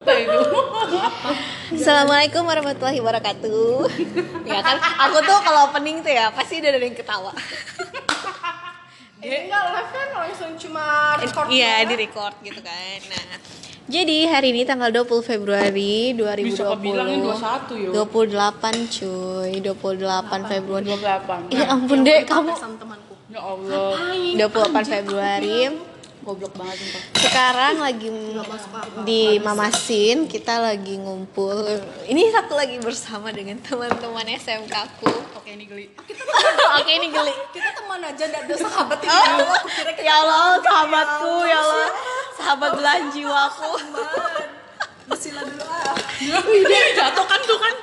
Apa itu? Assalamualaikum warahmatullahi wabarakatuh. ya kan, aku tuh kalau opening tuh ya pasti udah ada yang ketawa. Eh, enggak live kan langsung cuma record Iya, di record gitu kan. Nah, jadi hari ini tanggal 20 Februari 2020. Bisa kebilangnya 21 yo. 28 cuy, 28 Februari. 28. Ya ampun dek, kamu. Ya Allah. 28 Februari. Goblok banget sumpah. Sekarang lagi di Mamasin, kita lagi ngumpul. Ini aku lagi bersama dengan teman-teman SMK aku. Oke ini geli. Oke, ini geli. Kita teman aja enggak ada sahabat ini. Oh, aku kira kita ya Allah, sahabatku, ya Allah, sahabat belahan jiwaku. Bismillah dulu ah. Dia jatuh kan tuh kan.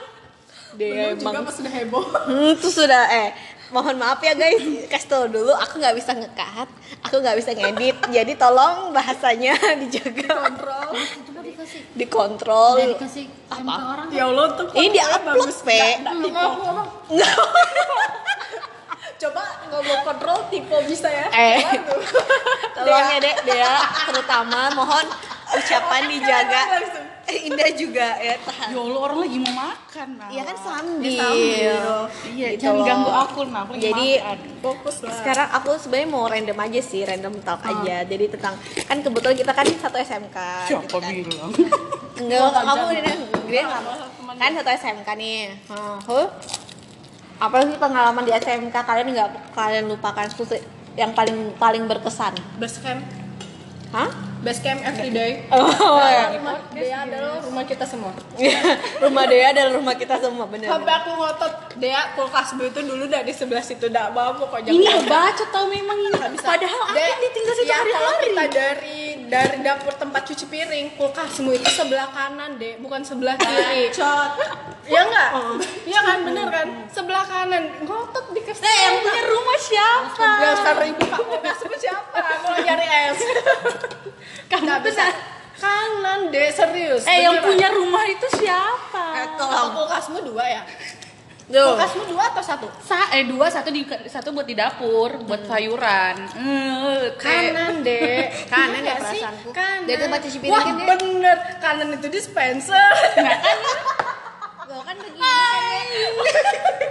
Dia Dulu juga emang, pas udah heboh. hmm, itu sudah eh mohon maaf ya guys, kasih tau dulu, aku nggak bisa ngekat, aku nggak bisa ngedit, jadi tolong bahasanya dijaga, Kontrol. coba dikasih dikontrol. udah dikasih Apa? orang Ya Allah tuh. Ini di upload, Pe. Coba ngomong kontrol tipe bisa ya. Eh, tolong ya dek, Dea, terutama mohon ucapan dijaga. Eh, Indah juga ya tahan. Ya Allah orang lagi mau makan. Nah. Iya kan sambil. Iya, Gitu jangan loh. ganggu aku nah. Aku lagi Jadi makan. Fokus lah. sekarang aku sebenarnya mau random aja sih, random talk aja. Jadi tentang kan kebetulan kita kan satu SMK. siapa gitu kan. bilang? Enggak, kamu dia dia nggak mau. Kan satu SMK nih. Hmm. Huh? Apa sih pengalaman di SMK kalian nggak kalian lupakan yang paling paling berkesan? Camp. Hah? Base camp everyday. Oh, ya. Rumah dia adalah rumah kita semua. rumah Dea adalah rumah kita semua bener. Sampai aku ngotot Dea kulkas itu dulu dari sebelah situ enggak mau pokoknya. Ini baca tau memang ini. Padahal aku Dek, ditinggal situ ya, kalau hari-hari. kita dari dari dapur tempat cuci piring kulkasmu itu sebelah kanan deh bukan sebelah kiri ya enggak iya kan bener kan sebelah kanan ngotot di kasih Eh, yang punya rumah siapa? dasar ibu pak kulkasmu siapa mau nyari es Kamu nggak bisa kanan deh serius Eh yang beneran. punya rumah itu siapa? Eh, tolong. kulkasmu dua ya Duh. kulkasmu dua atau satu Sa eh dua satu di satu buat di dapur buat sayuran. Eh, teh. kanan deh Kanan ya perasaanku. kanan Dari tempat cuci piring wah bener kanan itu dispenser Gak kan begini kan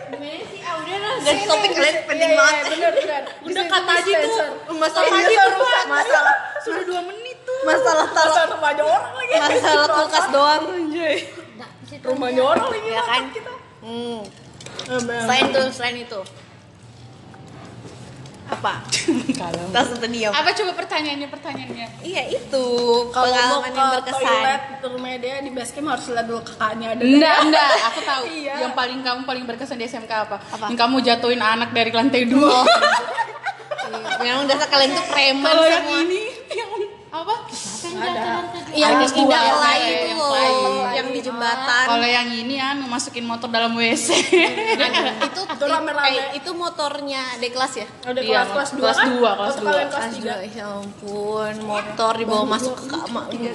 Gimana sih? Ah udah lah. Guys, topik kalian penting Iya, iya, banget. bener bener Di Udah kata aja tuh. Masalah Iya, itu rusak. masalah Sudah dua menit tuh. masalah taruh Masa rumahnya orang lagi masalah kulkas doang anjay. Rumahnya orang lagi Ya kan? kita Hmm. Selain itu, selain itu. Apa? Kalau. Terdiam. Apa coba pertanyaannya pertanyaannya? Iya itu kalau mau pengalaman ke yang berkesan. toilet ke rumahnya dia di base camp harus lihat dulu kakaknya ada Enggak, enggak, aku tahu. Iya. Yang paling kamu paling berkesan di SMK apa? Apa? Yang kamu jatuhin anak dari lantai dua. Memang dasar kalian tuh preman Kalau yang ini yang apa? Siapa yang jatuh lantai dua? Yang yang itu yang loh, yang di jembatan. Kalau yang ini anu masukin motor dalam WC. itu Itu rame-rame. eh, itu motornya di kelas ya? udah Iya, kelas kelas dua kelas kan? dua, kelas Atau dua. kalian kelas Kelas tiga dua, ya ampun, motor dibawa masuk ke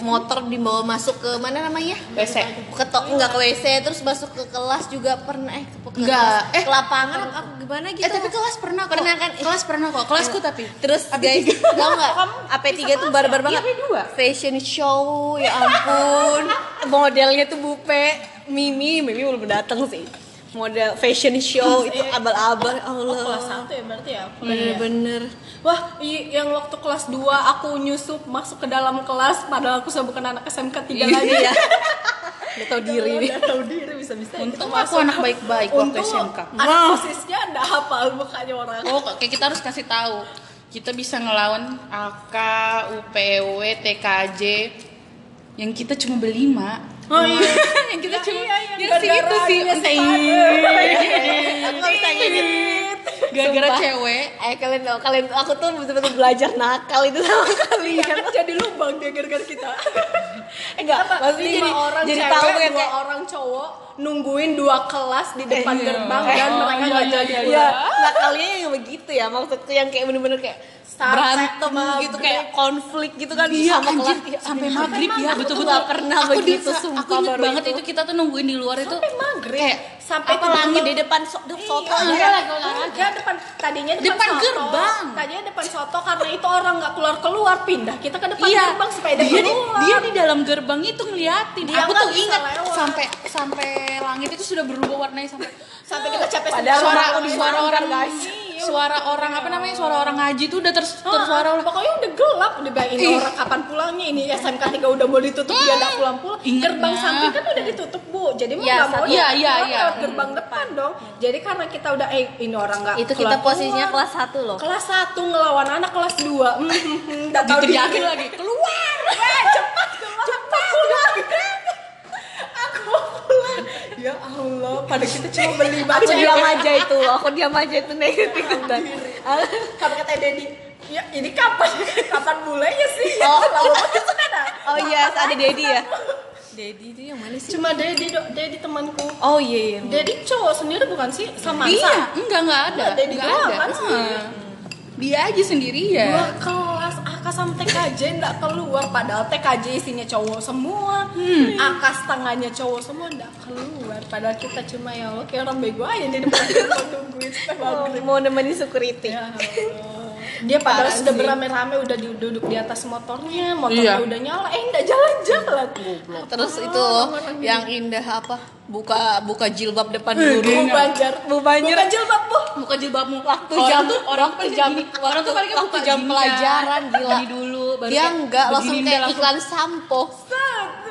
motor dibawa masuk ke mana namanya? WC. Ke to, enggak ke WC, terus masuk ke kelas juga pernah eh ke, ke Enggak, kelas, eh. ke lapangan apa gimana gitu. Eh tapi kelas pernah kok. Pernah kan? Kelas pernah kok. Kelasku tapi. Terus guys, tau nggak? AP3 tuh barbar banget. Iya, AP2. Fashion show, ya ampun. Modelnya tuh Bupe, Mimi, Mimi belum datang sih. Model fashion show itu abal-abal, ya oh, kelas Allah. satu ya berarti ya Bener-bener. Wah, yang waktu kelas 2 aku nyusup masuk ke dalam kelas padahal aku sudah bukan anak SMK 3 lagi Iya. Gak tau diri. Udah tahu diri bisa-bisa Untung aku anak baik-baik waktu SMK. anak posisinya enggak hafal mukanya orang Oh, kayak kita harus kasih tahu. Kita bisa ngelawan AK, UPW, TKJ yang kita cuma berlima. Oh iya. yang kita cuma iya, yang yang si itu sih entah Aku gak bisa ngedit. Gara-gara cewek. Eh kalian tau, kalian aku tuh betul-betul belajar nakal itu sama Iya kalian. kan jadi lubang dia gara-gara kita. Enggak, maksudnya lima jadi orang jadi cewek tahu dua yang kayak orang cowok nungguin dua kelas di depan Iya. gerbang dan Oh, mereka iya, nggak iya, jadi iya, ya nakalnya yang begitu ya maksudku yang kayak bener-bener kayak berantem gitu maghrib. kayak konflik gitu kan Iya, sama anjir, kelas. Iya, sampai anjir. maghrib ya betul-betul. Pernah Aku begitu, sumpah, Aku inget banget itu. itu. kita tuh nungguin di luar itu. sampai maghrib Kayak sampai apa langit di depan so, duk, soto Iya, iya, lagi olahraga depan tadinya depan, Depan soto. gerbang. Tadinya depan soto karena itu orang nggak keluar keluar pindah kita ke depan Iya, gerbang supaya dia, dia di, keluar. dia di dalam gerbang itu ngeliatin. Dia aku tuh bisa ingat lewat. sampai sampai langit itu sudah berubah warnanya sampai sampai kita capek suara suara Manggar, orang guys. Iya. suara orang apa namanya suara orang ngaji tuh udah ter, Ah, tersuara ah, pokoknya udah gelap udah Ih. orang kapan pulangnya ini SMK 3 udah mau ditutup dia nggak pulang pulang Ingatnya. gerbang samping kan udah ditutup bu jadi mau Iya, nggak mau iya, iya, keluar iya. lewat gerbang depan dong jadi karena kita udah eh ini orang nggak Itu kita posisinya kelas 1 loh. kelas 1 ngelawan anak kelas 2 hmm, udah tahu diteriakin diri. lagi keluar Weh, cepat keluar cepat pulang aku ya Allah pada kita cuma beli Aku baca diam aja itu, aku diam aja itu negatif ikutan. kata kata Dedi ya ini kapan kapan mulainya sih Oh. lama banget sudah ada Oh iya, ada Dedi ya. Dedi itu yang mana sih? cuma Dedi dok Dedi temanku Oh iya iya. Dedi cowok sendiri bukan sih sama iya enggak enggak ada Enggak, Dedi enggak doang ada kan Heeh. Sendiri. dia aja sendirian dua kelas AK sama TKJ nggak keluar padahal TKJ isinya cowok semua AK setengahnya cowok semua nggak keluar padahal kita cuma ya Allah kayak orang bego aja di depan nungguin maghrib Mau nemenin security. Ya. Dia padahal Parah sudah beramai-ramai udah duduk di atas motornya motornya Iya. udah nyala eh nggak jalan-jalan Terus itu yang indah apa? Buka buka jilbab depan Bu guru. Banjar Bu Banjar. bukan jilbab bu buka jilbabmu Waktu Orang jam tuh orang tuh jam orang waktu, tuh paling waktu buka jam gini pelajaran gila. Dulu baru Dia enggak langsung kayak langsung- iklan sampo.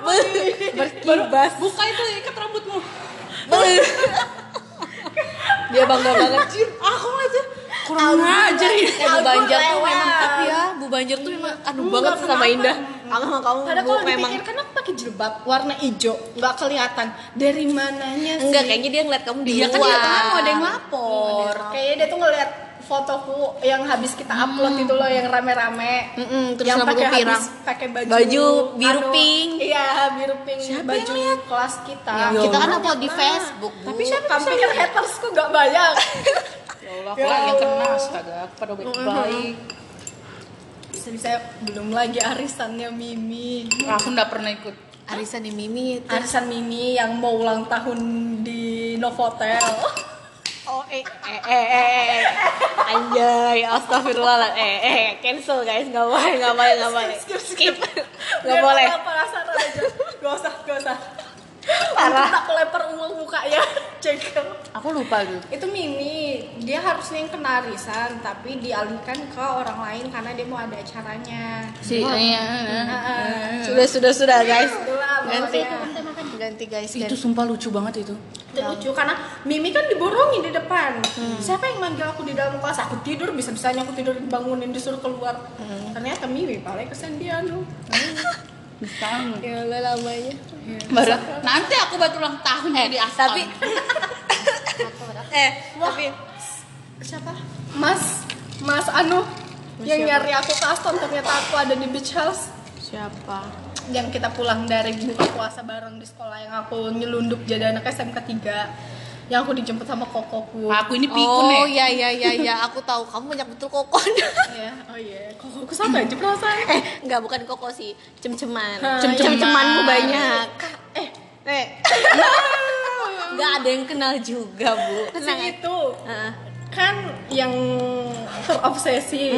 baru buka itu ikat rambutmu Dia bangga banget. aku aja kurang ngajar ya Eh, Bu Banjar tuh memang tapi ya, Bu Banjar tuh memang aduh banget sama kenapa? Indah. Sama kamu Padahal kalau memang dipikir kan pakai jilbab warna hijau, nggak kelihatan dari mananya sih. enggak kayaknya dia ngeliat kamu di dia kan luar. dia kan mau ada yang lapor Kayaknya dia tuh ngeliat fotoku yang habis kita upload itu loh yang rame-rame. Mm-mm, terus yang pakai pirang. pakai baju Baju biru pink. Iya, biru pink baju kelas kita. Ya, kita kan upload di Facebook. Tapi siapa kamu pikir hatersku gak banyak? ya Allah aku lagi yang kena astaga aku pada baik-baik Bisa belum lagi arisannya Mimi. aku nggak pernah ikut arisan di Mimi itu. Arisan Mimi yang mau ulang tahun di Novotel. Oh eh eh eh eh, eh. anjay astagfirullah eh eh cancel guys nggak boleh nggak boleh nggak boleh skip nggak Biar boleh aja. Gak usah, gak usah. Parah. Aku tak lempar uang mukanya. Cekel. aku lupa gitu Itu Mimi, dia harusnya yang kena arisan, tapi dialihkan ke orang lain karena dia mau ada acaranya. si iya Heeh. sudah sudah sudah guys Itulah ganti ganti guys itu ganti. sumpah lucu banget itu Itu lucu karena Mimi kan diborongin di depan. Siapa yang manggil aku di dalam kelas? Aku tidur bisa-bisanya aku tidur dibangunin disuruh keluar. Ternyata Mimi paling kesendian loh. Bisa ya Allah lamanya. Baru. Nanti aku buat ulang tahun jadi asal tapi eh tapi Siapa? Mas Mas Anu yang nyari aku ke Aston ternyata aku ada di beach house. Siapa? Yang kita pulang dari buka puasa bareng di sekolah yang aku nyelundup jadi anak SMK 3 yang aku dijemput sama kokoku. Aku ini pikun oh ya? ya ya ya ya aku tahu. Kamu banyak betul kokon. Ya oh iya. Kokoku sama aja perasaan eh enggak bukan koko sih. Cem-ceman. Cem-ceman. cem-cemanmu banyak. Eh. Eh. Enggak ada yang kenal juga bu. Tenang itu. Heeh. Kan yang terobsesi.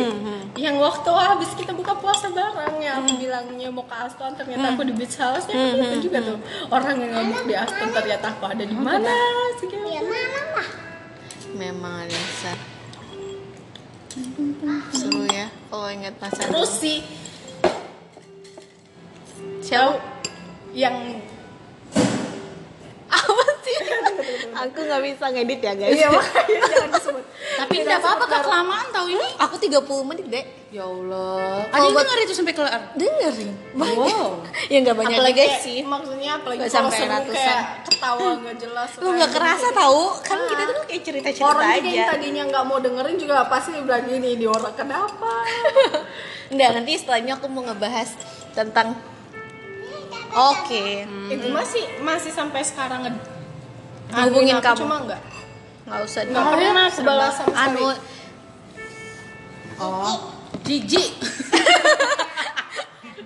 Yang waktu habis kita buka puasa bareng yang aku bilangnya mau ke Aston ternyata aku di beach house ya itu juga tuh. Orang yang ngamuk di Aston ternyata aku ada di mana? Sih memang Alisa seru ya kalau ingat masa terus dulu. si siapa? Yang apa sih? Aku nggak bisa ngedit ya guys. Iya makanya jangan disebut tapi tidak apa-apa kak kelamaan tahu ini. Aku 30 menit dek. Ya Allah. Ada yang denger itu sampai kelar? Dengerin banyak. Wow. ya nggak banyak apalagi guys sih. maksudnya apalagi Nggak kalau sampai ratusan. kayak ketawa nggak jelas lu nggak kerasa tahu kan kita tuh kayak cerita cerita orang juga yang aja tadinya nggak mau dengerin juga pasti bilang gini di orang kenapa? Enggak, nanti setelahnya aku mau ngebahas tentang Oke, itu masih masih sampai sekarang nge Hubungin Aduin aku kamu. cuma nggak nggak usah nggak pernah sebalas sama sekali anu oh Jijik.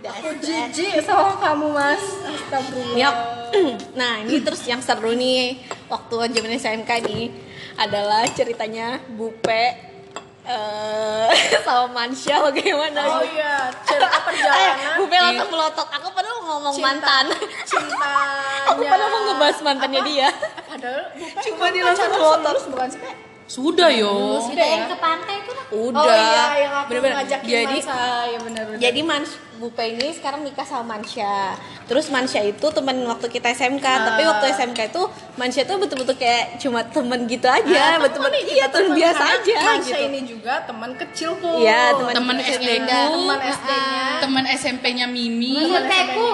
Aku jijik sama kamu mas. Astagfirullah. Nyok. Nah ini terus yang seru nih waktu zaman SMK nih adalah ceritanya Bupe eh sama Mansha bagaimana? Oh iya, cerita Eh, perjalanan Bupe langsung melotot. Aku padahal ngomong Cinta. mantan. cintanya. Aku padahal mau ngebahas mantannya dia. Padahal Cuma kamu dia langsung melotot. bukan sih? Sudah yo. Sudah yang ke pantai itu lah. Udah. Oh iya, yang aku Bener-bener. ngajakin Jadi Mansa, ya benar-benar. Jadi Mans Bupe ini sekarang nikah sama Mansha. Terus Mansha itu teman waktu kita SMK, tapi Ah. waktu SMK itu Mansha itu betul-betul kayak cuma teman gitu aja, Nah, betul-betul temen nih, iya kita teman temen. biasa Karena aja Mansa gitu. ini juga teman kecilku. Iya, teman Teman kecilnya SD ku, Indah. Teman SD-nya. teman SMP-nya Mimi. SMP-ku.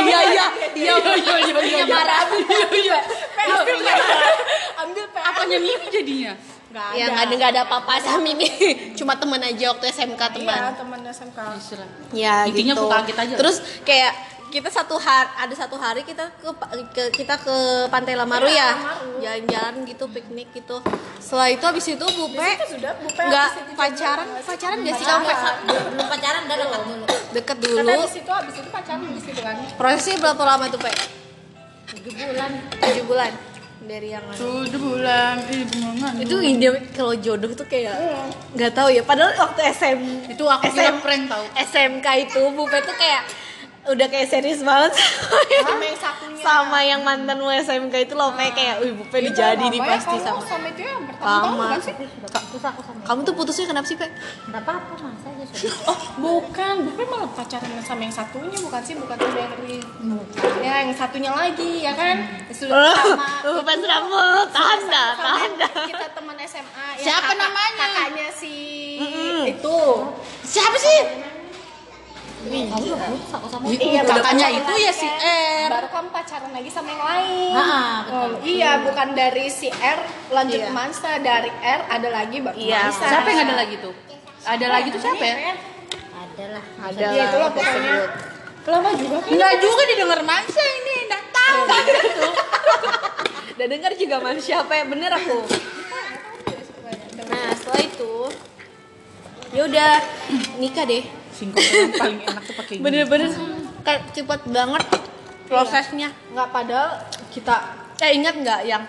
Iya iya iya Iya marah. ambil P. Ambil P. Apanya Mimi jadinya? Enggak Ya nggak ada nggak ada apa-apa sama Mimi, cuma teman aja waktu SMK Iya, teman. teman SMK. Ya Intinya gitu. aku kaget aja. Terus kayak kita satu hari ada satu hari kita ke, ke- kita ke Pantai Lamaru Iya, ya Lamaru. jalan-jalan gitu piknik gitu setelah itu habis itu Bupe Itu sudah Bupe nggak habis itu pacaran pacaran gak sih sampai Belum pacaran udah dekat dulu. deket Karena dulu habis itu habis itu pacaran di situ kan. prosesnya berapa lama tuh Pe? Tujuh bulan. tujuh bulan dari yang? Sudah bulan, eh bungan. itu ide kalau jodoh tuh kayak nggak tahu ya padahal waktu SM Itu aku kira prank tau. SMK itu Bupe tuh kayak udah kayak serius banget sama yang, Sama yang satunya. sama yang mantan SMK itu loh Pe kayak wih Bupe Itu dijadi lama nih ya pasti kamu sama sama itu ya bertahun-tahun Lama. bukan sih? Terus aku sama. kamu tuh putusnya kenapa sih Pe? Enggak apa-apa masa aja. Oh, bukan. Bukan malah pacaran sama yang satunya bukan sih? Bukan dari ya yang satunya lagi ya kan? Sudah sama Bupe rambut tanda sama tanda kita teman SMA yang Siapa namanya? kakaknya si itu siapa sih? Kamu udah putus aku sama. iya kakaknya baru itu kamu ya si. R. baru kamu pacaran lagi sama yang lain betul. Oh, iya bukan dari si R lanjut Iya. ke Mansa dari R ada lagi baru Iya. Mansa Siapa yang ada lagi tuh? Ada lagi tuh siapa ya? Ada lah. ada Iya, itulah lah pokoknya. lama juga kan Enggak juga didengar Mansa ini, enggak tahu gitu. udah dengar juga man siapa ya bener aku nah setelah itu ya udah nikah deh Singkong yang paling enak tuh pakai bener-bener kayak cepet banget prosesnya. Nggak padahal kita eh ingat nggak yang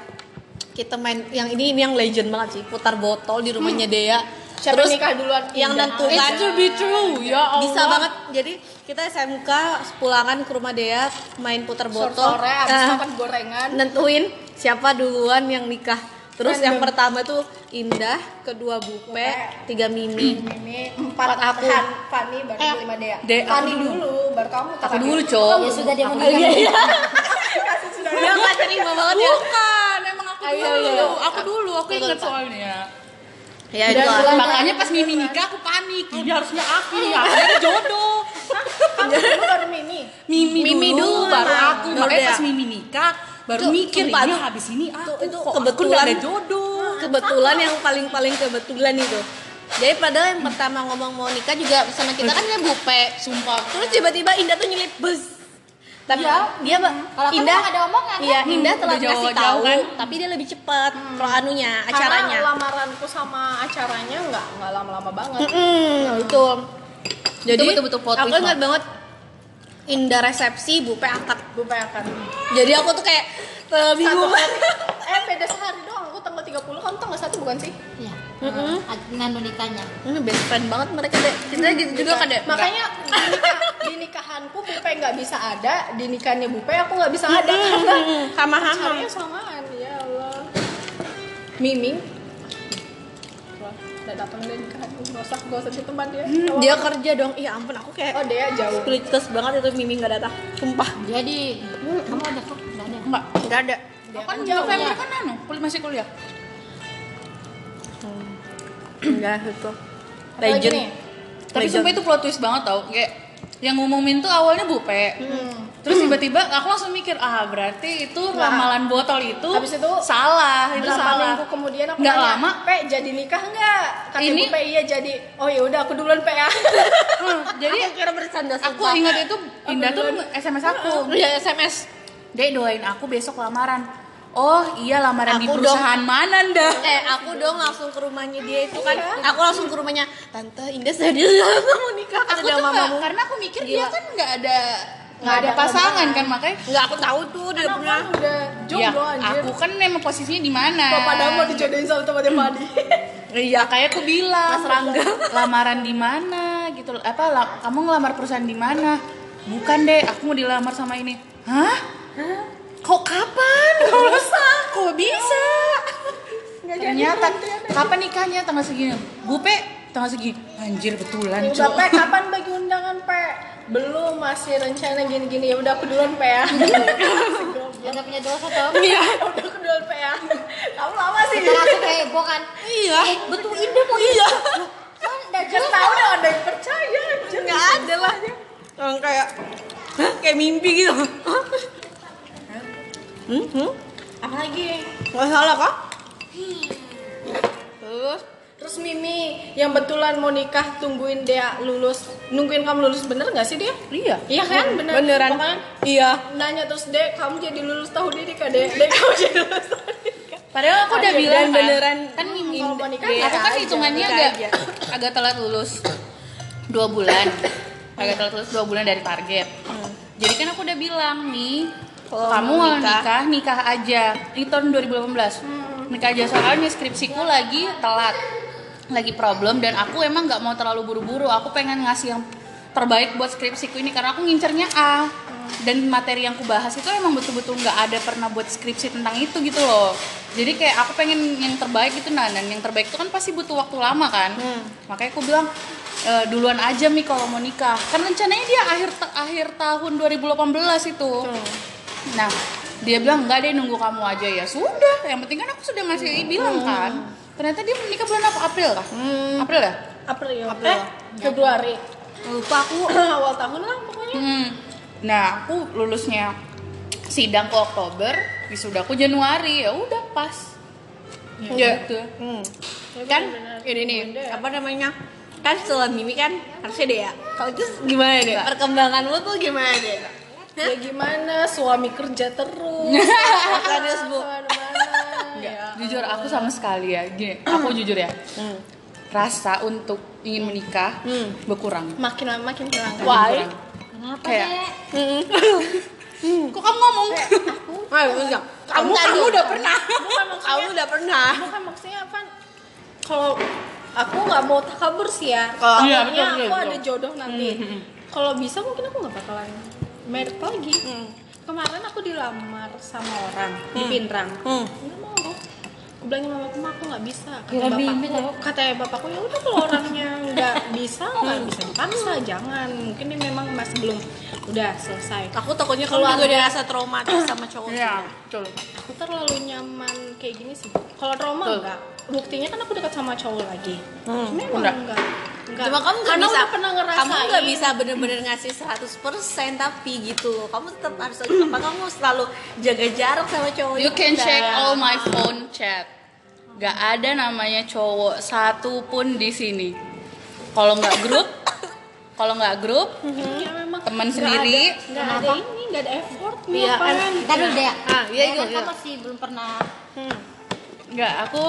kita main yang ini ini yang legend banget sih putar botol di rumahnya Dea. Siapa terus nikah duluan? yang nentukan. It's to be true, ya Allah. bisa banget. Jadi kita SMK pulangan ke rumah Dea main putar botol. sore abis eh, makan gorengan. nentuin siapa duluan yang nikah terus Random. yang pertama tuh Indah kedua Bupe tiga Mimi ini empat Empat aku. Han, Fani baru lima Dea Dea, Fani dulu baru kamu Aku terakhir. dulu, Cok. Ya sudah dia mau iya iya dia nggak terima banget ya Bukan, emang aku dulu. Aku dulu, aku ingat soalnya. ya Dan itu Makanya pas Mimi nikah aku panik. Ini harusnya aku nih, aku jodoh. kamu dulu baru Mimi Mimi, Mimi dulu, baru aku. Makanya pas Mimi nikah baru Itu- mikir sumpah, ini itu- habis ini aku itu- itu kok kebetulan. ada jodoh. kebetulan yang paling paling kebetulan itu jadi padahal yang pertama ngomong mau nikah juga sama kita kan dia Bupe Sumpah. terus tiba-tiba Indah tuh nyelip bus tapi dia ba- Kalau Indah ada omongan, iya kan? Indah Hmm, telah ngasih jauh-jauh tahu kan? tapi dia lebih cepat pro anunya karena acaranya lamaranku sama acaranya nggak nggak lama-lama banget Mm, itu jadi betul-betul aku ingat banget Indah resepsi Bupe akad gue akan jadi aku tuh kayak uh, bingung. Satu eh beda sehari doang. Aku tanggal 30 kamu tanggal 1 bukan sih? Iya. Mm-mm. Nganu nikahnya. ini best friend banget mereka deh. Kita gitu juga kan deh. Makanya di, nikah, di nikahanku Bupe nggak bisa ada di nikahnya Bupe aku nggak bisa ada. Karena sama sama caranya samaan ya Allah. Miming udah datang deh nikahanku gak usah gak usah di tempat dia. Dia kerja dong. Iya ampun aku kayak oh dia jauh. speechless banget itu Mimi nggak datang. Sumpah. Jadi kamu ada kok? Enggak ada. Enggak. nggak ada. Dia kan kan jauh ya. kan anu, kuliah masih kuliah. nggak itu. Apalagi legend? Tapi sumpah itu plot twist banget tau. Kayak yang ngumumin tuh awalnya Bupe Terus tiba-tiba aku langsung mikir Ah berarti itu ramalan botol itu Habis itu Salah Itu salah minggu kemudian aku Nggak nanya, lama. Pe jadi nikah nggak? Kata Ini- Bupe iya jadi. Oh ya udah aku duluan Pe ya. Hmm, Jadi aku kira bercanda aku ingat itu Indah tuh SMS aku ya SMS Dek doain aku besok lamaran oh iya lamaran di Aku perusahaan mana ndah eh aku dong langsung ke rumahnya dia itu kan aku langsung ke rumahnya tante Indah aku mau nikah aku tuh mamamu karena aku mikir Gila. dia kan nggak ada nggak ada pasangan kan makanya nggak aku tahu tuh dia pernah kan udah ya jomblo anjir aku kan emang posisinya di mana Bapak dah mau dijodohin sama temannya Padi Iya, kayak aku bilang. Mas Rangga. Lamaran di mana gitu. Apa la- kamu ngelamar perusahaan di mana? Bukan deh, aku mau dilamar sama ini. Hah? Kok kapan? Kok bisa? Kok bisa? Ternyata kapan nikahnya tanggal segini? Bupe tanggal segini. Anjir betulan, Udah. Pe, kapan bagi undangan Pe? Belum, masih rencana gini-gini Ya udah aku duluan Pe ya Ya udah punya dosa toh. Iya, udah aku duluan Pe ya Kamu lama sih Kita langsung heboh kan. iya Eh, betul ide mau iya. Kan udah tahu udah ada yang percaya anjir nggak ada lah kayak kayak mimpi gitu hmm, hmm? Apalagi nggak salah kak terus? Terus Mimi yang betulan mau nikah tungguin dia lulus. Nungguin kamu lulus bener gak sih dia? Iya. Iya kan? Bener. Beneran. Pokoknya iya. nanya terus dek kamu jadi lulus tahun ini kak dek? Dek kamu jadi lulus tahun ini kak. Padahal aku udah bilang kan, beneran kan Kalau mau nikah Iya, aku kan hitungannya agak agak telat lulus. Dua bulan. Agak telat lulus dua bulan dari target. Jadi kan aku udah bilang nih Kalau kamu mau nikah. nikah nikah aja. Ini tahun 2018 nikah aja. Soalnya skripsiku lagi telat. Lagi problem dan aku emang nggak mau terlalu buru-buru. Aku pengen ngasih yang terbaik buat skripsiku ini karena aku ngincernya A. Dan materi yang aku bahas itu emang betul-betul nggak ada pernah buat skripsi tentang itu gitu loh. Jadi kayak aku pengen yang terbaik itu nah dan yang terbaik itu kan pasti butuh waktu lama kan. Makanya aku bilang "E, duluan aja mi kalau mau nikah. Kan rencananya dia akhir akhir tahun 2018 itu nah dia bilang enggak deh nunggu kamu aja. Ya sudah yang penting kan aku sudah ngasih bilang kan. Ternyata dia menikah bulan apa April kah? April ya? April, April. Eh, Februari. Lupa aku. Awal tahun lah pokoknya. Hmm. Nah, aku lulusnya sidang ke Oktober, wisudaku Januari. Ya udah pas. Ya. gitu. Hmm. kan ini nih apa namanya? Kan setelah mimi kan harusnya deh ya. Kalau itu gimana deh? Perkembangan lu tuh gimana deh ya gimana suami kerja terus Serius, Bu. ya jujur aku sama sekali ya. Gini, aku jujur ya. Rasa untuk ingin menikah Hmm. berkurang. makin lama makin hilang kan Why? Kenapa Kayak- deh? Kok kamu ngomong? Ayo, enggak. Kamu Bentar kamu dulu. udah pernah. bukan maksudnya Kamu udah pernah. bukan maksudnya apa kalau aku nggak mau takabur sih ya Kalau- Iya, aku betul. ada jodoh nanti kalau bisa mungkin aku nggak bakalan merit lagi. Kemarin aku dilamar sama orang di Pinrang Hmm. nggak mau aku bilangin mama aku aku nggak bisa kata bapakku katanya bapakku ya udah kalau orangnya nggak bisa nggak bisa dipaksa jangan. Mungkin dia memang masih belum udah selesai. Aku takutnya Keluarga. juga ada rasa traumatis sama cowok. Iya, betul. aku terlalu nyaman kayak gini sih. Kalau trauma enggak buktinya kan aku dekat sama cowok lagi Hmm. memang Enggak. enggak enggak Cuma kamu nggak Karena bisa udah pernah ngerasain kamu nggak bisa bener-bener ngasih 100% tapi gitu. Kamu tetap harus apa kamu selalu jaga jarak sama cowok You can udah. check all my phone chat. Gak ada namanya cowok satu pun di sini. Kalau nggak grup, kalau nggak grup, ya memang teman sendiri. ada, nggak ada ini nggak ada effort Iya, kan. Ntar dulu deh ya. Ah, iya, Kan iya. kamu masih belum pernah nggak aku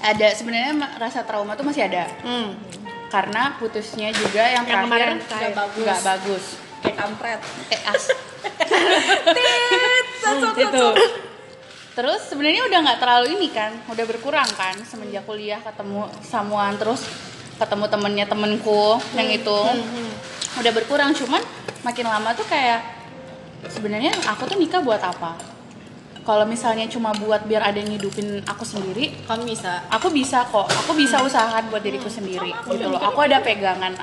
ada sebenarnya rasa trauma tuh masih ada. Hmm. karena putusnya juga yang Yang kemarin terakhir kayak bagus. nggak bagus. Kayak kampret. Eh as. Itu terus sebenarnya udah nggak terlalu ini kan udah berkurang kan semenjak kuliah ketemu samuan terus ketemu temennya temenku yang itu. udah berkurang cuman makin lama tuh kayak sebenarnya aku tuh nikah buat apa kalau misalnya cuma buat biar ada yang ngidupin aku sendiri kamu bisa. aku bisa kok. Aku bisa usahakan buat diriku sendiri gitu loh. Aku ada pegangan.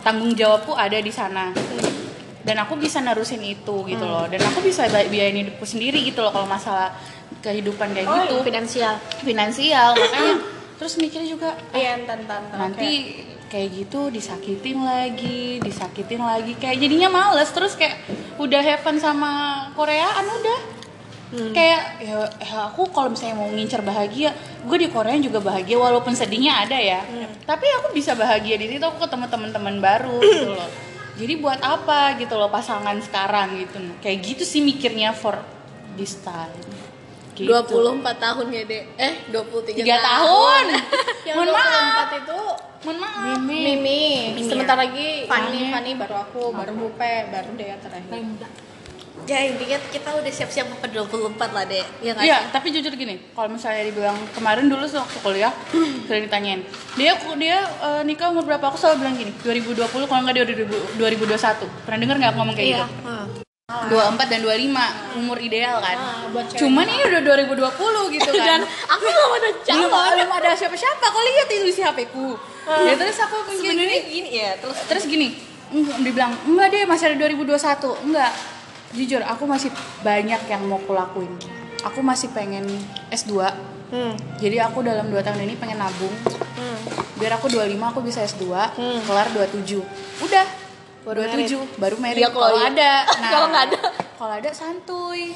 Tanggung jawabku ada di sana. Dan aku bisa nerusin itu gitu loh. Dan aku bisa bi- biayain hidupku sendiri gitu loh kalau masalah kehidupan kayak gitu. finansial. finansial makanya terus mikirnya juga iya entan entan nanti kayak gitu disakitin lagi disakitin lagi. Kayak jadinya males terus kayak udah have fun sama Koreaan udah kayak ya, ya aku kalau misalnya mau ngincer bahagia gue di Korea juga bahagia walaupun sedihnya ada ya tapi aku bisa bahagia di situ aku ketemu teman-teman baru gitu loh jadi buat apa gitu loh pasangan sekarang gitu kayak gitu sih mikirnya for this time. Gitu. 24 tahun ya dek eh 23 Tiga tahun. yang Mohon maaf. 24 itu Mohon maaf. Mimi, sebentar lagi Fanny. Fanny, Fanny baru aku, baru Bupe, baru Dea terakhir. Ya intinya kita udah siap-siap ke 24 lah dek ya Iya, sih? tapi jujur gini, kalau misalnya dibilang kemarin dulu waktu kuliah sering ditanyain, dia dia eh, nikah umur berapa? Aku selalu bilang gini, 2020 kalau nggak di 2021. Pernah dengar nggak aku ngomong kayak iya gitu? Hmm. 24 dan 25 umur ideal kan. Ah. Cuman ini udah 2020 gitu kan. dan aku nggak mau ada belum, calon belum ada siapa-siapa. Kau lihat itu isi HP ku. Ya terus aku sebenarnya gini, gini ya terus terus gini "Enggak," dibilang enggak deh masih ada 2021 enggak jujur aku masih banyak yang mau kulakuin. Aku masih pengen S2 hmm. jadi aku dalam 2 tahun ini pengen nabung. Hmm. biar aku 25 aku bisa S2 Hmm. kelar 27 udah Baru 27 baru merit. Iya, kalau kalau ada. nah, Kalau nggak ada. kalau ada santuy.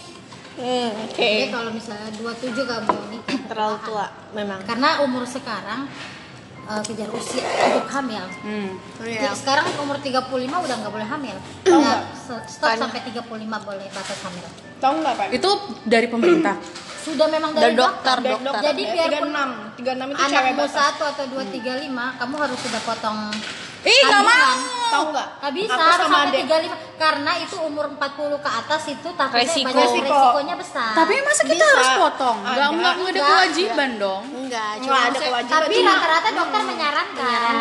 Hmm, oke. Jadi kalau misalnya 27 kamu nikah terlalu tua memang. Karena umur sekarang eh, kejar usia untuk hamil. hmm. Oh, Jadi iya. sekarang umur 35 udah nggak boleh hamil. Nah, se- stop Karena- sampai 35 boleh batas hamil. Tahu nggak Pak? itu dari pemerintah Sudah memang Dari dari, dokter, Dari dokter. Jadi biarpun 36, 36 itu cewek Anakmu batas. satu atau dua tiga lima, kamu harus sudah potong. Ih kandungan. mau Tahu nggak? Gak bisa Aku harus sama sampai adek. 35 karena itu umur 40 ke atas itu takutnya Resiko. banyak Resiko. resikonya besar. tapi masa kita Bisa. harus potong nggak Ada. nggak nggak ada Enggak. kewajiban dong enggak cuma Nggak ada maksudnya- kewajiban. tapi cuma- rata-rata dokter menyarankan.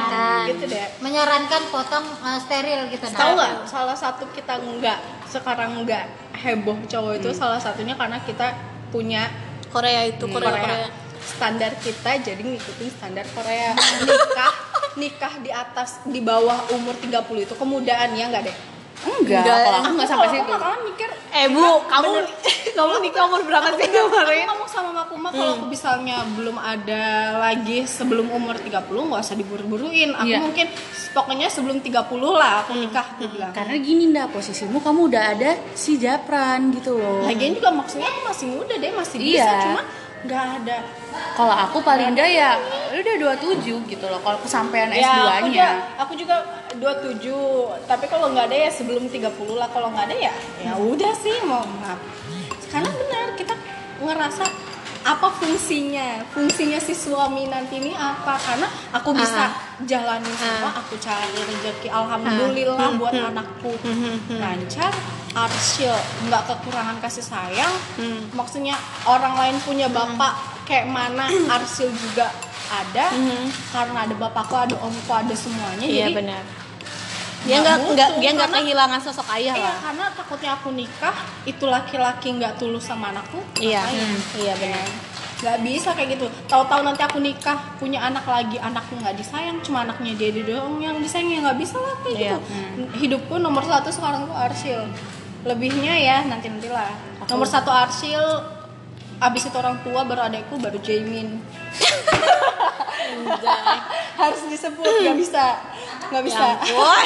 Gitu deh. Menyarankan potong eh, steril gitu. Nah, Tahu nggak? Salah satu kita nggak sekarang nggak heboh cowok itu Hmm. salah satunya karena kita punya Korea itu Korea, Korea. Korea. Standar kita jadi ngikutin standar Korea. Nikah nikah di atas di bawah umur 30 itu kemudaan ya nggak deh? enggak Enggak. kalau aku nggak sampai situ aku mikir eh bu kamu kamu nikah umur berapa sih Aku kemarin ngomong sama Makuma kalau aku misalnya belum ada lagi sebelum umur 30 nggak usah diburu-buruin. Aku Iya. mungkin pokoknya sebelum 30 lah aku nikah aku bilang. Karena gini ndak posisimu kamu udah ada si Japran gitu loh. Lagian juga maksudnya aku masih muda deh, masih Iya. bisa cuma nggak ada. Kalau aku paling enggak ya udah 27 gitu loh. Kalau kesampaian Ya, aku juga, S2-nya. aku juga 27, tapi kalau nggak ada ya sebelum 30 lah. Kalau nggak ada ya ya udah sih mau maaf. Karena benar kita ngerasa apa fungsinya? Fungsinya si suami nanti ini apa? Karena aku bisa jalani semua aku cari rezeki. Alhamdulillah buat anakku. Lancar arsyil nggak kekurangan kasih sayang. Maksudnya orang lain punya bapak kayak mana arsyil juga ada. Karena ada bapakku ada omku ada semuanya iya jadi benar dia nggak nggak dia nggak kehilangan sosok ayah Iya, lah. karena takutnya aku nikah itu laki-laki nggak tulus sama anakku Iya. Hmm, iya, benar. Nggak bisa kayak gitu. Tahu-tahu nanti aku nikah punya anak lagi anakku nggak disayang cuma anaknya dia doang yang disayang ya nggak bisa lah kayak Iya. gitu. hidupku nomor satu sekarang tuh arsil lebihnya ya nanti nantilah. Nomor satu arsil abis itu orang tua baru adekku baru Jamin harus disebut nggak bisa nggak bisa Ya ampun.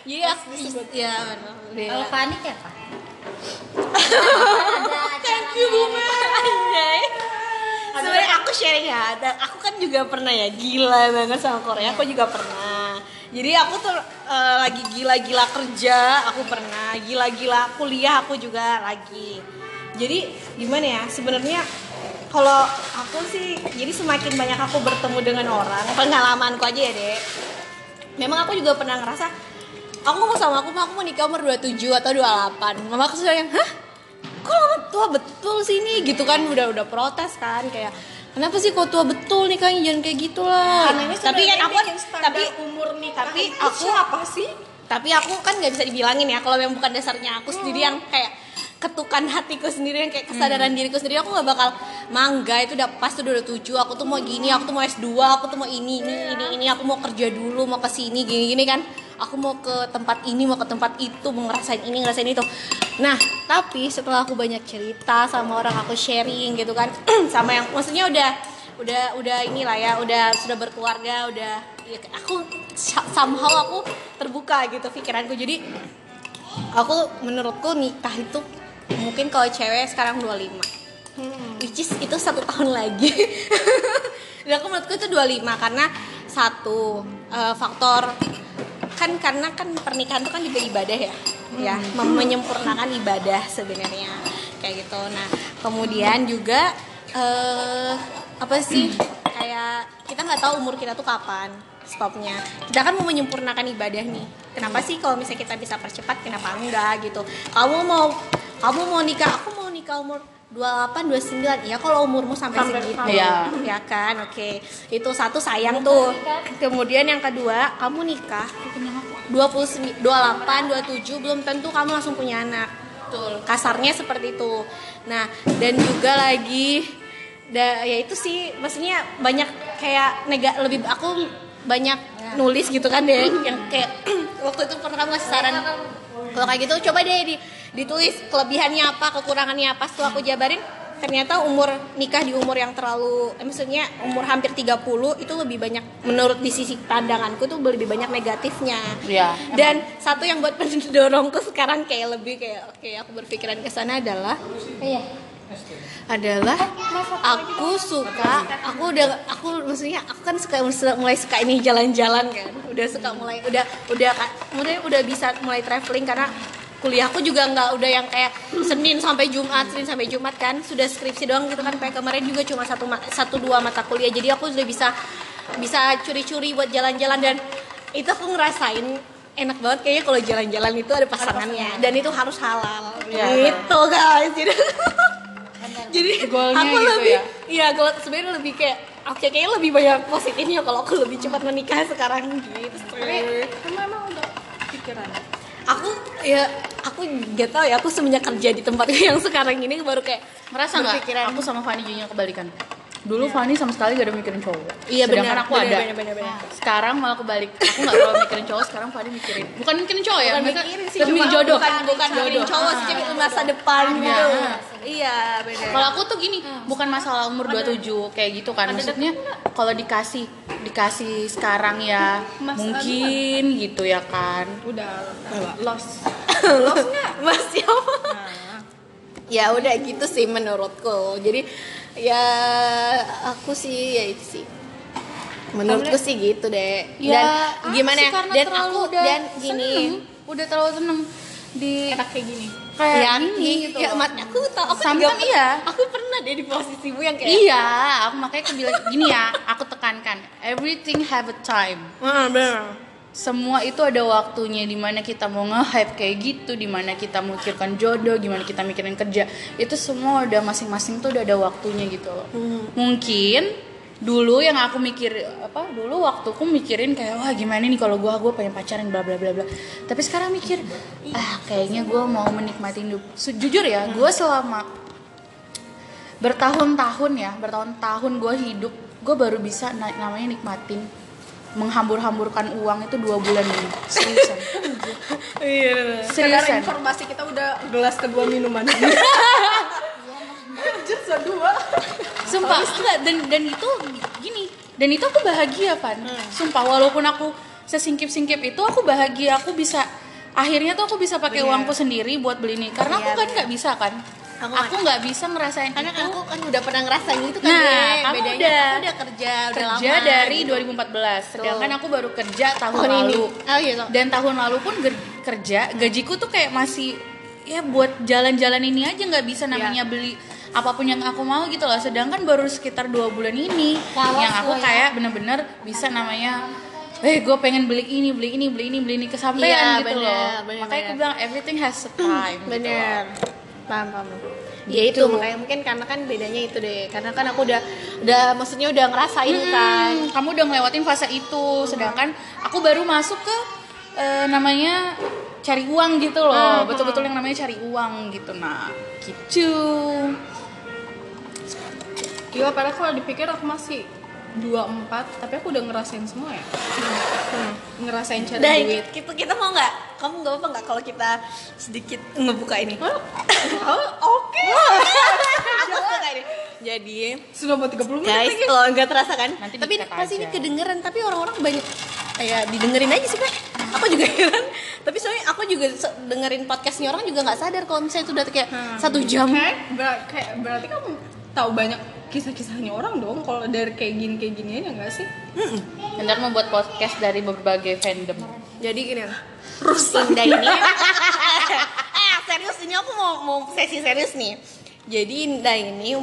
Jadi aku ya benar. Dia- Kalau panik ya pak? Thank you Bumer Anjay Sebenarnya aku sharing ya, dan aku kan juga pernah ya gila banget sama Korea. Aku juga pernah. Jadi aku tuh eh, lagi gila-gila kerja, aku pernah. Gila-gila kuliah, aku juga lagi. Jadi gimana ya? Sebenarnya kalau aku sih, jadi semakin banyak aku bertemu dengan orang, pengalamanku aja ya dek. Memang aku juga pernah ngerasa, aku ngomong sama aku, "Ma, aku mau nikah umur 27 atau 28. Mama aku sudah yang, hah? kok lama tua betul sih ini gitu kan udah udah protes kan kayak kenapa sih kok tua betul nikahnya jangan kayak gitulah Karena ini tapi kan aku standar tapi umur nikah tapi aku siapa sih tapi aku kan nggak bisa dibilangin ya kalau yang bukan dasarnya aku sendiri yang kayak ketukan hatiku sendiri yang kayak kesadaran diriku sendiri. Aku nggak bakal mangga itu udah pas tuh udah tujuh. Aku tuh mau gini aku tuh mau S2 aku tuh mau ini ini ini ini. Aku mau kerja dulu mau ke sini gini gini kan. Aku mau ke tempat ini mau ke tempat itu mau ngerasain ini ngerasain itu. Nah tapi setelah aku banyak cerita sama orang aku sharing gitu kan sama yang maksudnya udah udah udah inilah ya udah sudah berkeluarga udah ya, aku somehow aku terbuka gitu pikiranku. Jadi aku menurutku nikah itu mungkin kalau cewek sekarang 25 which is itu satu tahun lagi. Dan aku menurutku itu 25 karena satu eh, faktor kan karena kan pernikahan itu kan juga ibadah ya. Ya mem- menyempurnakan ibadah sebenarnya. Kayak gitu. Nah kemudian juga eh apa sih? Kayak kita nggak tahu umur kita tuh kapan stopnya. Kita kan mau menyempurnakan ibadah nih. Kenapa sih kalau misalnya kita bisa percepat kenapa enggak gitu? Kamu mau kamu mau nikah aku mau nikah umur 28 29 ya kalau umurmu sampai, Sampai segitu. Iya. ya kan? Oke. Itu satu sayang tuh. kemudian yang kedua kamu nikah 29 28 27 belum tentu kamu langsung punya anak. Betul. kasarnya seperti itu. Nah dan juga lagi da, ya itu sih maksudnya banyak kayak nega lebih aku banyak nulis gitu kan deh yang kayak waktu itu pernah kamu ngasih saran kalau kayak gitu coba deh di, ditulis kelebihannya apa kekurangannya apa. Setelah aku jabarin ternyata umur nikah di umur yang terlalu eh, maksudnya umur hampir 30 itu lebih banyak menurut di sisi pandanganku tuh lebih banyak negatifnya. Iya, dan satu yang buat mendorongku sekarang kayak lebih kayak oke aku berpikiran ke sana adalah Iya. Adalah aku suka aku udah aku maksudnya aku kan suka mulai suka ini jalan-jalan kan. Udah suka mulai udah udah kemudian udah bisa mulai traveling karena kuliahku juga nggak udah yang kayak Senin sampai Jumat Senin sampai Jumat kan. Sudah skripsi doang gitu kan kayak kemarin juga cuma satu satu dua mata kuliah. Jadi aku sudah bisa bisa curi-curi buat jalan-jalan. Dan itu aku ngerasain enak banget kayaknya kalau jalan-jalan itu ada pasangannya. Dan itu harus halal. Iya. gitu guys. Jadi jadi Goalnya aku gitu lebih ya? iya goal sebenarnya lebih kayak oke kayaknya lebih banyak positifnya kalau aku lebih cepat menikah sekarang gitu kamu emang udah pikiran aku ya aku gak tau ya aku semenjak kerja di tempat yang sekarang ini baru kayak Merasa nggak? Aku sama Fanny jadinya kebalikan. Dulu Fanny sama sekali gak ada mikirin cowok. Iya, Sedangkan benar, aku benar, ada. benar, benar, benar. Sekarang malah kebalik. Aku nggak terlalu mikirin cowok. Sekarang Fanny mikirin. Bukan mikirin cowok ya. bukan mikirin sih lebih cuma jodoh. bukan bukan Jodoh. mikirin cowok sih tapi masa depan Iya. gitu iya benar Kalau aku tuh gini, bukan masalah umur 27 kayak gitu kan. Maksudnya kalau dikasih dikasih sekarang ya Mas, mungkin gitu ya kan. udah lost Mas siapa? Ya udah gitu sih menurutku. Jadi ya aku sih ya itu sih. Menurutku sih gitu deh. dan apa gimana sih, ya? Dan terlalu aku udah dan gini. seneng. udah terlalu seneng di enak kayak gini kayak ya, gini gitu. ya, mat, aku tau aku Sometimes juga iya. Aku pernah deh di posisimu yang kayak Iya, aku makanya aku bilang gini ya, aku tekankan, everything have a time. Ah, bener. Semua itu ada waktunya di mana kita mau nge-hype kayak gitu, di mana kita memikirkan jodoh, gimana kita mikirin kerja, itu semua udah masing-masing tuh udah ada waktunya gitu loh. Mungkin dulu yang aku mikir apa dulu waktu aku mikirin kayak wah gimana nih kalau gua gua pengen pacaran bla bla bla bla. Tapi sekarang mikir ah kayaknya gua mau menikmati hidup. Jujur ya gua selama bertahun-tahun ya bertahun-tahun gue hidup gue baru bisa na- namanya nikmatin menghambur-hamburkan uang itu dua bulan ini. Seriusan. Iya. Secara seriusan. Informasi kita udah gelas kedua minuman. Anjir dua. Sumpah enggak dan dan itu gini dan itu aku bahagia pan sumpah walaupun aku sesingkip-singkip itu aku bahagia. Aku bisa akhirnya tuh aku bisa pakai uangku sendiri buat beli ini. Karena aku Iya, kan nggak bisa kan Aku aku nggak bisa ngerasain Karena itu aku kan udah pernah ngerasain itu kan Nah, Dek. kamu bedanya udah. aku udah kerja udah kerja lama dari gitu. 2014 sedangkan aku baru kerja tahun ini. lalu Oh iya, Sok. dan tahun lalu pun kerja gajiku tuh kayak masih ya buat jalan-jalan ini aja nggak bisa namanya beli apa pun yang aku mau gitu loh sedangkan baru sekitar dua bulan ini Polos yang aku ya. kayak bener-bener bisa namanya eh gue pengen beli ini beli ini beli ini beli ini Iya, kesampaian gitu bener, loh bener, makanya aku bener. bilang everything has a time gitu bener loh. Paham paham. Ya itu makanya mungkin karena kan bedanya itu deh. Karena kan aku udah udah maksudnya udah ngerasain kan. Hmm, kamu udah ngelewatin fase itu. Sedangkan aku baru masuk ke eh, namanya cari uang gitu loh. Betul-betul yang namanya cari uang gitu. Nah gitu. Iya padahal kalau dipikir aku masih 24 tapi aku udah ngerasain semua ya. Ngerasain cari dan duit. kita kita mau nggak? Kamu nggak apa nggak kalau kita sedikit ngebuka ini? Oh, oke. Ini. Jadi sudah mau 30 menit guys lagi. kalau nggak terasa kan? Nanti tapi pasti ini kedengeran tapi orang-orang banyak kayak didengerin aja sih pak. Aku juga heran. Tapi soalnya aku juga dengerin podcastnya orang juga nggak sadar kalau misalnya itu udah kayak satu jam. Kayak, ber- kayak berarti kamu tahu banyak kisah-kisahnya orang dong. Kalau dari kayak gini kayak gini aja nggak sih? Bentar mau buat podcast dari berbagai fandom. Jadi gini rusak. Indah ini. Eh serius ini aku mau mau sesi serius nih. Jadi Indah ini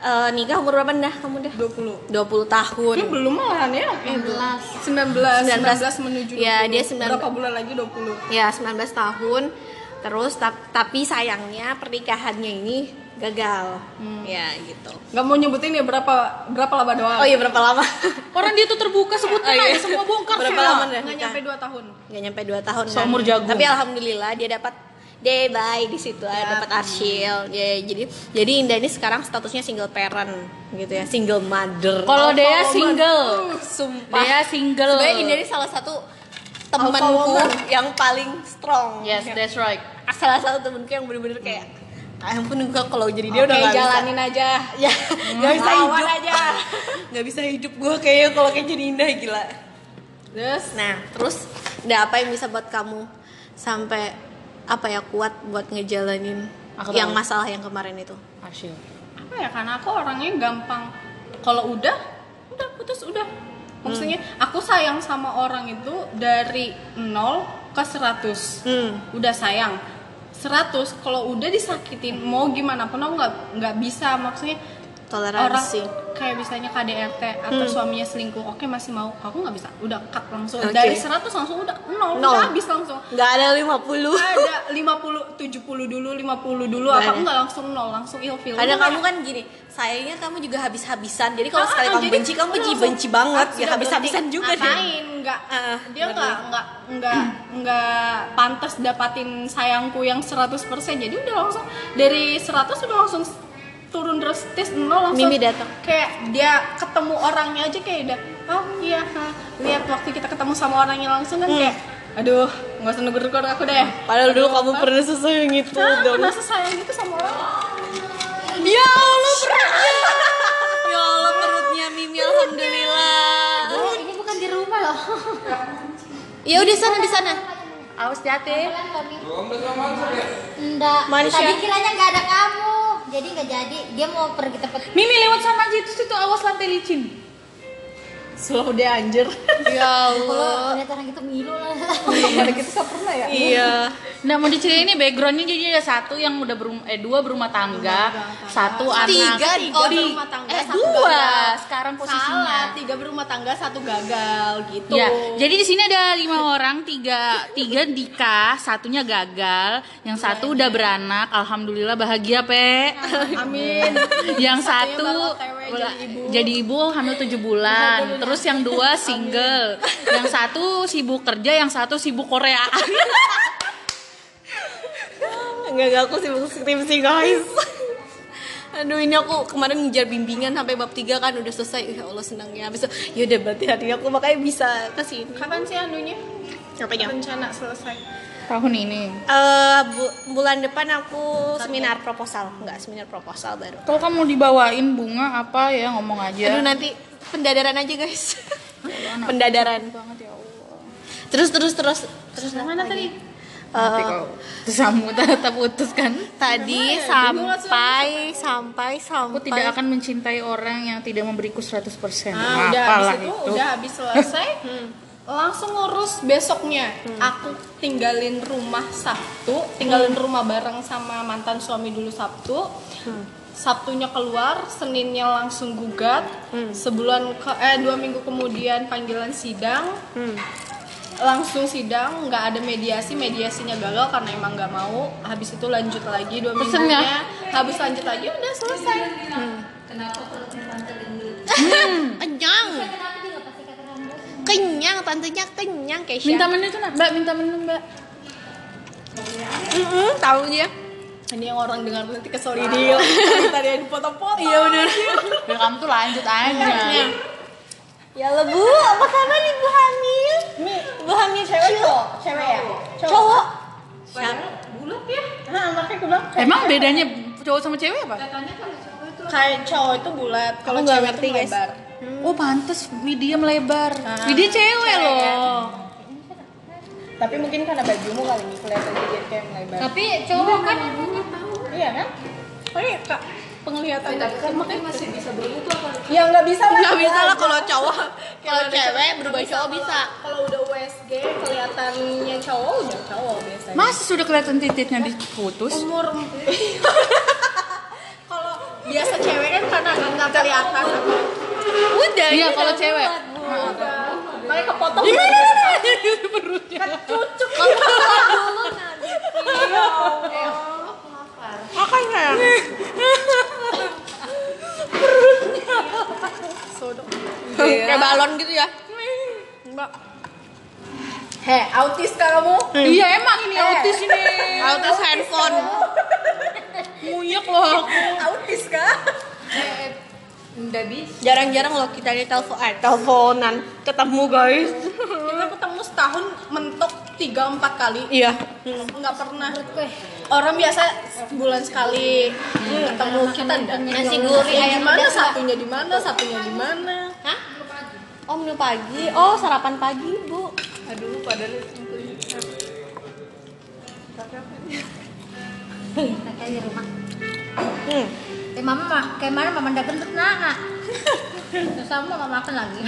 eh, nikah umur berapa dah kamu dah? 20 20 tahun. Ya belum malahan ya? 19 19, menuju 20 Ya, dia 19. Berapa bulan lagi? 20 Ya 19 tahun. Terus tap- tapi sayangnya pernikahannya ini gagal. Ya gitu. Nggak mau nyebutin ya berapa berapa lama doang Oh iya berapa lama? Orang dia tuh terbuka sebutin Oh, iya. aja semua bongkar Berapa Sheila. lama Nggak nyampe 2 tahun nggak nyampe 2 tahun kan. Seumur jagung. tapi alhamdulillah dia dapat day by di situ Ya. dapat arsil ya jadi jadi Indah ini sekarang statusnya single parent gitu ya single mother Kalau dia single, sumpah dia single. sebenarnya Indah ini salah satu temanku yang paling strong Yes, that's right. salah satu temenku yang bener-bener kayak ah, ampun gue kalau jadi dia Oke, udah nggak jalanin aja bisa ya nggak bisa Lawan hidup aja. nggak bisa hidup gue kayaknya kalau kayak jadi Indah gila Terus Nah, terus ada apa yang bisa buat kamu sampai apa ya kuat buat ngejalanin Aku yang tahu. masalah yang kemarin itu? Arsyil. apa ya karena aku orangnya gampang kalau udah udah putus udah maksudnya aku sayang sama orang itu dari 0 ke 100 Hmm. udah sayang 100 kalau udah disakitin mau gimana pun aku nggak nggak bisa. Maksudnya orang Toleransi. kayak misalnya KDRT atau suaminya selingkuh oke masih mau aku nggak bisa udah cut langsung Oke. dari 100 langsung udah nol, Nol. udah habis langsung Nggak ada 50 ada 50 70 dulu 50 dulu Nggak apa ada. nggak langsung nol langsung ilfil Udah, kamu kan gini, sayangnya kamu juga habis-habisan. Jadi kalau Ah, sekali kamu jadi benci, kamu benci benci banget. Ya habis-habisan juga dia. ngapain nggak Ah, dia nggak nggak nggak nggak pantas dapatin sayangku yang 100% jadi udah langsung dari 100 udah langsung turun drastis nol langsung Mimi datang. kayak dia ketemu orangnya aja kayak udah oh iya ha. lihat waktu kita ketemu sama orangnya langsung kan kayak aduh nggak usah negur-negur aku deh Padahal dulu kamu pernah sesayang itu Hah, dong. pernah sesayang gitu sama orang Ya Allah perutnya. ya Allah perutnya Mimi alhamdulillah. Oh, ini bukan di rumah loh. Ya udah sana di sana. Awas hati. Enggak. Manusia. Tadi kiranya nggak ada kamu. Jadi nggak jadi. Dia mau pergi tempat Mimi lewat sana aja itu situ awas lantai licin. Slow deh anjir Ya kalau Allah. lihat orang itu milu lah. pada kita nggak pernah ya Iya. Nah mau diceritain ini backgroundnya jadi ada satu yang udah berum eh dua berumah tangga, satu anak. Tiga, tiga oh, di- berumah tangga eh satu dua gagal. sekarang posisinya. Salah, tiga berumah tangga satu gagal gitu Ya, jadi di sini ada lima orang, tiga tiga nikah, satunya gagal, yang satu udah beranak, alhamdulillah bahagia pe. amin yang satu ibu. jadi ibu hamil tujuh bulan, terus yang dua single, yang satu sibuk kerja, yang satu sibuk Korea. Enggak, enggak aku sibuk skripsi guys. Aduh ini aku kemarin ngejar bimbingan sampai bab 3 kan udah selesai. Ya Allah senangnya Habis itu yaudah berarti hari aku makanya bisa ke sini kapan sih anunya? Apanya? rencana selesai. Tahun ini. Eh, bu- bulan depan aku seminar proposal. Enggak, seminar proposal baru. Kalau kamu dibawain bunga apa ya ngomong aja. Aduh nanti pendadaran aja guys. Pendadaran banget ya Allah. Terus terus terus Terus mana tadi? Eh, kalau tersamu tetap putus kan. Tadi sampai Sampai Aku sampai tidak akan mencintai orang yang tidak memberiku 100%. nah, udah Apalah habis itu, udah habis selesai langsung ngurus besoknya. Aku tinggalin rumah Sabtu tinggalin rumah bareng sama mantan suami dulu Sabtu Sabtunya keluar, Seninnya langsung gugat, sebulan ke eh dua minggu kemudian panggilan sidang, langsung sidang, nggak ada mediasi, mediasinya gagal karena emang nggak mau. Habis itu lanjut lagi dua minggunya, nggak? habis lanjut lagi udah selesai. Kenyang. Kenapa nggak pasti kata kamu? Kenyang, tantenya kenyang Keisha. Minta menu tuh, Mbak, minta menu, Mbak. Mm-mm, tahu dia Ini yang orang dengar nanti kesel ini tadi yang foto-foto. Iya bener Ya kamu tuh lanjut aja. Ya lo bu, apa kabar ibu hamil? Ibu hamil cewek cowok? Cewek ya? Cowok Bulat ya? Nah, makanya gue bilang Emang bedanya cowok sama cewek apa? kayak cowok itu bulat, kalau cewek ngerti, itu guys. lebar. Oh pantes Widya melebar. Widya cewek loh. Tapi mungkin karena bajumu kali ini kelihatan jadi kayak melebar. Tapi cowok kan Iya kan? Oh iya kak, penglihatan kan makanya masih bisa berubah apa? Ya nggak bisa lah. Gak bisa lah kalau cowok Kalau cewek berubah cowok bisa Kalau udah USG kelihatannya cowok udah cowok biasanya. Masa sudah kelihatan titiknya diputus? umur biasa cewek kan karena nggak kelihatan Udah. Iya, kalau udah cewek. Buat, Bu. mereka kepotong Kan cucuk kamu dulu nanti. Makanya. Kayak balon gitu ya. Enggak. Heh, autis kamu? Iya emang ini autis ini. Autis handphone. Muyak loh aku. Autis kah? Udah bisa. Jarang-jarang loh kita di telepon eh teleponan ketemu guys. Kita ketemu setahun mentok tiga empat kali. Iya. Nggak pernah. Orang biasa sebulan sekali ketemu kita Nasi gurih, di ayam mana satunya di mana satunya di mana. Hah? Oh menu pagi. Oh sarapan pagi bu. Aduh, padahal Kayak di rumah. Hmm. Eh mama kayak mana mama udah gendut nak nak. Terus kamu nggak makan lagi.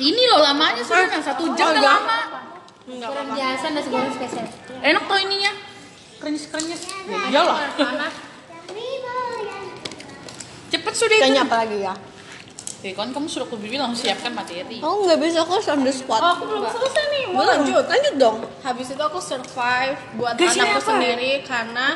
ini loh lamanya sebenarnya satu jam udah lama. Kurang biasa nasi goreng spesial. Enak tuh ininya. Krenyes-krenyes. Ya iyalah. Panas. Cepet sudah itu. Kayaknya apa lagi ya? Eh, kan kamu sudah aku bilang siapkan materi. Oh nggak bisa aku on the spot. Oh, aku belum selesai nih. Mau Belum. lanjut. Lanjut dong. Habis itu aku survive buat Gajinya anakku apa? sendiri karena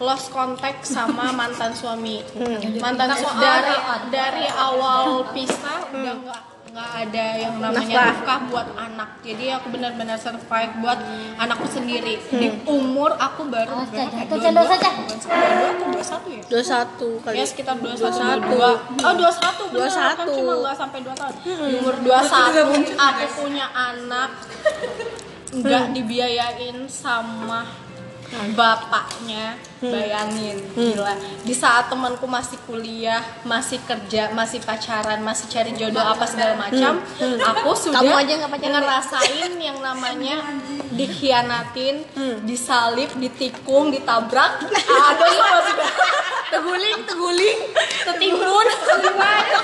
lost contact sama mantan suami. Hmm. Mantan Soal dari dari awal pisah udah nggak nggak ada yang namanya Nafkah. nafkah buat anak. Jadi aku benar-benar survive buat anakku sendiri. Di umur aku baru Awas, berapa ya? Cendol saja. Bukan sekitar 22 atau 21 ya? Dua satu kali. Ya sekitar 21, 21. 22. Oh, 21 benar. 21. Kan cuma nggak sampai 2 tahun. Di umur 21 aku punya anak nggak dibiayain sama bapaknya. Bayangin gila. Di saat temanku masih kuliah masih kerja masih pacaran masih cari jodoh apa segala macam aku sudah Kamu aja nggak pacaran, ngerasain yang namanya dikhianatin disalib ditikung ditabrak. Ada semua Teguling, teguling, ketimbun,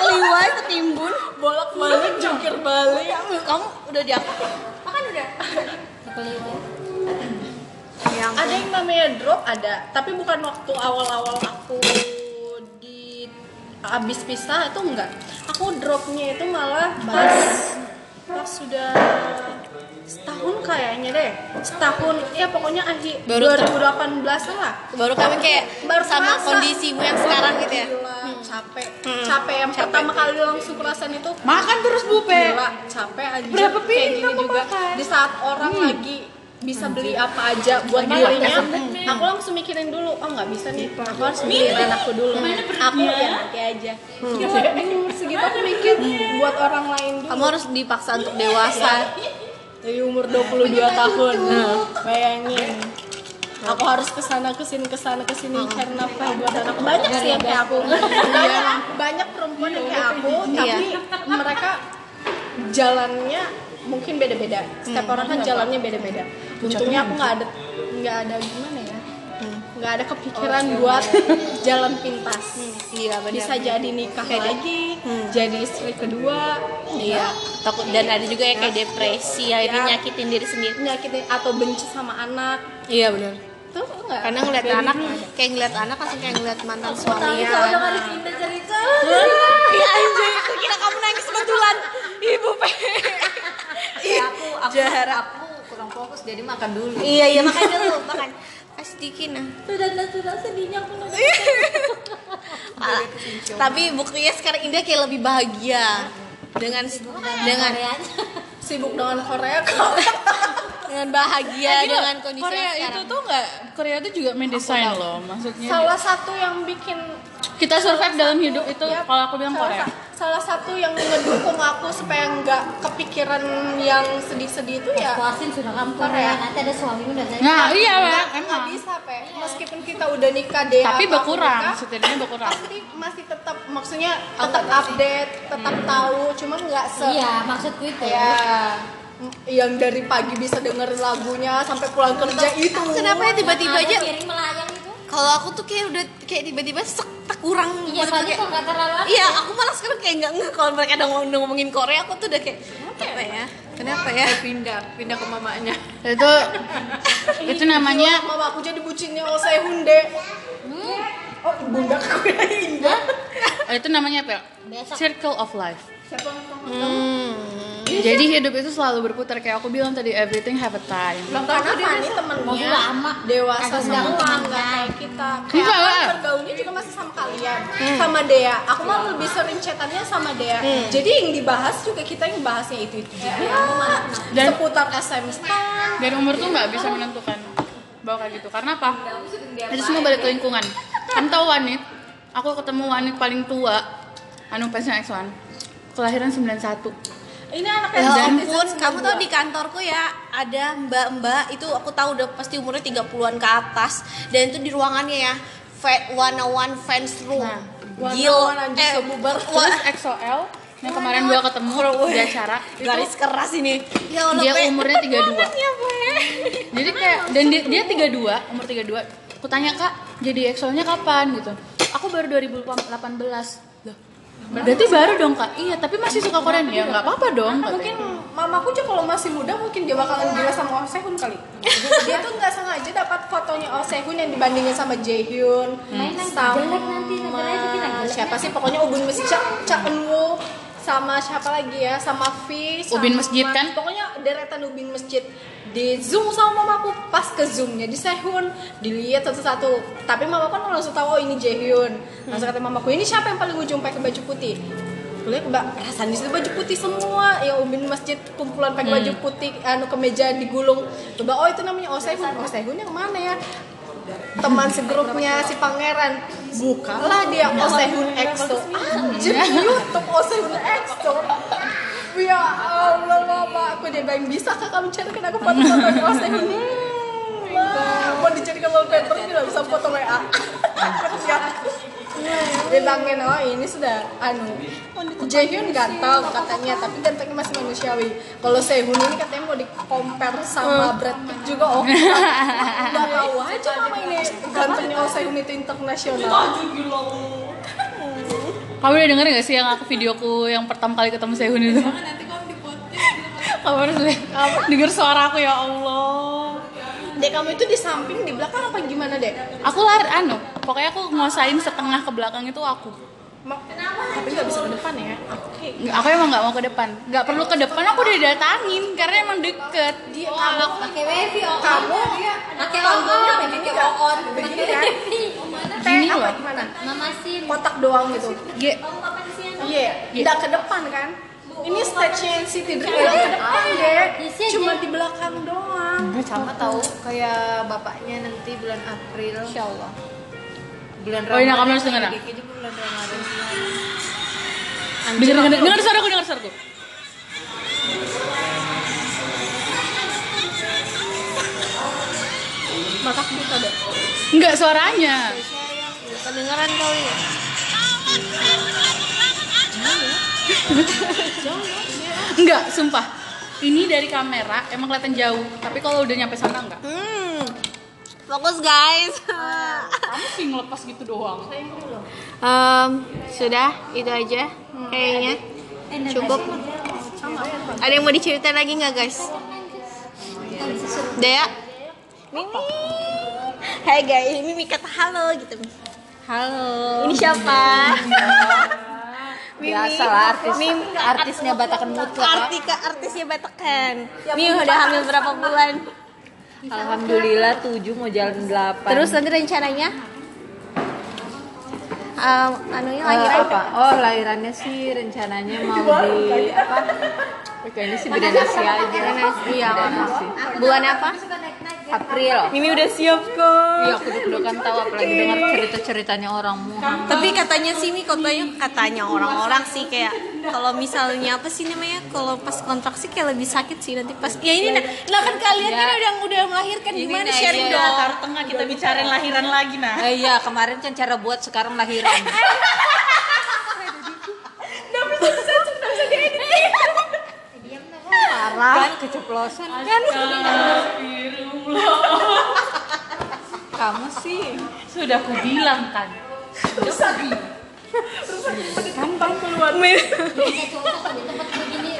keliwai, ketimbun. bolak balik jungkir balik. Kamu udah diangkat? Makan udah. Yang ada yang namanya drop ada. Tapi bukan waktu awal-awal aku di abis pisah itu enggak. Aku dropnya itu malah pas pas sudah setahun kayaknya deh. Setahun ya pokoknya akhir Baru 2018 lah. Baru kami kayak Baru sama kerasa. kondisimu yang sekarang gitu ya. Gila, capek. Capek yang pertama kali langsung kerasan itu Makan terus Bu Pe. Gila, capek aja Berapa kayak piring gini kamu juga. makan? di saat orang lagi bisa beli apa aja buat dirinya aku langsung mikirin dulu oh nggak bisa nih. Aku harus mikirin anakku dulu. Aku ya nanti aja. Di umur segitu aku mikir buat orang lain dulu. Kamu harus dipaksa untuk dewasa. dari umur 22 tahun. Nah, bayangin. Aku harus ke sana ke sini ke sana ke sini cari nafkah buat anak banyak sih yang kayak aku. Banyak banyak perempuan yang kayak aku tapi mereka jalannya mungkin beda-beda setiap orang kan jalannya beda-beda untungnya aku nggak ada nggak ada gimana ya nggak ada kepikiran buat jalan pintas Iya benar. bisa jadi nikah lagi jadi istri kedua Iya. Takut dan ada juga yang kayak depresi, akhirnya Ya. nyakitin diri sendiri. nyakitin atau benci sama anak Iya benar. tuh enggak Karena ngeliat anak, kayak ngeliat anak langsung kayak ngeliat mantan suami ya. Kalau udah dipindah cerita. Iya anjay, kira kamu nangis betulan. Ibu pe. Ya, aku aku Jahat. aku kurang fokus jadi makan dulu. Iya iya makan dulu, makan. Kasih dikit nah. Sudah sudah sedihnya aku nunggu. Ah, tapi buktinya sekarang Indah kayak lebih bahagia dengan dengan sibuk dengan Korea kok dengan bahagia dengan kondisi Korea yang itu sekarang. tuh nggak Korea itu juga mendesain loh maksudnya salah satu yang bikin kita survive dalam hidup itu ya, kalau aku bilang salah, Korea sa- salah satu yang ngedukung aku supaya nggak kepikiran yang sedih-sedih itu ya Puasin sudah kamu Korea. Nanti ada suamimu dan nah iya Pak, nggak emang. bisa pe. Meskipun kita udah nikah deh tapi berkurang setidaknya berkurang. pasti masih tetap maksudnya tetap update tetap tahu cuman nggak se Iya, maksudku itu. ya yang dari pagi bisa dengerin lagunya sampai pulang kerja itu. Kenapa ya tiba-tiba aja piring melayang itu. Kalau aku tuh kayak udah kayak tiba-tiba sek tak kurang Iya, kayak- kok nggak terlalu. Iya, aku malah sekarang kayak nggak nggak kalau mereka udah ngomong- ngomongin Korea, aku tuh udah kayak apa ya? Kenapa ya? Pindah pindah ke mamanya. Itu itu namanya mama aku jadi bucinnya Oh Sehunde oh bunda aku yang indah itu namanya apa ya? Circle of life. Siapa hmm. Jadi hidup itu selalu berputar. Kayak aku bilang tadi everything have a time. Belum karena Fani temennya lama. dewasa semua sama. nggak kayak kita kayak Enggak. aku kan bergaulnya juga masih sama kalian sama Dea. Aku malah lebih sering chatannya sama Dea. Jadi yang dibahas juga kita yang bahasnya itu itu juga. Dan- seputar SMS dan umur tuh nggak bisa menentukan bahwa kayak gitu. Karena apa? Itu semua balik ke lingkungan. Kamu tahu wanit? Aku ketemu wanit paling tua. Anu fansnya X1 kelahiran 91 ini anak Ya yang ampun, kamu tau di kantorku ya ada mbak-mbak itu aku tahu udah pasti umurnya 30-an ke atas dan itu di ruangannya ya Fa- 101 fans room. Nah, Gil, 101 anjing eh, sebubar. wah, terus XOL yang kemarin gua ketemu di acara itu garis keras ini. Ya Allah, dia umurnya 32 Ya, jadi kayak dan dia, dia 32 umur 32 aku tanya kak jadi EXO nya kapan? Gitu. Aku baru 2018 Loh, berarti baru dong kak? Iya tapi masih suka Korean? Ya nggak apa-apa dong mungkin mamaku juga kalau masih muda mungkin dia bakalan gila sama Oh Sehun kali. Dia tuh nggak sengaja dapat fotonya Oh Sehun yang dibandingin sama Jaehyun sama jadi jelek. siapa sih? Pokoknya Ubin Masjid Cha, Cha Eun-woo sama siapa lagi ya? Sama V sama- Ubin Masjid kan? pokoknya deretan Ubin Masjid. Di zoom sama mamaku pas ke zoomnya di Sehun. Dilihat satu-satu. Tapi mamaku kan langsung tahu oh ini Jaehyun. Langsung kata mamaku ini siapa yang paling ujung pakai baju putih? Kulihat mbak perasaan di situ baju putih semua. Yang ubin masjid kumpulan pakai baju putih anu kemeja digulung. Coba oh itu namanya Oh Sehun Oh Sehun yang mana ya teman segrupnya si pangeran. Bukalah dia Oh Sehun EXO anjir YouTube Oh Sehun EXO ya Allah mama. Aku dia bilang bisa kak kamu carikan aku foto-foto Oh Sehun Hmm, Ma, mau dijadikan wallpaper tidak bisa foto WA bilangin oh ini sudah anu Jaehyun ganteng katanya. Tapi gantengnya masih manusiawi. Kalau Sehun ini katanya mau di compare sama Brad Pitt juga oh nggak tahu aja mama ini Sehun itu internasional. Kamu udah denger gak sih yang aku videoku yang pertama kali ketemu Sehun itu? Kamu harus lihat kamu denger suara aku ya Allah. Dek kamu itu di samping di belakang apa gimana dek? Aku lari anu pokoknya aku nguasain setengah ke belakang itu aku tapi nggak bisa ke depan ya? Oke. Nggak, aku emang nggak mau ke depan. Nggak perlu ke depan aku udah datangin karena emang deket. Dia kamu pakai wifi oh. Kamu pakai panggungnya on begini pakai nggak on. Begini pakai kan Gini apa loh. gimana? Mama sim kotak doang gitu. Ye, Iya, tidak ke depan kan? Ini stage-nya NCT Dream nggak ke depan deh, Isi aja. cuma di belakang doang. sama tahu kayak bapaknya nanti bulan April. Insya Allah bulan Oh, ini kamu harus? Kayaknya bulan Ramadan denger denger denger suaraku denger suaraku Mata kita deh. Enggak suaranya Kedengeran kali ya. Enggak, sumpah Ini dari kamera emang kelihatan jauh Tapi kalau udah nyampe sana enggak Hmm. Fokus guys. Kamu sih ngelepas gitu doang Em, sudah itu aja kayaknya cukup. Ada yang mau diceritain lagi nggak guys? Dea, Mimi. Hai guys, Mimi kata halo gitu. Halo. Ini siapa? Mimi. biasa lah artis Mimi. artisnya Batakan mutlak Artika artisnya Batakan. Mimi udah hamil berapa bulan? Alhamdulillah 7 mau jalan 8 Terus nanti rencananya? Um, anunya lahiran apa? Oh lahirannya sih rencananya mau di apa? Kayaknya sih beda nasi aja. Iya, beda nasi. bulan apa? April. Mimi udah siap kok. Iya, aku deg-degan tahu apalagi dengar cerita-ceritanya orang Muhammad. Tapi katanya sih Mi katanya katanya orang-orang sih kayak kalau misalnya apa sih namanya kalau pas kontraksi kayak lebih sakit sih nanti pas ya ini nah, nah kan kalian kan udah udah melahirkan Ini gimana nah, sharing iya. dong. Taruh tengah kita bicarain lahiran lagi nah Eh, iya, kemarin kan cara buat sekarang lahiran. Parah. Kan keceplosan. Kan. Kamu sih. Sudah aku bilang kan kalau di tempat begini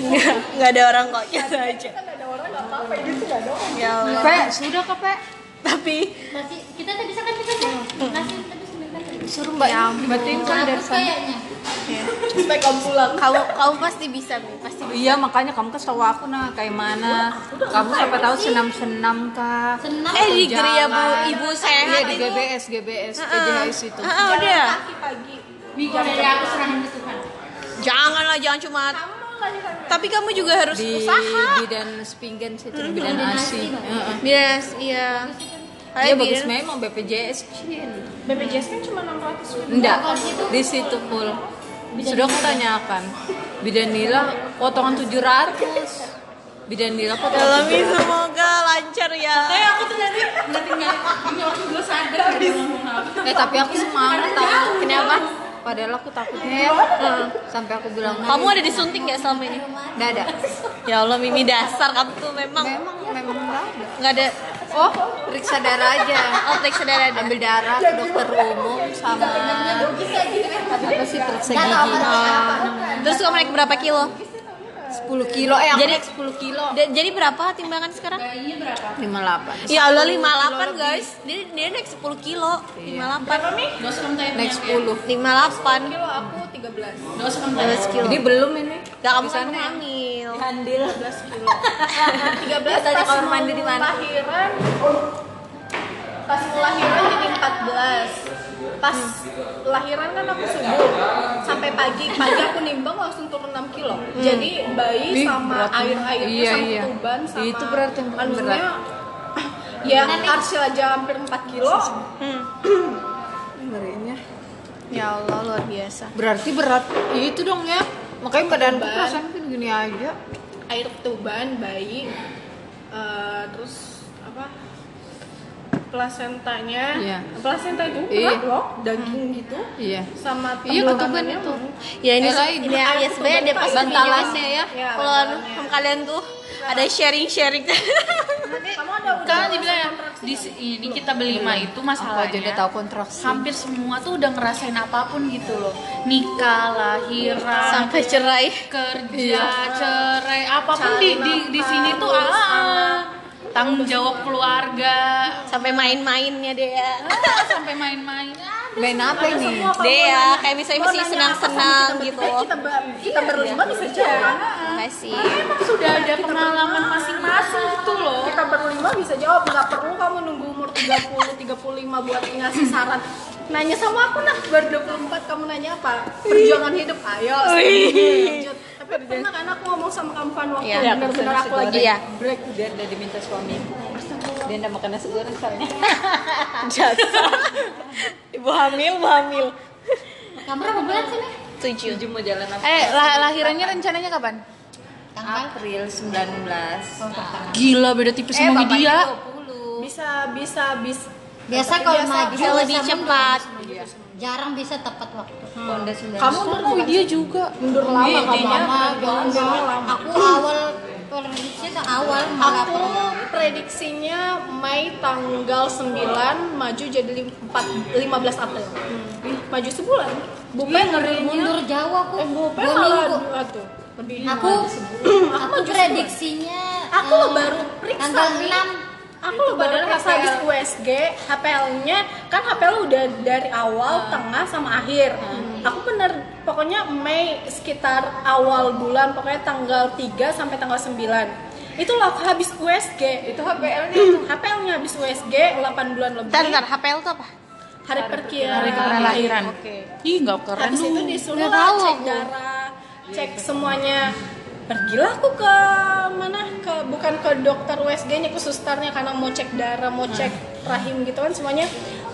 nggak nggak ada orang kok gitu aja. Kan ada orang nggak apa-apa. Ini nggak ada orang. Ya Pe, sudah kak Pe? tapi Nasi kita tadi kan kita nasi tadi sebentar. Suruh mbak Berarti kan dari Hapus kayaknya. supaya kamu pulang kamu kamu pasti bisa Mi. pasti bisa Iya makanya kamu kasih tahu aku nah kayak mana. Kamu siapa tahu senam-senam kak. Senam. eh di geria bu ibu Iya sehat di itu GBS GBS PJHS itu. Ah, ah, udah pagi dari aku serahin ke Tuhan. janganlah jangan cuma tapi kamu juga harus Di usaha bidan Spingen situ di bidan ASI. Heeh. bias iya Iya Kayak bagus memang BPJS Cin. BPJS kan cuma 600 ribu Enggak, di situ full. Sudah aku tanyakan. Bidan Nila potongan 700. Bidan Nila potongan Dalam 700. semoga lancar ya. Eh aku tuh nanti nanti nggak ini waktu gue sadar ada ngomong apa. Eh tapi aku semangat tahu. Kenapa? Padahal aku takutnya ya. Sampai aku bilang Kamu ada disuntik nggak selama ini? Nggak ada. Ya Allah, Mimi dasar kamu tuh memang Memang memang nggak ada. nggak ada. Oh, periksa darah aja. Oh, periksa darah. Ambil darah ke dokter umum sama apa sih periksa gigi. Oh. Terus kamu naik berapa kilo? 10 kilo. Eh, aku Jadi- naik 10 kilo. Da- jadi berapa timbangan sekarang? Bayinya berapa? 58. Ya Allah 58 guys. Dia dia naik 10 kilo. 58. Gak usah kamu tanya Naik 10. 58. kilo aku 13 Gak usah kamu tanya. 12 kilo. Jadi belum ini. Gak kamu kan ya? hamil. Handil. 13 kilo 13 Tanya pas kamar mau mandi di mana? lahiran pas lahiran jadi 14 pas lahiran kan aku subuh sampai pagi pagi aku nimbang langsung turun 6 kilo jadi bayi Ih, sama berat. air airnya Iya, sama iya. tuban sama Itu berarti yang manusia ya Arsyil aja hampir 4 kilo Hmm. Ngerinya. Ya Allah luar biasa. Berarti berat itu dong ya. Makanya badanku Beban. perasaan gini aja. air tuban bayi eh, terus plasentanya Iya. plasenta itu Iya. loh daging gitu Iya. sama Iya, ketuban itu. Ya ini Eh, ini ya, ya sebenarnya ada pas Bantalannya ya. Ya, Kalau kalian tuh ada sharing-sharing. kamu ada udah Kan dibilang ya, di ini kita berlima itu Aku aja udah masalahnya tahu kontraksi. hampir semua tuh udah ngerasain apa pun gitu loh nikah lahiran Sampai cerai. kerja cerai apa pun di di di sini tuh ah tanggung jawab keluarga. Sampai main-mainnya deh ya. ah, sampai main-main. Ah, Main apa ini? Deh ya, kayak misalnya masih senang-senang gitu. kita, kita, ber- kita berlima bisa jawab Makasih. sudah ada pengalaman masing-masing gitu loh. Kita berlima bisa jawab nggak perlu kamu nunggu umur 30 35 buat ngasih saran. Nanya sama aku nah baru 24 kamu nanya apa? Perjuangan hidup? Ayo lanjut pernah kan aku ngomong sama kamu kan waktu Iya. benar-benar aku lagi Iya. break dia udah diminta suamiku. Dia udah makan nasi goreng soalnya. Ibu hamil, ibu hamil. Kamu berapa bulan sih nih? Tujuh. Tujuh mau jalan apa? eh lah- lahirannya rencananya kapan Tanggal. April 19. gila beda tipis sama bapaknya dia 20. bisa bisa bisa Biasa kalau maju lebih cepat. Iya. Jarang bisa tepat waktu. Honda 19. kamu mundur dia juga mundur lama Iya, kamu lama Aku awal prediksi tuh awal malah Aku prediksinya Mei tanggal 9 maju jadi lim- empat- 15 April. Maju sebulan. Bupe ngerinya. mundur jauh aku. Eh, Bupe Dua malah tuh. Lebih Aku aku maju prediksinya Aku eh, baru periksa tanggal nih. 6 Aku lo baru periksa habis USG, HPL-nya kan HPL udah dari awal, tengah sama akhir. Aku bener pokoknya Mei sekitar awal bulan, pokoknya tanggal 3 sampai tanggal 9. Itu lah aku habis USG. Itu HPL-nya itu. HPL-nya habis USG 8 bulan lebih. Bentar, bentar, HPL tuh apa? Hari perkiraan. hari kebenaran lahiran Oke. ih nggak keren Habis itu disuruh lah cek darah, cek semuanya. Pergilah aku ke mana? Ke bukan ke dokter USG-nya, ke susternya karena mau cek darah, mau cek rahim gitu kan semuanya.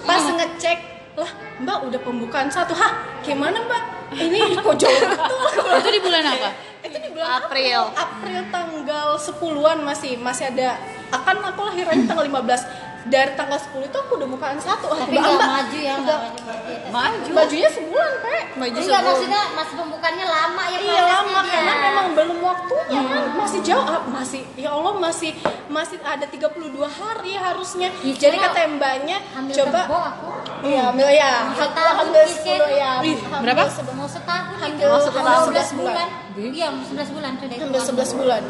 Pas ngecek, lah Mbak udah pembukaan satu. Hah, gimana Mbak? Ini kok jauh betul. itu di bulan apa Itu di bulan April. April tanggal 10-an masih masih ada akan aku lahirannya tanggal 15 dari tanggal 10 itu aku udah bukaan satu. Tapi Mbak, nggak Mbak, maju ya, nggak. maju. Maju. bajunya sebulan pe Baju Enggak sebelum. maksudnya masih pembukaannya lama ya Iya lama dia. karena memang belum waktunya kan. Masih jauh ah, masih ya Allah masih masih ada 32 hari harusnya. Ih, jadi kata mbaknya coba. tebo aku. Iya hamil ya. Hamil hamil 10 ya. Berapa? sebe- mau setahun Hamil- itu. hamil Hamil 11 11 bulan iya 11 bulan sudah hamil 11 bulan.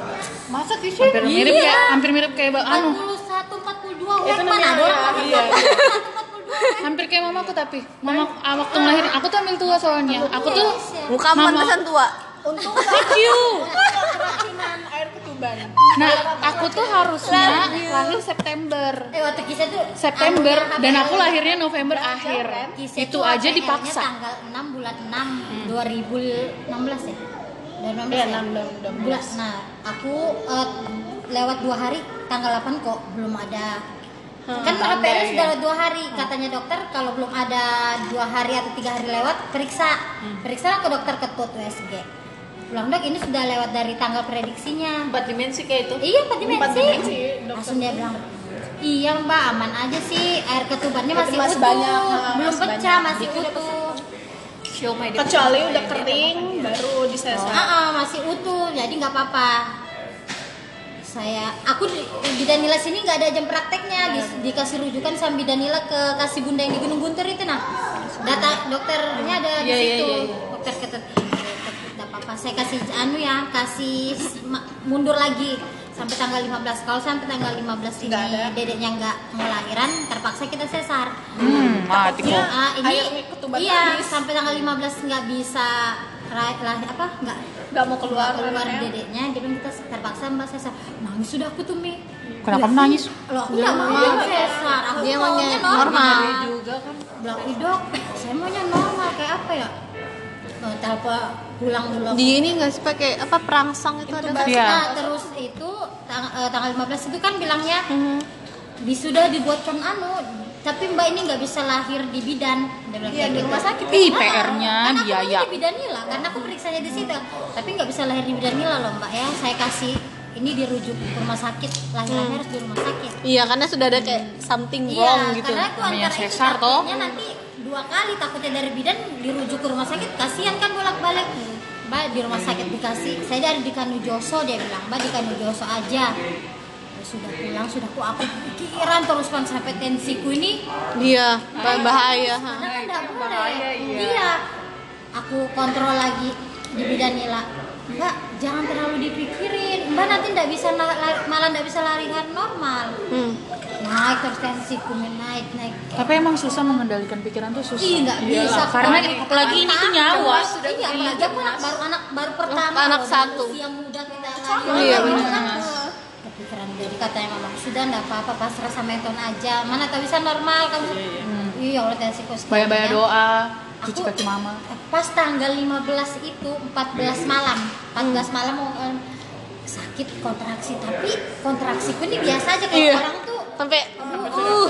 Masa kisah? hampir mirip Iya. ya hampir mirip kayak bang anu. 41 42 itu namanya ya, iya. 41 42 hampir kayak mamaku tapi. Mama ah, waktu ngelahirin aku tuh ambil tua soalnya. Aku tuh Muka Mama. pantesan tua. untung thank you. Keracunan air ketuban. Nah aku tuh harusnya lahir September. Eh waktu kisah tuh September. Anunya dan aku lahirnya November akhir. Itu aja dipaksa. tanggal 6 bulan 6 2016 ya 2016 Iya, ya 6, 6, bulan nah aku eh, lewat dua hari tanggal 8 kok belum ada. Kan tanda HPL ya. sudah lewat dua hari. Katanya dokter kalau belum ada dua hari atau tiga hari lewat periksa. Periksa ke dokter ketut USG pulang dok ini sudah lewat dari tanggal prediksinya. Empat dimensi kayak itu. Iya empat dimensi. Empat dimensi, dokter. Langsung dia bilang, iya mbak aman aja sih air ketubannya masih, masih utuh, banyak, belum masih pecah banyak. masih utuh. Show my kecuali udah kering baru disesar Ah, ah, masih utuh, jadi nggak apa-apa. Saya, aku di, di Danila sini nggak ada jam prakteknya, di- dikasih rujukan sama Danila ke kasih bunda yang di Gunung Guntur itu nah. Data dokternya ada di Iya, iya, situ. iya, iya. Dokter ketut. Nggak apa-apa, saya kasih anu ya, kasih mundur lagi sampai tanggal 15 kalau sampai tanggal 15 ini dedeknya nggak mau lahiran terpaksa kita sesar. Hmm mati kok Ah, ini iya habis. sampai tanggal 15 nggak bisa lah apa nggak nggak mau keluar keluar, keluar ya. dedeknya. Jadi kita terpaksa mbak sesar. Nangis sudah aku tuh mi. Kenapa menangis loh aku nggak mau sesar. Aku Dia maunya normal, normal. juga kan. bilang "Ih, dok saya maunya normal. Kayak apa ya oh, telepon pulang dulu aku. Di ini nggak sih pakai apa perangsang itu ada? Iya. Nah, terus itu tang- eh, tanggal 15 itu kan bilangnya Mhm. di sudah dibuatkan anu tapi mbak ini nggak bisa lahir di bidan Iya, kayak di gitu. rumah sakit. Ih, PR-nya karena aku biaya. di bidan nila karena aku periksanya di situ tapi nggak bisa lahir di bidan nila loh mbak ya saya kasih ini dirujuk ke rumah sakit lahirannya harus di rumah sakit Iya, karena sudah ada kayak something iya wrong gitu. karena aku antara itu sesar, toh. takutnya nanti dua kali takutnya dari bidan dirujuk ke rumah sakit. Kasihan kan bolak balik mbak di rumah sakit dikasih. Saya dari di Kanujoso dia bilang mbak di Kanujoso aja. Ya sudah pulang sudah aku aku pikiran terus kan sampai tensiku ini. Iya, bah- bahaya. ha. karena kan nggak boleh. iya. Aku kontrol lagi di bidan nila mbak jangan terlalu dipikirin mbak nanti nggak bisa na- la- malah nggak bisa larihan normal Hmm. naik terus tensiku naik naik tapi emang susah mengendalikan pikiran tuh susah Ih, nggak bisa. karena apalagi ini tuh nyawa Sudah iya, apalagi aku anak baru anak baru pertama. Anak loh, satu. Usia muda kita Iya, benar. satu. Kepikiran jadi katanya mama sudah enggak apa-apa pasrah sama Eton aja. Mana tak bisa normal kamu. Iya, Allah tensiku sekian banyak-banyak ya. doa cuci kaki mama Pas tanggal 15 itu 14 malam. 14 malam mau em, sakit kontraksi. Tapi kontraksiku ini biasa aja kayak Iya. orang tuh Sampai uh,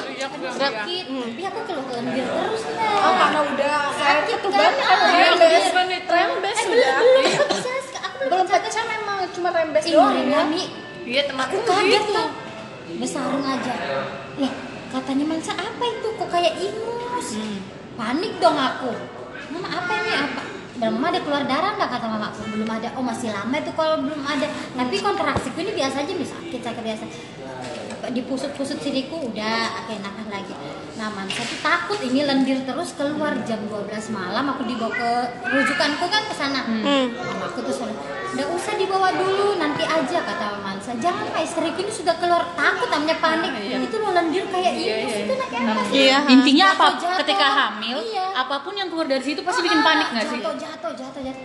sakit. Tapi aku keluh lendir terus oh nah. karena udah Sakit ketuban kan? rembes. Iya. rembes Eh, sudah belum belum pecah belum pecah memang cuma rembes doang ya. Iya teman aku kaget tuh. Besarung aja. Lah katanya mansa apa itu? Kok kayak ingus? Panik dong aku mama apa ini? Apa? Dan mama ada keluar darah nggak kata mama? Belum ada. Oh masih lama itu kalau belum ada. Tapi kontraksiku ini biasa aja bisa sakit sakit biasa. Dipusut-pusut siriku udah enakan lagi nah mansa tuh takut ini lendir terus keluar jam 12 malam aku dibawa ke rujukanku kan ke sana. Mama aku tuh selalu nggak usah dibawa dulu nanti aja kata Mama Mansa. Jangan pak istriku ini sudah keluar takut namanya panik. Itu loh lendir kayak ingus itu nak apa sih Iya. intinya apa? Jatuh-jatuh. ketika hamil Iya. apa pun yang keluar dari situ pasti bikin panik nggak sih? jatuh jatuh jatuh jatuh.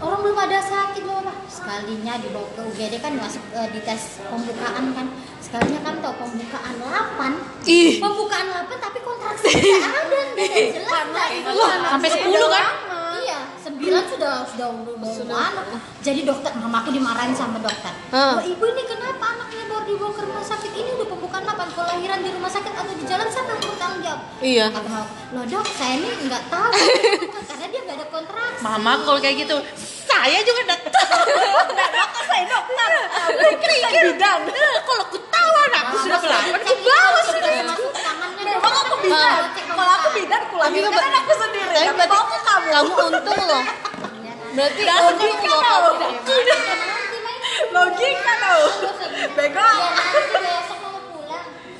Orang belum ada sakit loh lah sekalinya dibawa ke UGD kan masuk eh, di tes pembukaan kan sekalinya kan tau pembukaan 8 Ih. pembukaan 8 tapi kontraksi tidak ada tidak jelas lah sampai 10 kan? iya 9 sudah sudah sudah anu. jadi dokter mamaku dimarahin sama dokter. Wah, ibu ini kenapa anaknya baru dibawa ke rumah sakit ini? Udah pembukaan 8 kalau lahiran di rumah sakit atau di jalan siapa yang bertanggung jawab? Iya. mama loh dok saya ini nggak tahu. Karena dia nggak ada kontraksi mama kalau kayak gitu saya juga dokter nah dokter saya dokter pikir eh, kalau aku tahu aku sudah melamar ke bawah sudah. Memang aku bidan kalau aku bidan aku lahirkan kan aku sendiri. tapi berarti aku kamu. kamu untung loh. Berarti untung loh logika loh bego.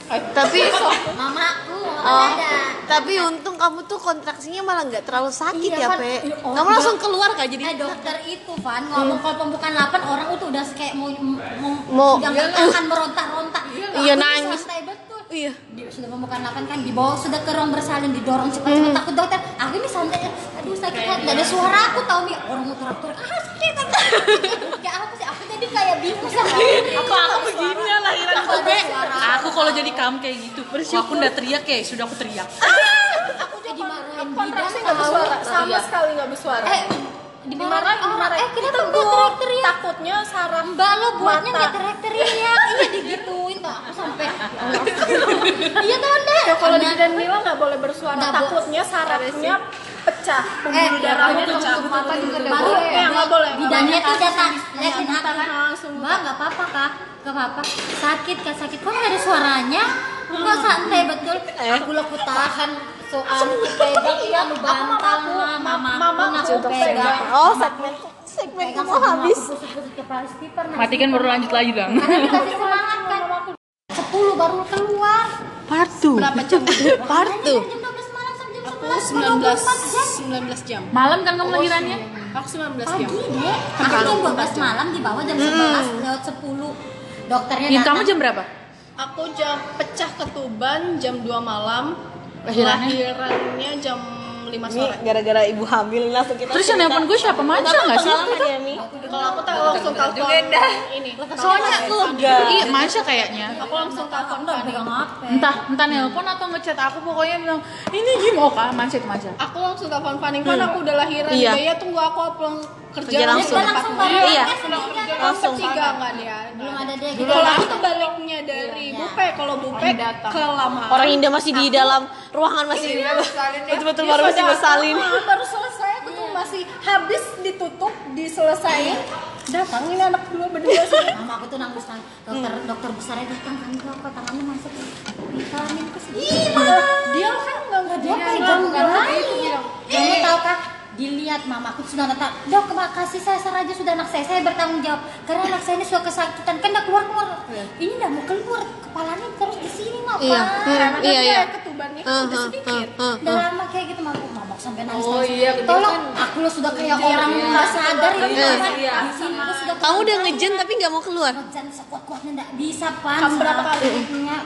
Tapi Mamaku, mama Oh, ada. tapi untung kamu tuh kontraksinya malah nggak terlalu sakit Iya, ya, Van. Pe. Iya, oh, kamu langsung keluar gak jadi Eh dokter itu Van ngomong kalau pembukaan 8 orang itu udah kayak mau mau, Mau- udah nggak tahan berontak-rontak. Iya, tuh nangis. Betul. Iya. Di- sudah pembukaan 8 kan dibawa sudah ke ruang bersalin didorong cepat-cepat Hmm. takut dokter. Aku ini santai. Aduh sakit hati. Gak ada suara aku tahu nih orang mau teriak-teriak. Ah sakit. sakit." Kayak apa sih? Aku jadi kayak bingung sama apa aku begini ya lahiran Aku suara. Aku kalau jadi kamu kayak gitu, aku udah teriak kayak sudah aku teriak. Aku jadi marahin bidan sama sekali nggak bersuara Eh dimarahin orang. Eh kenapa enggak teriak-teriak? takutnya saraf Mbak lo buatnya nggak teriak-teriak. Iya digituin tuh aku sampai Iya tuh anda ya kalau di bidan Mila nggak boleh bersuara. Nggak takutnya sarafnya pecah. Eh, pembuluh darahnya pecah. mata juga nggak Baru boleh. ya nggak boleh. Bidannya tuh datang Iya, Liatin aku langsung Mbak nggak apa-apa kak. Gak apa-apa. Sakit kak. Sakit. Kok nggak ada suaranya? Kok santai betul. Aku lo aku tahan Soal aku pegang Aku. bantal mama Mama aku pegang. Oh segmen segmen kamu habis. Mati kan baru lanjut lagi dong. Karena dikasih semangat kan 10 baru keluar. Partu. Berapa jam? Partu. Jam 12 malam sampai jam aku 11 19 19 jam. Malam kan kamu lahirannya? aku 19 jam Pagi deh Aku jam 12 malam di bawah jam 11 lewat 10 Dokternya datang kamu jam berapa? aku jam pecah ketuban jam 2 malam Lahirannya? lahirannya jam 5 ini sore gara-gara ibu hamil langsung kita Terus yang nelpon gue siapa? Manca nggak sih? ya kalau aku tahu langsung telepon ini Soalnya enggak. Iya, Manca kayaknya. aku langsung telepon Fani. pegang HP Entah, entah nelpon atau ngechat aku pokoknya bilang ini gimana oh kak Manca itu Manca. aku langsung telepon Fanny kan aku udah lahiran Iya. Iya tunggu aku pulang kerja, Kerja langsung. langsung. Iya. ya sendirian. langsung. Nggak dia Belum ada Dulu gitu kalau aku baliknya dari Iya. Bupe. Kalau Bupe ke Lama orang Indah masih di dalam ruangan masih betul-betul baru masih bersalin baru selesai. Aku tuh masih habis ditutup diselesain. Datang ini anak dua berdua sih. Mama aku tuh nangis kan Dokter dokter besarnya datang kan Gua apa tangannya masuk? Vitamin ke sini dia kan nggak Dia pegang nggak lain Kamu tahu kan dilihat mama aku sudah datang dok kasih. Saya saja sudah anak saya. Saya bertanggung jawab. Karena anak saya ini sudah kesakitan. Kan udah keluar keluar ini udah mau keluar. Kepalanya terus di sini mah Iya. Hmm, karena kan iya, dia iya. ketubannya Uh, udah uh, sedikit. uh, uh, udah uh. lama kayak gitu mama mama sampai nangis Oh, iya, tolong kan- aku lo sudah kayak orang nggak sadar ya Iya, iya. di sini aku sudah kamu udah ngejen tapi nggak mau keluar? Ngejan sekuat-kuatnya nggak bisa pan kamu berapa kali?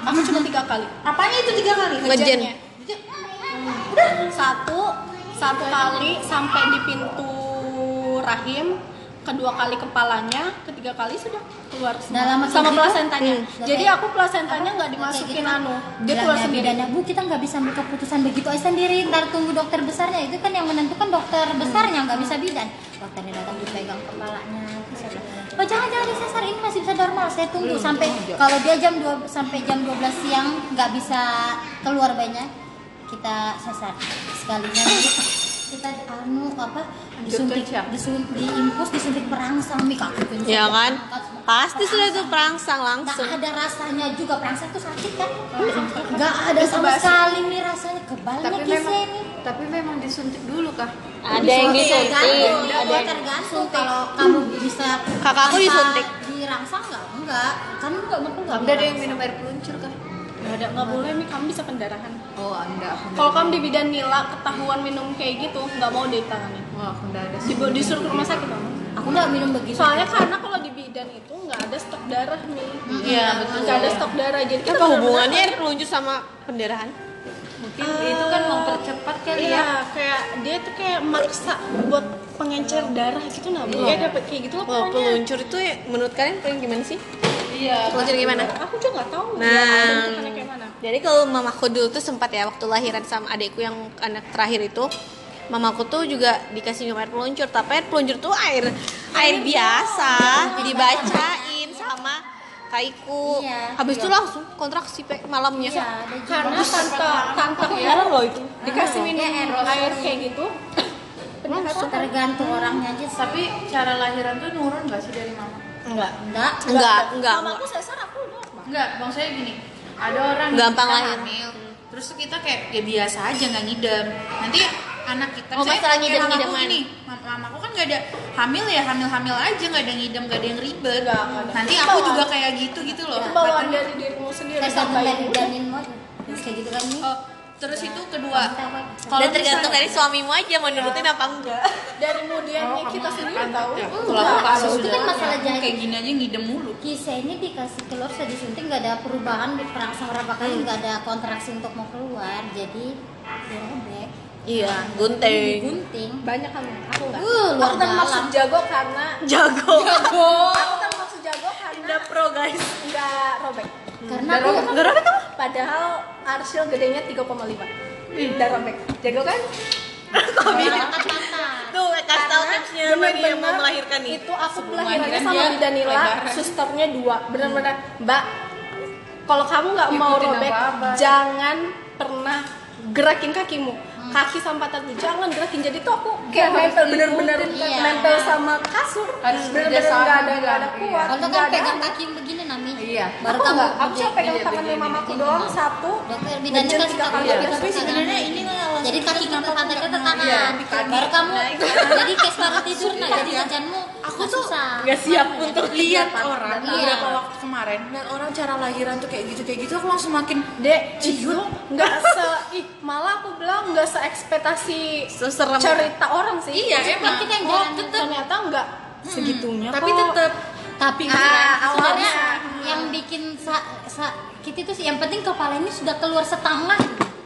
Aku cuma tiga kali. Apanya itu tiga kali? Ngejen. Satu satu kali sampai di pintu rahim kedua kali kepalanya ketiga kali sudah keluar semua. Lama sama gitu? plasentanya. Hmm. jadi aku plasentanya nggak dimasukin anu. Dia keluar sendiri. bedanya bu kita nggak bisa ambil keputusan begitu aja sendiri. Ntar tunggu dokter besarnya. Itu kan yang menentukan dokter besarnya. Nggak bisa bidan. Dokternya datang dipegang kepalanya. Oh jangan jangan disesar ini masih bisa normal. Saya tunggu sampai kalau dia jam 2 sampai jam 12 siang nggak bisa keluar banyak kita sesar sekalinya. Kita anu apa disuntik disuntik diimpus disuntik perangsang mie kaki kunci. ya kan? pasti sudah itu perangsang. Nggak langsung. Ada rasanya juga. Perangsang tuh sakit kan? Nggak ada sama sekali nih rasanya. Kebalnya Tapi kisah memang ini. tapi memang disuntik dulu kah? ada yang disuntik. ada yang tergantung. kalau kamu bisa Kakakku disuntik. dirangsang nggak? Enggak kan enggak makan enggak Ada yang minum air peluncur kah? Nggak ada nggak boleh nih kamu bisa pendarahan. Oh, anda. kalau kamu di bidan nila ketahuan minum kayak gitu nggak mau ditangani. Wah, anda ada. di disuruh ke rumah sakit kamu? Aku nggak minum begitu. Soalnya karena kalau di bidan itu nggak ada stok darah nih Iya, betul. nggak ada stok darah jadi kita apa hubungannya air sama pendarahan Mungkin itu kan mempercepat kali ya. Iya, kayak dia tuh kayak maksa buat pengencer darah gitu nah. Dia dapat kayak gitu pokoknya. peluncur itu ya, menurut kalian paling gimana sih? Iya. Peluncur gimana? Aku juga nggak tahu. Nah. ya, kayak mana. Jadi kalau mamaku dulu tuh sempat ya waktu lahiran sama adikku yang anak terakhir itu Mamaku tuh juga dikasih minum air peluncur, tapi air peluncur tuh air air biasa dibacain sama kaiku. Iya. Habis itu langsung kontraksi pe malamnya. Iya. Karena tante tante ya loh itu. dikasih minum air kayak gitu. Langsung tergantung orangnya aja sih. Tapi cara lahiran tuh nurun gak sih dari mama? Enggak. enggak Enggak, enggak, enggak. aku sesar aku udah. Enggak, maksudnya gini. Ada orang Gampang lahir. hamil, terus tuh kita kayak ya biasa aja nggak ngidam. Nanti anak kita Oh, masalah kayak mamaku mam- mamaku kan nggak ada hamil ya hamil hamil aja nggak ada ngidam nggak ada yang ribet. Nggak ada. nanti Itu aku bawaan. juga kayak gitu gitu loh. Itu bawaan dari dirimu sendiri tergantung sampai kayak gitu kan nih oh, terus itu kedua Apa? kalau Dan tergantung dari suamimu aja mau nurutin apa enggak. dari kemudiannya kita sendiri tahu kalau aku kasus itu kan masalah jahit. kayak gini aja ngidam mulu Kisah ini dikasih keluar sudah disuntik nggak ada perubahan di perangsang berapa kali nggak ada kontraksi untuk mau keluar jadi dirobek Iya, gunting. gunting banyak kan aku enggak Uh, luar aku termasuk dalam. jago karena Jago. Jago. aku termasuk jago karena Udah pro guys. nggak robek karena aku Enggak robek kamu? padahal arsil gedenya 3,5 dan robek jago kan? Angkat mata. Tuh, kasih tahu tipsnya bagi yang mau melahirkan nih. itu aku lahiran sama Bidanila lebaran. susternya dua. Benar-benar mbak kalau kamu nggak mau robek jangan pernah gerakin kakimu kaki sampai pantatmu jangan gerakin jadi tuh aku kayak nempel bener-bener Iya. nempel sama kasur Harus bener-bener nggak ada juga. nggak ada Iya. kuat kalau nggak kan ada pegang kaki begini nami Iya. baru aku kamu nggak aku cuma pegang Iya, tangannya begini. mamaku doang satu ngejen kan tiga suka kali tapi pegangan. sebenarnya ini jadi kaki kita pantai kita tangan Iya, baru kamu jadi kayak baru tidur nah jadi jajanmu aku tuh susah Nggak siap untuk lihat orang Iya. beberapa waktu kemarin dan orang cara lahiran tuh kayak gitu kayak gitu aku langsung makin Dek, itu nggak se, ih, malah aku bilang nggak se ekspektasi Seserem. cerita orang sih. Iya, emang. kita yang Oh, jalan tetep. ternyata nggak segitunya tapi kok. tetep tapi Ah, sebenarnya awalnya. yang bikin sa, sa, kita itu sih yang penting kepala ini sudah keluar setengah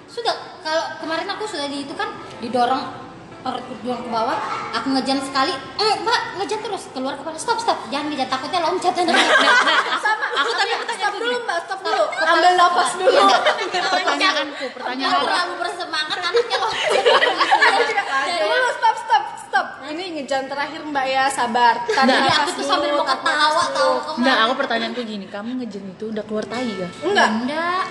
sudah kalau kemarin aku sudah di itu kan didorong perut dorong ke bawah. Aku ngejan sekali. Eh mbak ngejan terus. Keluar kepala. Stop stop. Jangan ngejan. Takutnya loncat. Sama. aku tadi stop dulu mbak, stop Stop. dulu. Ambil nafas dulu. Iya, pertanyaanku pertanyaanku. Terlalu bersemangat anaknya loncat. Dulu stop stop stop. Ini ngejan terakhir mbak ya. Sabar. Jadi nafas aku tuh sambil mau ketawa tahu dulu. Enggak, aku pertanyaanku gini, kamu ngejen itu udah keluar tai ya? Enggak. enggak.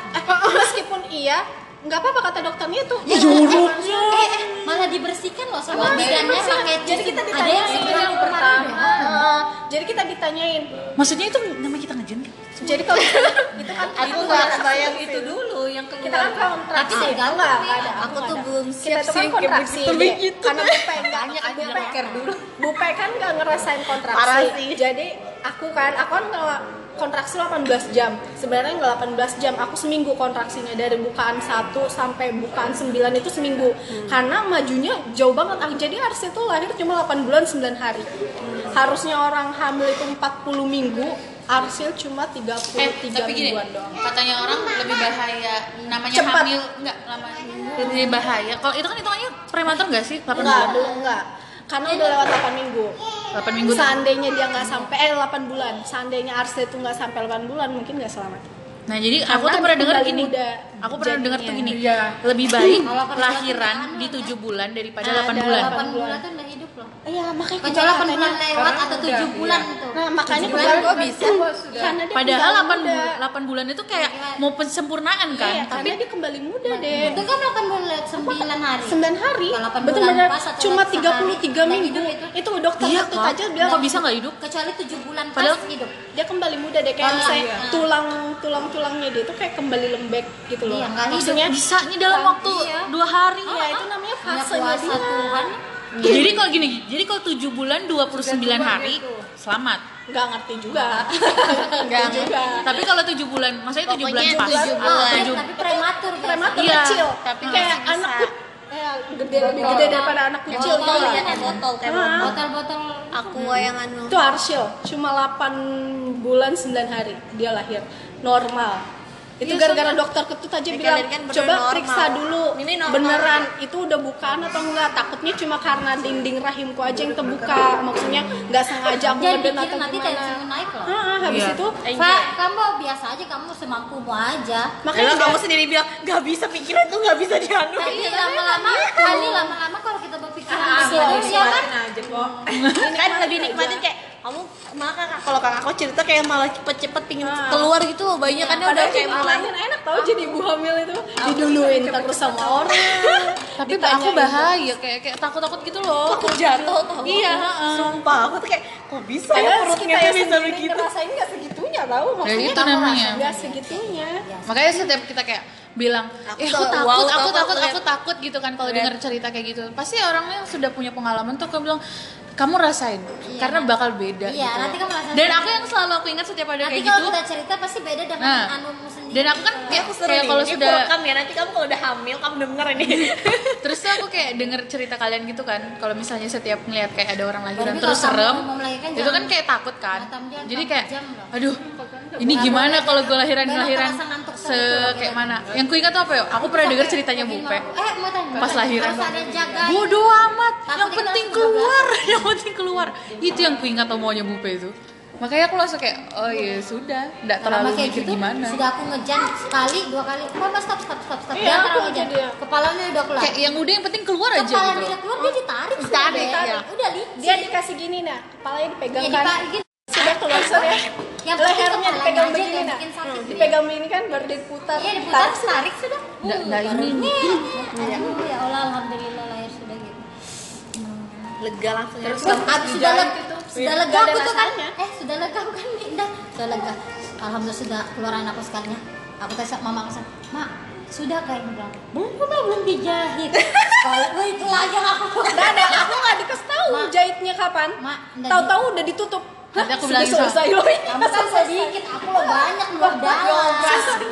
Meskipun iya, nggak apa-apa kata dokternya itu. Ya, joroknya. Eh, eh, malah dibersihkan loh sama bidannya pakai Jadi kita ada yang ditanyain sebenarnya yang pertama. Heeh. Jadi kita ditanyain. Maksudnya itu namanya kita ngejen kan? Jadi kalau itu kan Aku nggak bayang itu dulu yang kita kan kontraksi Tapi enggak enggak ya. ada Aku tuh nggak ada. belum kita siap tuh kan sih kontraksi gitu. karena bupe Banyak aku dulu. bupe kan nggak ngerasain kontraksi sih. jadi aku kan aku kan kontraksi 18 jam sebenarnya nggak 18 jam aku seminggu kontraksinya dari bukaan 1 sampai bukaan 9 itu seminggu Hmm. karena majunya jauh banget Ah, jadi Ars itu lahir cuma 8 bulan 9 hari harusnya orang hamil itu 40 minggu Arsil cuma 33 Eh, tapi gini, mingguan doang katanya orang lebih bahaya namanya Cepat. hamil enggak namanya lebih bahaya. Kalau itu kan hitungannya prematur enggak sih? 8 enggak enggak karena udah lewat 8 minggu 8 minggu. seandainya dia nggak sampai eh 8 bulan seandainya Arse itu nggak sampai 8 bulan mungkin nggak selamat Nah, jadi aku Karena tuh pernah dengar gini. muda Aku pernah dengar tuh gini. Lebih baik lahiran di 7 bulan daripada Ada 8 bulan. 8 bulan tuh udah hidup loh iya makanya kecuali 8 katanya- bulan lewat atau 7 bulan tuh nah makanya Tujuh bulan kok bisa karena dia Padahal 8 muda. bulan, 8 bulan itu kayak mau pensempurnaan kan. iya, Tapi dia kembali muda deh itu kan 8 bulan lewat 9 hari 9 hari Kalau 8 betul-benar bulan pas atau cuma sehari. 33 Nggak minggu hidup itu, itu. dokter iya kok. aja bilang Kok bisa nggak hidup? kecuali 7 bulan Padahal- pas hidup dia kembali muda deh kayak misalnya iya. tulang tulang tulangnya dia itu kayak kembali lembek gitu loh Iya, nggak hidup. maksudnya Bisa nih dalam Iya. waktu 2 hari. iya itu namanya punya fasenya kuasa dia Tuhan. Jadi kalau gini, jadi kalau 7 bulan 29 hari selamat. nggak ngerti juga. Nggak juga Tapi kalau 7 bulan, maksudnya 7 bulan pas. tujuh atau bulan. tujuh- tapi prematur prematur Iya, kecil. tapi kayak anak ya, gede lebih gede daripada anak kecil botol. gitu ya kayak botol kayak Ah. botol. Botol-botol. Aku yang anu. Itu Arshil cuma 8 bulan 9 hari. Dia lahir. Normal itu Iya, gara-gara dokter ketut aja bilang kan coba normal. periksa dulu Ini normal. beneran itu udah bukaan atau enggak takutnya cuma karena dinding rahimku aja yang terbuka maksudnya nggak sengaja aku ngeden pikir atau nanti gimana tensimu naik loh Ah, habis Iya. itu Pak, kamu biasa aja kamu semampumu aja. makanya kamu udah- sendiri bilang nggak bisa pikiran tuh nggak bisa dianu. Kali lama-lama, kali lama-lama kalau kita berpikir Ah, ya kan? aja kok. kan lebih nikmatin kayak kamu malah kakak kalau kakak aku cerita kayak malah cepet-cepet pingin keluar gitu loh bayinya kan dia udah kayak mulai makin enak tau jadi ibu hamil itu. Diduluin terus sama orang. Tapi aku bahaya kayak kayak takut takut gitu loh. Aku jatuh tau. Iya heeh. sumpah aku tuh kayak kok bisa ya perutnya kita tuh yang bisa begitu? ngerasain nggak segitunya tau Nah, maksudnya itu namanya. nggak segitunya. Makanya setiap kita kayak bilang Aku eh aku takut wow, aku takut aku aku takut gitu kan kalau dengar cerita kayak gitu. Pasti orangnya sudah punya pengalaman tuh kamu bilang kamu rasain karena bakal beda Iya, gitu. nanti kamu rasain. Dan beda. aku yang selalu aku ingat setiap ada nanti kayak kalau gitu. kita cerita pasti beda dengan Nah, anumu sendiri dan aku kan ya aku seru kayak nih, kalau ini sudah aku rekam ya nanti kamu kalau udah hamil kamu denger ini. Terus tuh aku kayak denger cerita kalian gitu kan kalau misalnya setiap ngeliat kayak ada orang lahiran Tapi terus serem mau melahirkan itu kan kayak takut kan. Jadi kayak aduh ini gimana kalau gue lahiran lahiran se kayak mana? Yang ku ingat tuh apa ya? Aku pernah denger ceritanya Bupe. eh mau tanya pas lahiran. bodoh amat. Yang penting keluar. Yang penting keluar. Itu yang ku ingat maunya Bupe itu. Makanya aku langsung kayak oh ya sudah. Nggak terlalu kayak mikir gitu, gimana. sudah aku ngejam sekali dua kali. Mama stop stop stop stop. Iya, terlalu ngejam jadi- kepalanya udah keluar. Kayak yang udah yang penting keluar aja kepala gitu udah keluar dia ditarik sudah Ditarik, iya. udah licin. Dia dikasih gini nah. Kepalanya dipegang ya kan ditarik gitu sudah keluar sudah yang lehernya dipegang begini. nah sakit dipegang begini kan baru diputar. Iya diputar tarik. sudah. Nggak- Uh, nggak baru ini. Aduh, ya Allah alhamdulillah lahir sudah gitu. Lega langsung ya. Terus abis sudah lega, itu, sudah iya, lega aku tuh kan? eh sudah lega aku kan udah sudah lega. Alhamdulillah sudah keluar anakku sekalinya aku tanya sama mama kesan mak sudah kayak bilang belum belum belum dijahit. Kalau itu lagi aku Nggak ada, aku nggak dikasih tahu jahitnya kapan. mak Tahu-tahu udah ditutup. Nanti aku bilangin sama- selesai loh. kamu kan sedikit aku lo banyak lo dalam.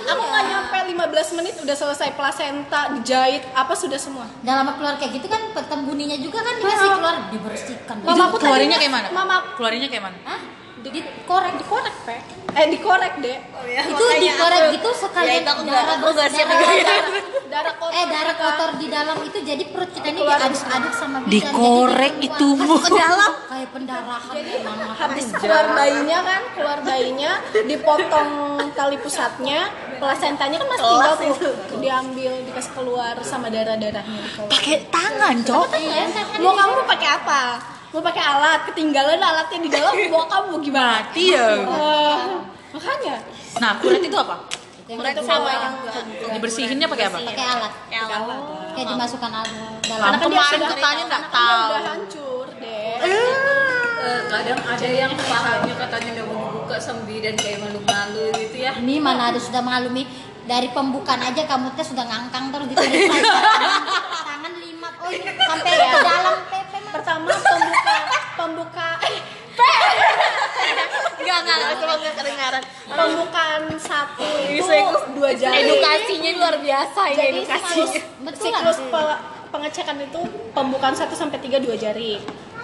Aku nggak nyampe 15 menit udah selesai plasenta, dijahit, apa sudah semua. dalam keluar kayak gitu kan petembuninya juga kan dikasih keluar dibersihkan. Itu Mamaku keluarinnya tadinya- kayak mana? Mama- keluarinnya kayak mana? Hah? Dikorek Dikorek, Pe. Eh, dikorek, Dek. itu dikorek gitu sekalian Ya, itu aku darah aku siap darah- dengerin. darah- Darah kotor. eh darah kotor di dalam itu jadi perut kita ini diaduk-aduk sama bidan Dikorek Jadi itu, Bu. ke dalam. Kayak pendarahan emang habis keluar bayinya kan keluar bayinya dipotong tali pusatnya plasentanya kan masih tinggal tuh. diambil dikasih keluar sama darah darahnya pakai tangan cok. Iya, mau kamu mau pakai apa mau pakai alat ketinggalan alatnya di dalam mau kamu mau gimana mati ya. Eh, makanya. Nah kulit itu apa? Yang Kulit kedua, sama yang dibersihinnya pakai apa? pakai alat. Kayak dimasukkan alat dalam. Karena kan kemarin sudah katanya nggak karena kan tahu. udah hancur deh Eh, kadang ada yang pahanya katanya udah mau dibuka sama bidan kayak malu-malu gitu ya. Ini mana ada sudah maklumi dari pembukaan aja kamu teh sudah ngangkang terus gitu tangan lima oh ini sampai ke dalam. Pertama pembuka pembuka eh, Enggak, enggak, enggak, cuma enggak kedengaran. pembukaan satu itu dua jari Edukasinya luar biasa ini jadi edukasi. siklus, Betul siklus pe- pengecekan itu pembukaan 1 sampai 3 dua jari.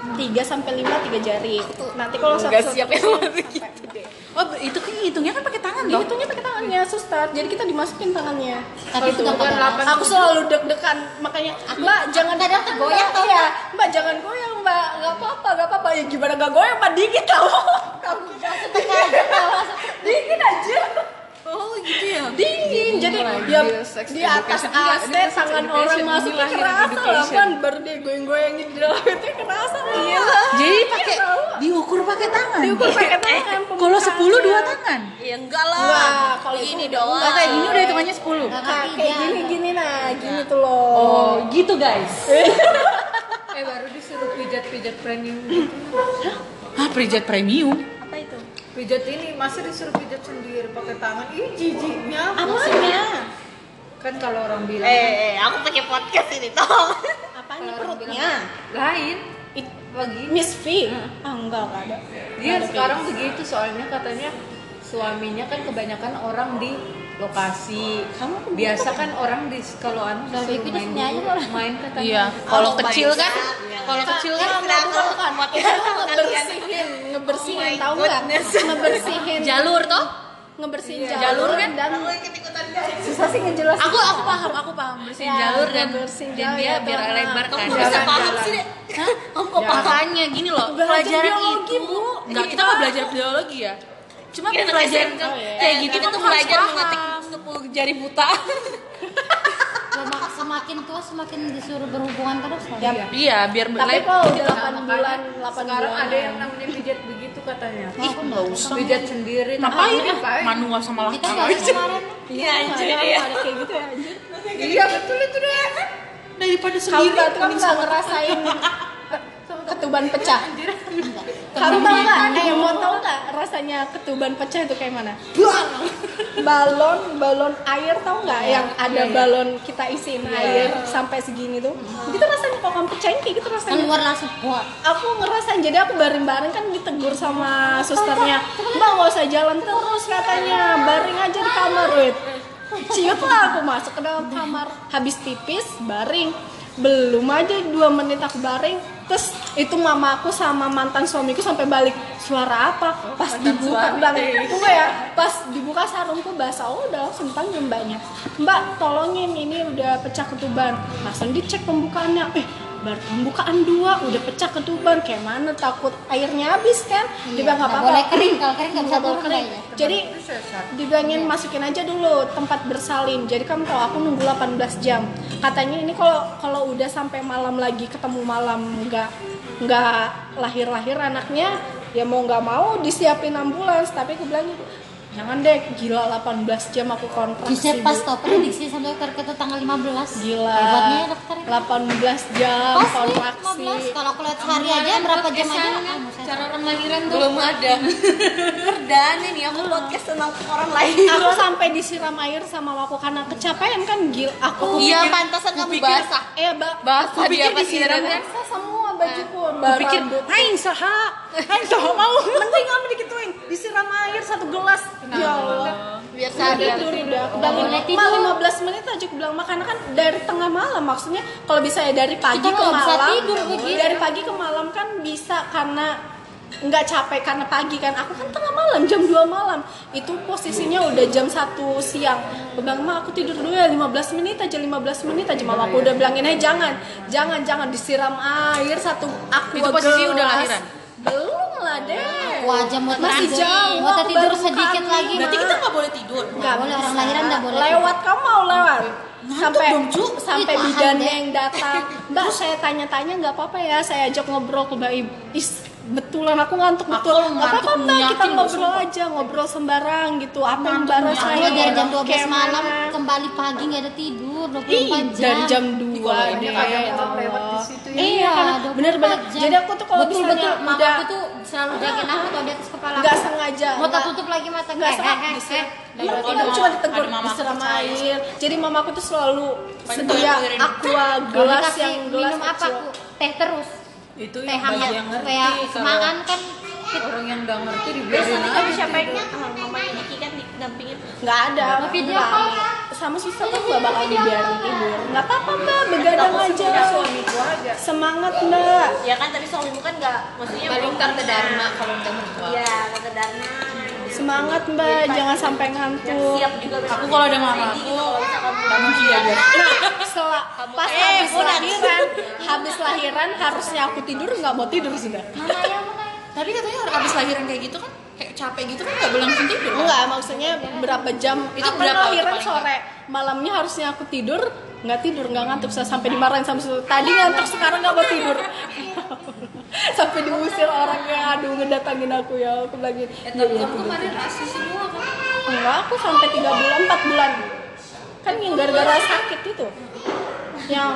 3 sampai 5 tiga jari. Nanti kalau satu Nggak siap ya, sampai gitu. Oh itu kan hitungnya kan pakai tangan dong dihitungnya pakai tangannya suster jadi kita dimasukin tangannya. Tapi sudah pada aku selalu deg-degan. Makanya mbak jangan kadang tergoyang tau, iya. Mbak. Jangan goyang mbak. Nggak apa-apa nggak apa-apa. Ya gimana nggak goyang mbak? Dingin tau. Kamu dingin aja oh gitu ya? Dingin. Jadi ya di atas AC tangan orang masuknya kerasa lah kan baru dia goyang-goyangin di dalam itu kerasa iya. Jadi pakai diukur pakai tangan. Diukur pakai tangan kalau 10 dua tangan? Ya enggak lah. Enggak, kalau ini itu doang. kayak gini udah hitungannya 10 Nggak Nah, kayak gini gini nah gini tuh loh. Oh gitu guys. Eh baru disuruh pijat-pijat premium gitu. Ah pijat premium? Pijat ini masa disuruh pijat sendiri pakai tangan? Ih jijiknya apanya kan kalau orang bilang Eh, eh, aku pakai podcast ini apanya orang bilang? Perutnya lain It- begini Miss V. Ah enggak enggak ada. Dia sekarang begitu soalnya katanya suaminya kan kebanyakan orang di lokasi. Kamu biasa kan orang di kalau anu Suami disuruh ku di main loh. main katanya iya kalau Oh, kecil kan kalau kecil kan Enggak, bukan, bukan. Itu ngebersihin, ngebersihin tahu nggak? Ngebersihin. Jalur toh? Ngebersihin Jalur kan? dan susah sih ngejelasin. aku aku paham aku paham. Bersihin Ya, jalur dan bersihin dan dia ya, biar lebar Kamu kan? kok bisa paham sih, Dek? Hah? Kamu kok makanya gini loh Belajar pelajaran biologi, itu. Bu. nggak kita nggak belajar biologi ya cuma Kita pelajaran kayak gitu kita tuh tuh belajar mengetik 10 jari buta. Semak- semakin tua semakin disuruh berhubungan terus kan? Ya, Iya, biar tapi like- kalau udah Nah, 8 makanya bulan 8 sekarang bulan ada yang namanya pijat begitu katanya Ih, nggak usah. pijat sendiri Ngapain? Ngapain? Manual sama Kita laki nggak usah kemarin. Iya, anjir ya. Ada kayak gitu ya, anjir. iya betul itu deh Daripada sendiri. kamu nggak ngerasain ketuban pecah? Kamu tahu nggak? Eh, mau tahu nggak rasanya ketuban pecah itu kayak mana? balon, balon air tahu nggak? Yang ada balon kita isiin air sampai segini tuh. Gitu rasanya kalau kamu pecahin kayak gitu rasanya. Keluar langsung buat. Aku ngerasain jadi aku baring-baring kan ditegur sama susternya. Mbak nggak usah jalan terus katanya, baring aja di kamar, wait. Ciut lah aku masuk ke dalam kamar, habis pipis, baring. Belum aja dua menit aku baring, terus itu mama aku sama mantan suamiku sampai balik suara apa? Pas dibuka, bilang tunggu ya, pas dibuka sarungku basah, oh udah langsung panggil mbaknya. Mbak tolongin ini udah pecah ketuban, langsung dicek pembukaannya, eh baru pembukaan dua udah pecah ketuban. Kayak mana takut airnya habis kan? Dia bilang nggak apa-apa. boleh kering, kalau kering nggak bisa boleh. kering. jadi dibilangin masukin aja dulu tempat bersalin. Jadi kamu tahu aku nunggu 18 jam. Katanya ini kalau kalau udah sampai malam lagi ketemu malam nggak nggak lahir-lahir anaknya ya mau nggak mau disiapin ambulans. Tapi aku bilangnya jangan deh gila 18 jam aku kontraksi Bisa pas Bu." tau prediksi sampai dokter kita tanggal 15 gila. Hebatnya ya dokter 18 jam Pas nih, kontraksi 15 Kalau aku lihat sehari aja berapa jam aja? Ah, Cara orang lahiran tuh. belum ada. Perdana nih aku podcast tentang orang lain. Aku sampai disiram air sama aku karena kecapean kan gil aku iya pantasan kamu basah. Eh ba basah dia pikir disiram disiram basah semua bajuku Pikir, aing saha? Aing saha mau? mending kamu dikituin disiram air satu gelas. Ya Allah. Biar sadar tidur udah. Aku Nggak boleh bilangin tidur. ma 15 menit aja aku bilang makan kan dari tengah malam maksudnya. Kalau bisa ya dari pagi Kita ke malam. tidur dari pagi ke malam kan bisa karena nggak capek karena pagi kan. Aku kan tengah malam jam 2 malam. Itu posisinya udah jam 1 siang. Aku bilang ma aku tidur dulu ya 15 menit aja 15 menit aja. Mama aku udah bilangin eh jangan jangan jangan disiram air satu aku Itu posisi udah lahiran? belum lah deh Aku aja mau masih tidur. jauh Mau tidur baru sedikit buka lagi Berarti kita nggak boleh tidur. Nggak boleh orang lahiran nggak boleh lewat kamu mau lewat? Sampai dong, Cu. sampai deh. yang datang. Mbak saya tanya-tanya nggak apa-apa ya saya ajak ngobrol ke mbak Ibu is betulan aku ngantuk Aku betul ngantuk apa-apa mbak kita ngobrol aja ngobrol sembarang gitu apa yang Kalau rasain dari jam 12 Kayak malam kembali pagi nggak ada tidur 24 Ih, jam. dari jam 2 kalau ini deh, ya orang lewat di Allah. situ Iya, Iya, karena 24 bener-bener. jam. Jadi aku tuh kalau betul misalnya betul mama udah aku tuh selalu jagain aku tuh di atas kepala. nggak sengaja Mau tak tutup lagi mata nggak Eh, sengaja eh, eh, eh. Emang Ada kita mama- cuma ditegur mama air. Jadi mama aku tuh selalu sedia aqua gelas yang gelas minum apa aku? Teh terus. Itu yang bagi yang ngerti kalau semangat kan. orang yang nggak ngerti dibiarin aja siapa yang mamanya Niki kan didampingin nggak ada Mau video call? sama suster tuh nggak bakal dibiarin tidur. Nggak apa-apa mbak. Begadang aja. suamiku aja. Semangat mbak. Ya kan tapi suamimu kan nggak maksudnya Paling tante. Dharma kalau udah mertua. iya tante Dharma semangat mbak jangan sampai ngantuk siap juga. Aku kalau ada mama aku, gitu kalau misalkan Gak mungkin aja. nah setelah pas Eh, habis udah. lahiran habis lahiran harusnya aku tidur nggak mau tidur sudah ya mana? Tapi katanya abis lahiran kayak gitu kan kayak capek gitu kan nggak boleh langsung tidur. kan? Enggak, maksudnya berapa jam Itu aku berapa lahiran paling sore malamnya harusnya aku tidur nggak tidur nggak ngantuk saya sampai dimarahin sama tadi ngantuk sekarang nggak mau tidur sampai diusir orangnya. Aduh ngedatangin aku ya. Aku lagi Eh, tapi kamu kemarin asi semua kan? enggak aku sampai tiga bulan empat bulan. Kan yang gara-gara sakit itu. Yang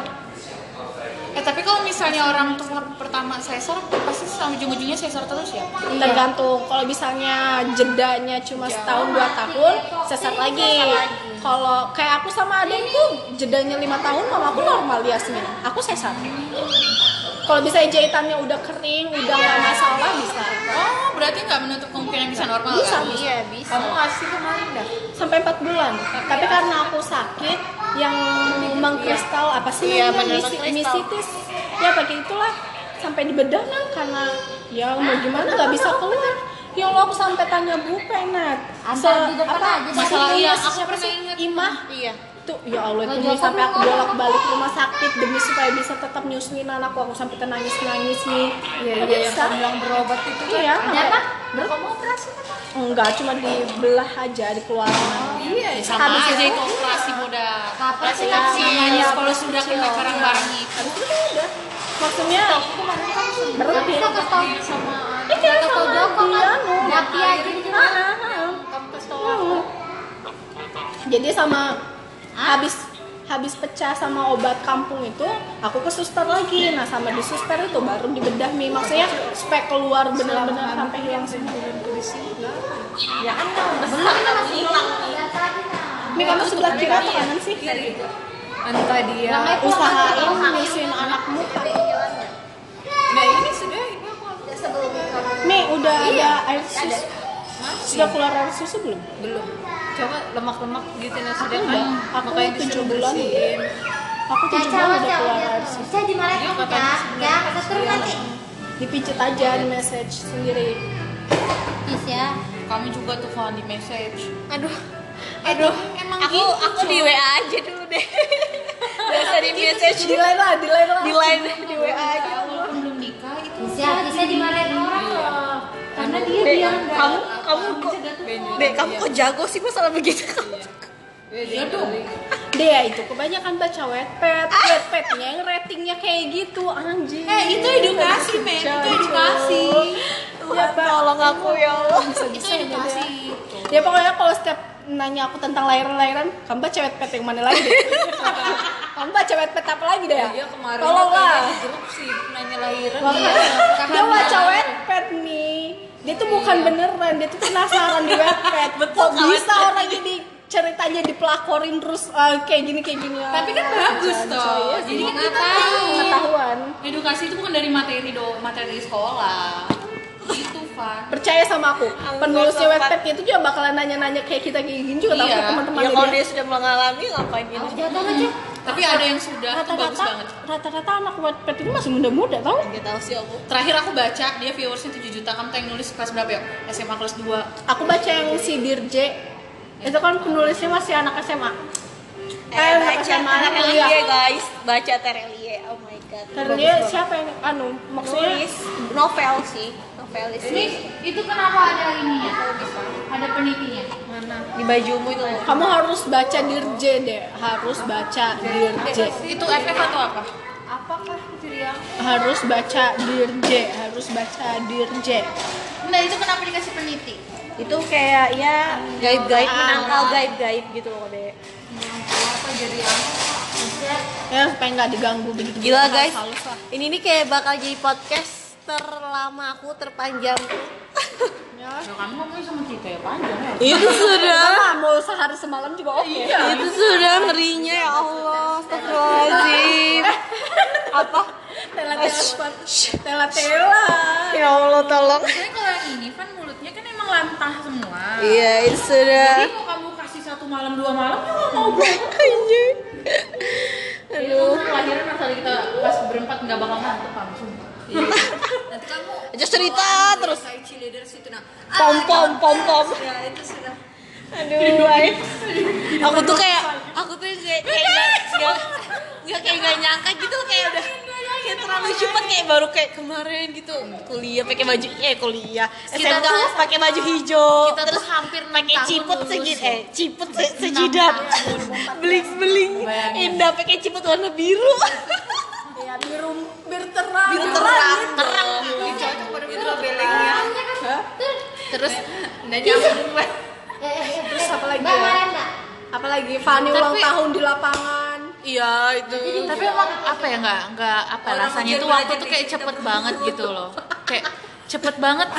Eh tapi kalau misalnya orang tuh pertama sesar pasti sama ujung-ujungnya sesar terus ya? tergantung. Kalau misalnya jedanya cuma setahun dua tahun sesat lagi. kalau kayak aku sama adikku jedanya lima tahun mama aku normal Yasmin. Aku sesat kalau bisa jahitannya udah kering udah nggak masalah bisa. Oh berarti nggak menutup kemungkinan bisa normal? Bisa kan? bisa iya bisa. Kamu ngasih kemarin dah? Sampai empat bulan. Tapi karena aku sakit yang mengkristal apa sih Iya, namanya? misitis. Ya pakai itulah sampai di bedah kan karena ya mau gimana nggak bisa keluar. Ya Allah aku sampai tanya Bu Penat. Antar di depan aja, masalah iya iya, aku pernah ingat. Imah? Iya tuh ya Allah itu Ngejawab sampai aku bolak balik rumah sakit demi supaya bisa tetap nyusuin anakku. Aku sampai nangis nangis nih. Iya iya yang kamu bilang berobat itu kan iya. Ada apa? Kamu operasi kan enggak cuma dibelah aja dikeluarin. Iya, sama aja itu operasi muda. Operasi sih kecil. namanya? Kalau sudah kena barang-barang itu. habis itu udah maksudnya berhenti Kita kasih tau Sama Iya, Kita sama Joko dia, kan? anu. Dapi aja di kamu kasih tau aku. jadi sama habis habis pecah sama obat kampung itu aku ke suster lagi. Nah sama di suster itu baru dibedah mi. Maksudnya supaya keluar benar-benar sampai hilang semua Ya kan kamu besar kamu hilang. Lihat lagi nah mi kamu sebelah kiri atau kanan sih? entah dia usahain nyusuin anakmu nah ini sudah ini aku mi udah ada air susu sudah keluar air susu belum? Belum. Coba lemak-lemak gitu nah sudah Aku kan. Aku makanya tujuh bulan. bersihin. Aku tujuh Caca bulan udah ya keluar air susu. Saya dimarahin Iya, ya katanya Ya kesetrum nanti. Dipijit aja di message sendiri. Please ya. Kami juga tuh Van di message. Aduh. Aduh, emang Aku gitu, aku di WA aja dulu deh. Biasa di message. di line lah di line lah. Di line di WA aja. Walaupun belum nikah itu. Ya Please ya dimarahin orang loh Karena dia bilang kamu kamu kok Dek, kamu kok jago sih masalah begitu? Kamu. Iya dong. dia itu kebanyakan baca wetpad wetpadnya yang ratingnya kayak gitu anjing. Eh, itu edukasi, men. Itu edukasi. ya Tolong aku ya Allah. bisa Itu bisa edukasi. ya pokoknya kalau setiap nanya aku tentang lahiran-lahiran kamu baca wetpad yang mana lagi deh kamu baca wetpad apa lagi deh dia kemarin tolonglah. grup sih nanya lahiran dia baca wetpad nih dia tuh bukan beneran dia tuh penasaran di wetpad kok bisa orang jadi ceritanya dipelakorin terus eh, kayak gini kayak gini. Tapi kan bagus toh. Jadi kan kita tahu. pengetahuan. Edukasi itu bukan dari materi do materi sekolah. Gitu, Van. percaya sama aku penulisnya wetpad itu juga bakalan nanya-nanya kayak kita kayak gini juga Iya. teman-teman Ya kalau dia dia sudah mengalami ngapain ini? Jatuh aja Tapi ada yang sudah tuh bagus rata-rata banget. rata-rata anak wetpad itu masih muda-muda tau tahu sih aku. Terakhir aku baca dia viewersnya 7 juta. Kamu tuh yang nulis kelas berapa ya? SMA kelas 2. aku baca yang si Dirje itu kan penulisnya masih anak SMA eh, anak baca Terelie kuliah guys, baca Terelie. Oh my god. dia siapa yang anu maksudnya Nulis novel sih, novelis. Ini itu kenapa ada ini ya? Ada penitinya. mana Di bajumu itu kamu harus baca Dirje deh harus baca Dirje Itu FF atau apa? apakah dia harus baca Dirje harus baca Dirje Nah, itu kenapa dikasih peniti? Itu kayak ya gaib-gaib menangkal gaib-gaib gitu loh deh. apa jadi apa ya supaya nggak diganggu begitu Gila guys, ini nih kayak bakal jadi podcast terlama aku, terpanjangku. Ya, kamu ngomongnya sama kita ya panjang ya. Itu sudah, mau sehari semalam juga oke itu sudah ngerinya ya Allah, astagfirullahaladzim. Apa? tela tela tela tela Ya Allah tolong. Soalnya kalau yang ini kan mulutnya kan emang lantah semua. Iya, itu sudah. Jadi mau kamu kasih satu malam dua malam ya nggak mau bro. Anjir. Aduh. Lahiran asal kita pas berempat nggak bakal mantep kamu sumpah. nanti kamu Aja cerita terus. kayak cheerleaders itu nah. Pom pom pom pom. ya itu sudah. Aduh, ay. aku tuh kayak aku tuh kayak kayak nggak kayak nggak nyangka gitu kayak udah kayak terlalu cepat kayak baru kayak kemarin gitu. Kuliah pakai baju eh kuliah. Kita SMK tuh- pakai baju hijau. kita terus hampir pakai ciput ya. eh ciput se sejidat. beling beling indah pakai ciput warna biru biru biru terang. Biru terang pada itu belengnya? Terus nggak nyambung. Eh, eh, eh, Terus eh, apa lagi ya? nggak? apalagi Fanny ulang tahun di lapangan. Iya itu. Tapi emang apa ya nggak nggak apa Orang rasanya itu waktu tuh kayak cepet banget gitu loh. Kayak cepet banget.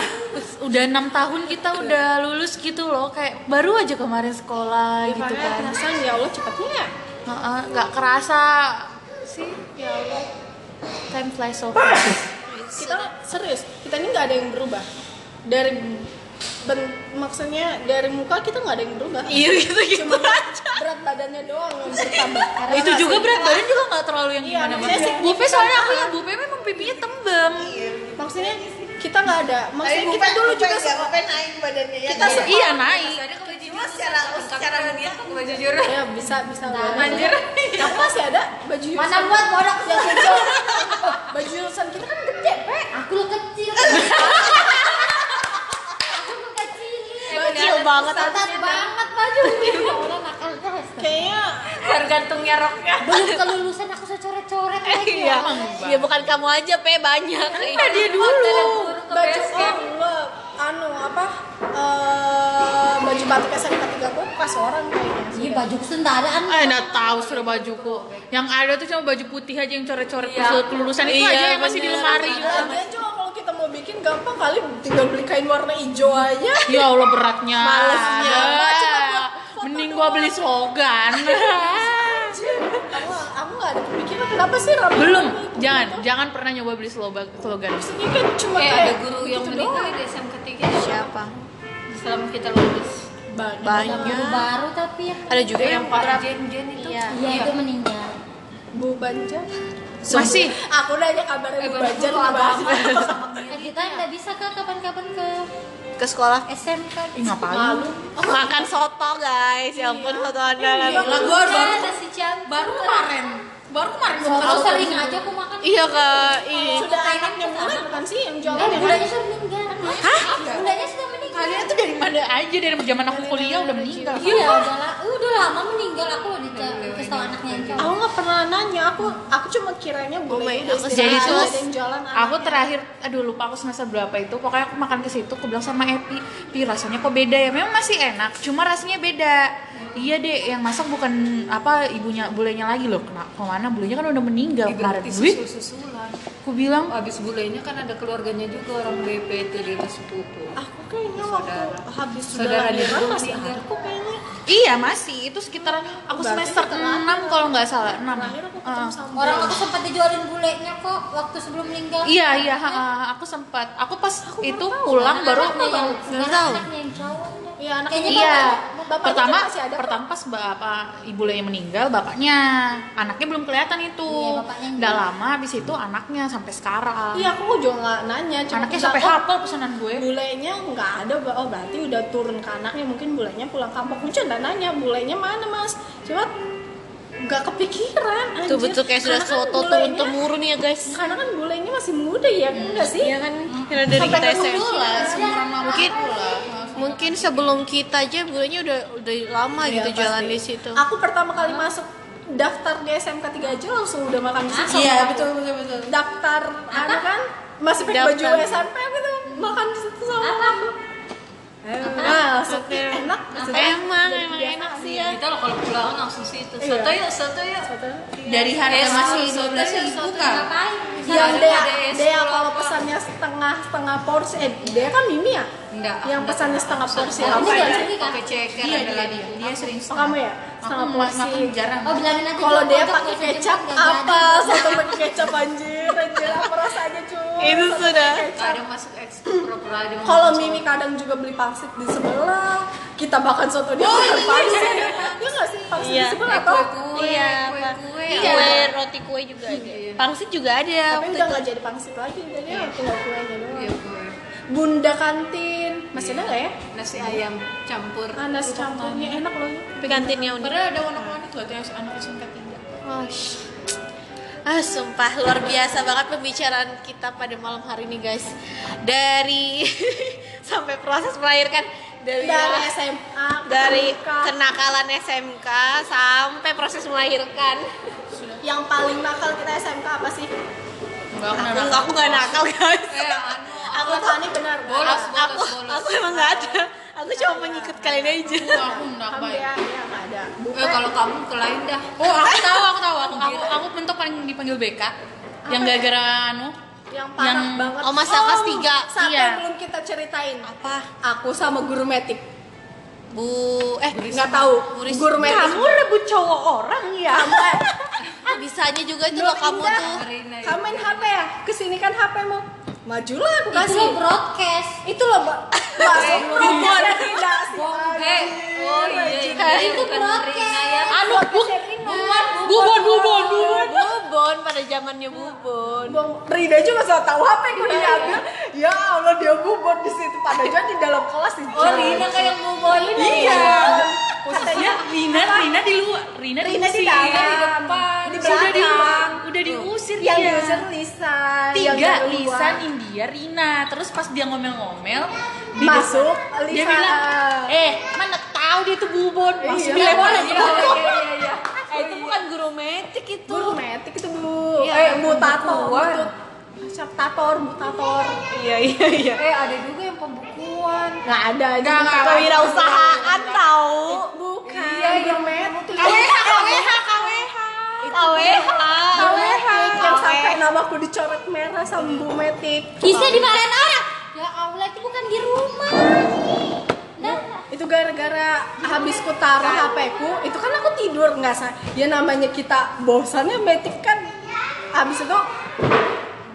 Udah enam tahun kita udah lulus gitu loh. Kayak baru aja kemarin sekolah gitu Fanny kan. penasaran ya Allah cepatnya Heeh, nggak kerasa sih ya Allah time flies so fast. Kita serius. Kita ini nggak ada yang berubah. Dari ben, maksudnya dari muka kita nggak ada yang berubah. Iya gitu gitu cuma berat badannya doang yang bertambah. Karena itu juga berat badan juga nggak terlalu yang Iya, gimana maksudnya banget signifikan bupe soalnya aku yang bupe memang pipinya tembem. Maksudnya kita nggak ada. Maksudnya kita dulu juga suka naik badannya? Ya kita suka iya naik. Cuma secara secara dia ke baju jujur ya bisa bisa lah Anjir. kamu masih ada baju Mana jurusan. buat bodoh yang kecil baju jurusan kita kan gede pe. Aku lo kecil. Kecil. banget Ketat banget baju. Ya Allah nakal guys. kayaknya Tergantungnya roknya. Belum kelulusan aku secoret-coret lagi. Iya, ya. bukan kamu aja, Pe, banyak. Iya dia dulu. baju oh anu apa eh, baju batik SMK 3 aku pas orang kayaknya Iya baju kesentaraan. Eh, nggak tahu sudah bajuku. Yang ada tuh cuma baju putih aja yang coret-coret Iya. kelulusan itu Iya, aja yang masih di lemari. Kalau kita mau bikin gampang kali tinggal beli kain warna hijau aja Ya Allah beratnya. Malesnya. Mending gua beli slogan. aku nggak ada kepikiran kenapa sih rambut Belum, gitu? jangan, jangan pernah nyoba beli slogan. slogan. ini kan cuma Kayak kayak ada guru yang gitu meninggal di SMK 3 Siapa? selama kita lulus. banyak Banyak. baru tapi yang Ada juga yang Pak Pak Jen Jen itu. Iya. Iya itu meninggal. Bu Banja Masih. aku nanya kabarnya Eh, Bu baru Banja aku lu abang. bahas Eh, kita nggak bisa ke kapan-kapan ke ke sekolah SMK. Ih, ngapain? malu makan soto guys ya ampun foto anda Lah gua baru ada si Cian. baru kemarin. Baru kemarin Soto makan sering aja aku makan. iya kak iya sudah anaknya mulai bukan sih yang jualan Eh, ya kan bundanya sudah meninggal. Hah? Bundanya sudah meninggal. Kalian tuh dari mana aja dari zaman aku kuliah udah meninggal. Iya, udah, udah lama meninggal. Aku di kasih tahu anaknya yang cowok. aku nggak pernah nanya. Aku aku cuma kiranya Oh boleh udah Jadi jualan aku anaknya. terakhir aduh lupa aku semester berapa itu. Pokoknya aku makan ke situ aku bilang sama Epi Pi rasanya kok beda ya? Memang masih enak cuma rasanya beda. Iya deh yang masak bukan apa ibunya bulenya lagi. Loh kena ke mana? Bulenya kan udah meninggal kemarin. susul-susulan. aku bilang Habis bulenya kan ada keluarganya juga orang BP itu di sepupu. aku kayaknya waktu Saudara. habis sudah Saudara lahiran masih ada kok kayaknya iya masih itu sekitar aku Berarti semester setelah 6 kalau nggak salah 6 terakhir aku ketemu Ah. sama Orang aku sempat dijualin bulenya kok waktu sebelum meninggal. iya iya aku sempat aku pas itu pulang baru Nggak tahu. anaknya yang cowok. Iya, anak Kayaknya Iya, bapak- pertama masih ada pertama pas bapak ibu yang meninggal, bapaknya anaknya belum kelihatan itu. Iya, Nggak dulu. lama habis itu anaknya sampai sekarang. Iya, aku juga nggak nanya. Cuma Anaknya sampai "Oh, hafal pesanan gue. Bulenya nggak ada, oh berarti udah turun ke anaknya. Mungkin bulenya pulang kampung. Aku cuma nanya, bulenya mana mas? Cuma nggak kepikiran. Tuh anjir. betul kayak sudah kan soto turun temurun ya guys Karena kan bulenya masih muda ya, enggak sih? Iya kan kira dari Sampai kita SMP mungkin mungkin sebelum kita aja bulannya udah udah lama Iya, gitu pasti. jalan di situ Aku pertama kali masuk daftar di SMK 3 aja langsung udah makan di situ. Iya, betul, betul, betul. Daftar anu kan masih pakai baju. SMP gitu makan di situ sama aku. Nah, langsung enak. emang emang enak sih ya Kita lo kalau pulang langsung situ. Iya. Soto yuk, soto yuk. Dari harga Eh, masih 12 soto, ribu kan. Yang Ada dia dia kalau apa? pesannya setengah setengah porsi eh dia kan Mimi ya Enggak. yang pesannya setengah porsi Apa apa ya? ya Pakai ceker Iya dia dia. Dia sering oh, kamu ya Aku setengah porsi makan jarang. Oh bilangin aja kalau dia pakai kecap apa satu pakai kecap anjir anjir apa rasanya cuy Itu sudah. pakai. Ada masuk ekstra kalau. Mimi kadang juga beli pangsit di sebelah kita makan soto dia makan pangsit ya nggak sih pangsit Iya. di sebelah Eh, toh kue-kue, Iya, kue-kue. iya. kue roti kue juga ada pangsit juga ada tapi udah itu. nggak jadi pangsit lagi jadi tinggal kuenya doang Iya, kue. Bunda kantin masih ada nggak ya Nasi ayam campur. Ah, nasi campurnya enak loh tapi kantinnya unik Padahal ada warna-warni tuh ada yang anak SMK 3. Oh, Ah, sumpah luar biasa banget pembicaraan kita pada malam hari ini, guys. Dari sampai proses melahirkan dari, dari SMA dari SMK. kenakalan SMK sampai proses melahirkan. yang paling nakal kita SMK apa sih? Enggak Aku pernah. aku gak nakal, guys. Eh, anu. Aku tani benar. Bolos, aku, bolos, aku, bolos. aku emang gak ada. Aku cuma mengikut kalian aja. Aku enggak baik. ya, ya nggak ada. Eh, kalau kamu ke lain dah. Oh, aku tahu, aku tahu. Aku aku, aku bentuk paling dipanggil BK. Yang gara-gara anu yang parah yang- banget. Oh, masa kelas tiga. Sampai Iya. belum kita ceritain. Apa? Aku sama guru metik. Bu eh Nggak tahu. Guru metik. kamu rebut cowok orang ya. Kamu bisanya juga tuh loh kamu Indah. tuh. Rina ya. Kamu main HP ya? Ke sini kan HP-mu. Majulah aku Itu kasih. lo broadcast. Itu loh, Mbak. Masuk robot tidak sih. Oh iya, iya, Itu bukan broadcast. Rina ya. Anu, bu, Bubon, bubon, bubon. Bubon pada zamannya Bubon. Rida juga so tahu HP ku diambil. Ya Allah dia bubur di situ pada jadi di dalam kelas di Oh Rina kayak bubon. Iya. Ya, Rina, Rina di luar, Rina, Rina di dalam, di Sudah di belakang. udah diusir Ya yang Iya. user Lisa yang tiga dari Lisa, luar. India, Rina. Terus pas dia ngomel-ngomel di Masuk, depan, dia Lisa. bilang, "Eh, mana tahu dia tuh bubon." Masuk Iya. dilempar Iya, aja. iya, iya, iya. eh itu bukan guru metik itu Guru metik itu bu, Iya, eh mutator, pembukuan. mutut, mutator, mutator. iya iya iya Eh ada juga yang pembukuan. Nggak ada, Nggak, kewirausahaan tahu Bukan, Iya, yang metik. KWH KWH KWH yang sampai namaku dicoret merah sama Bu Metik. Bisa dimarahin orang. Ya Allah itu bukan di rumah. Nah, itu gara-gara habis ku taruh HP ku itu kan aku tidur nggak sa. Ya namanya kita bosannya metik kan. Habis itu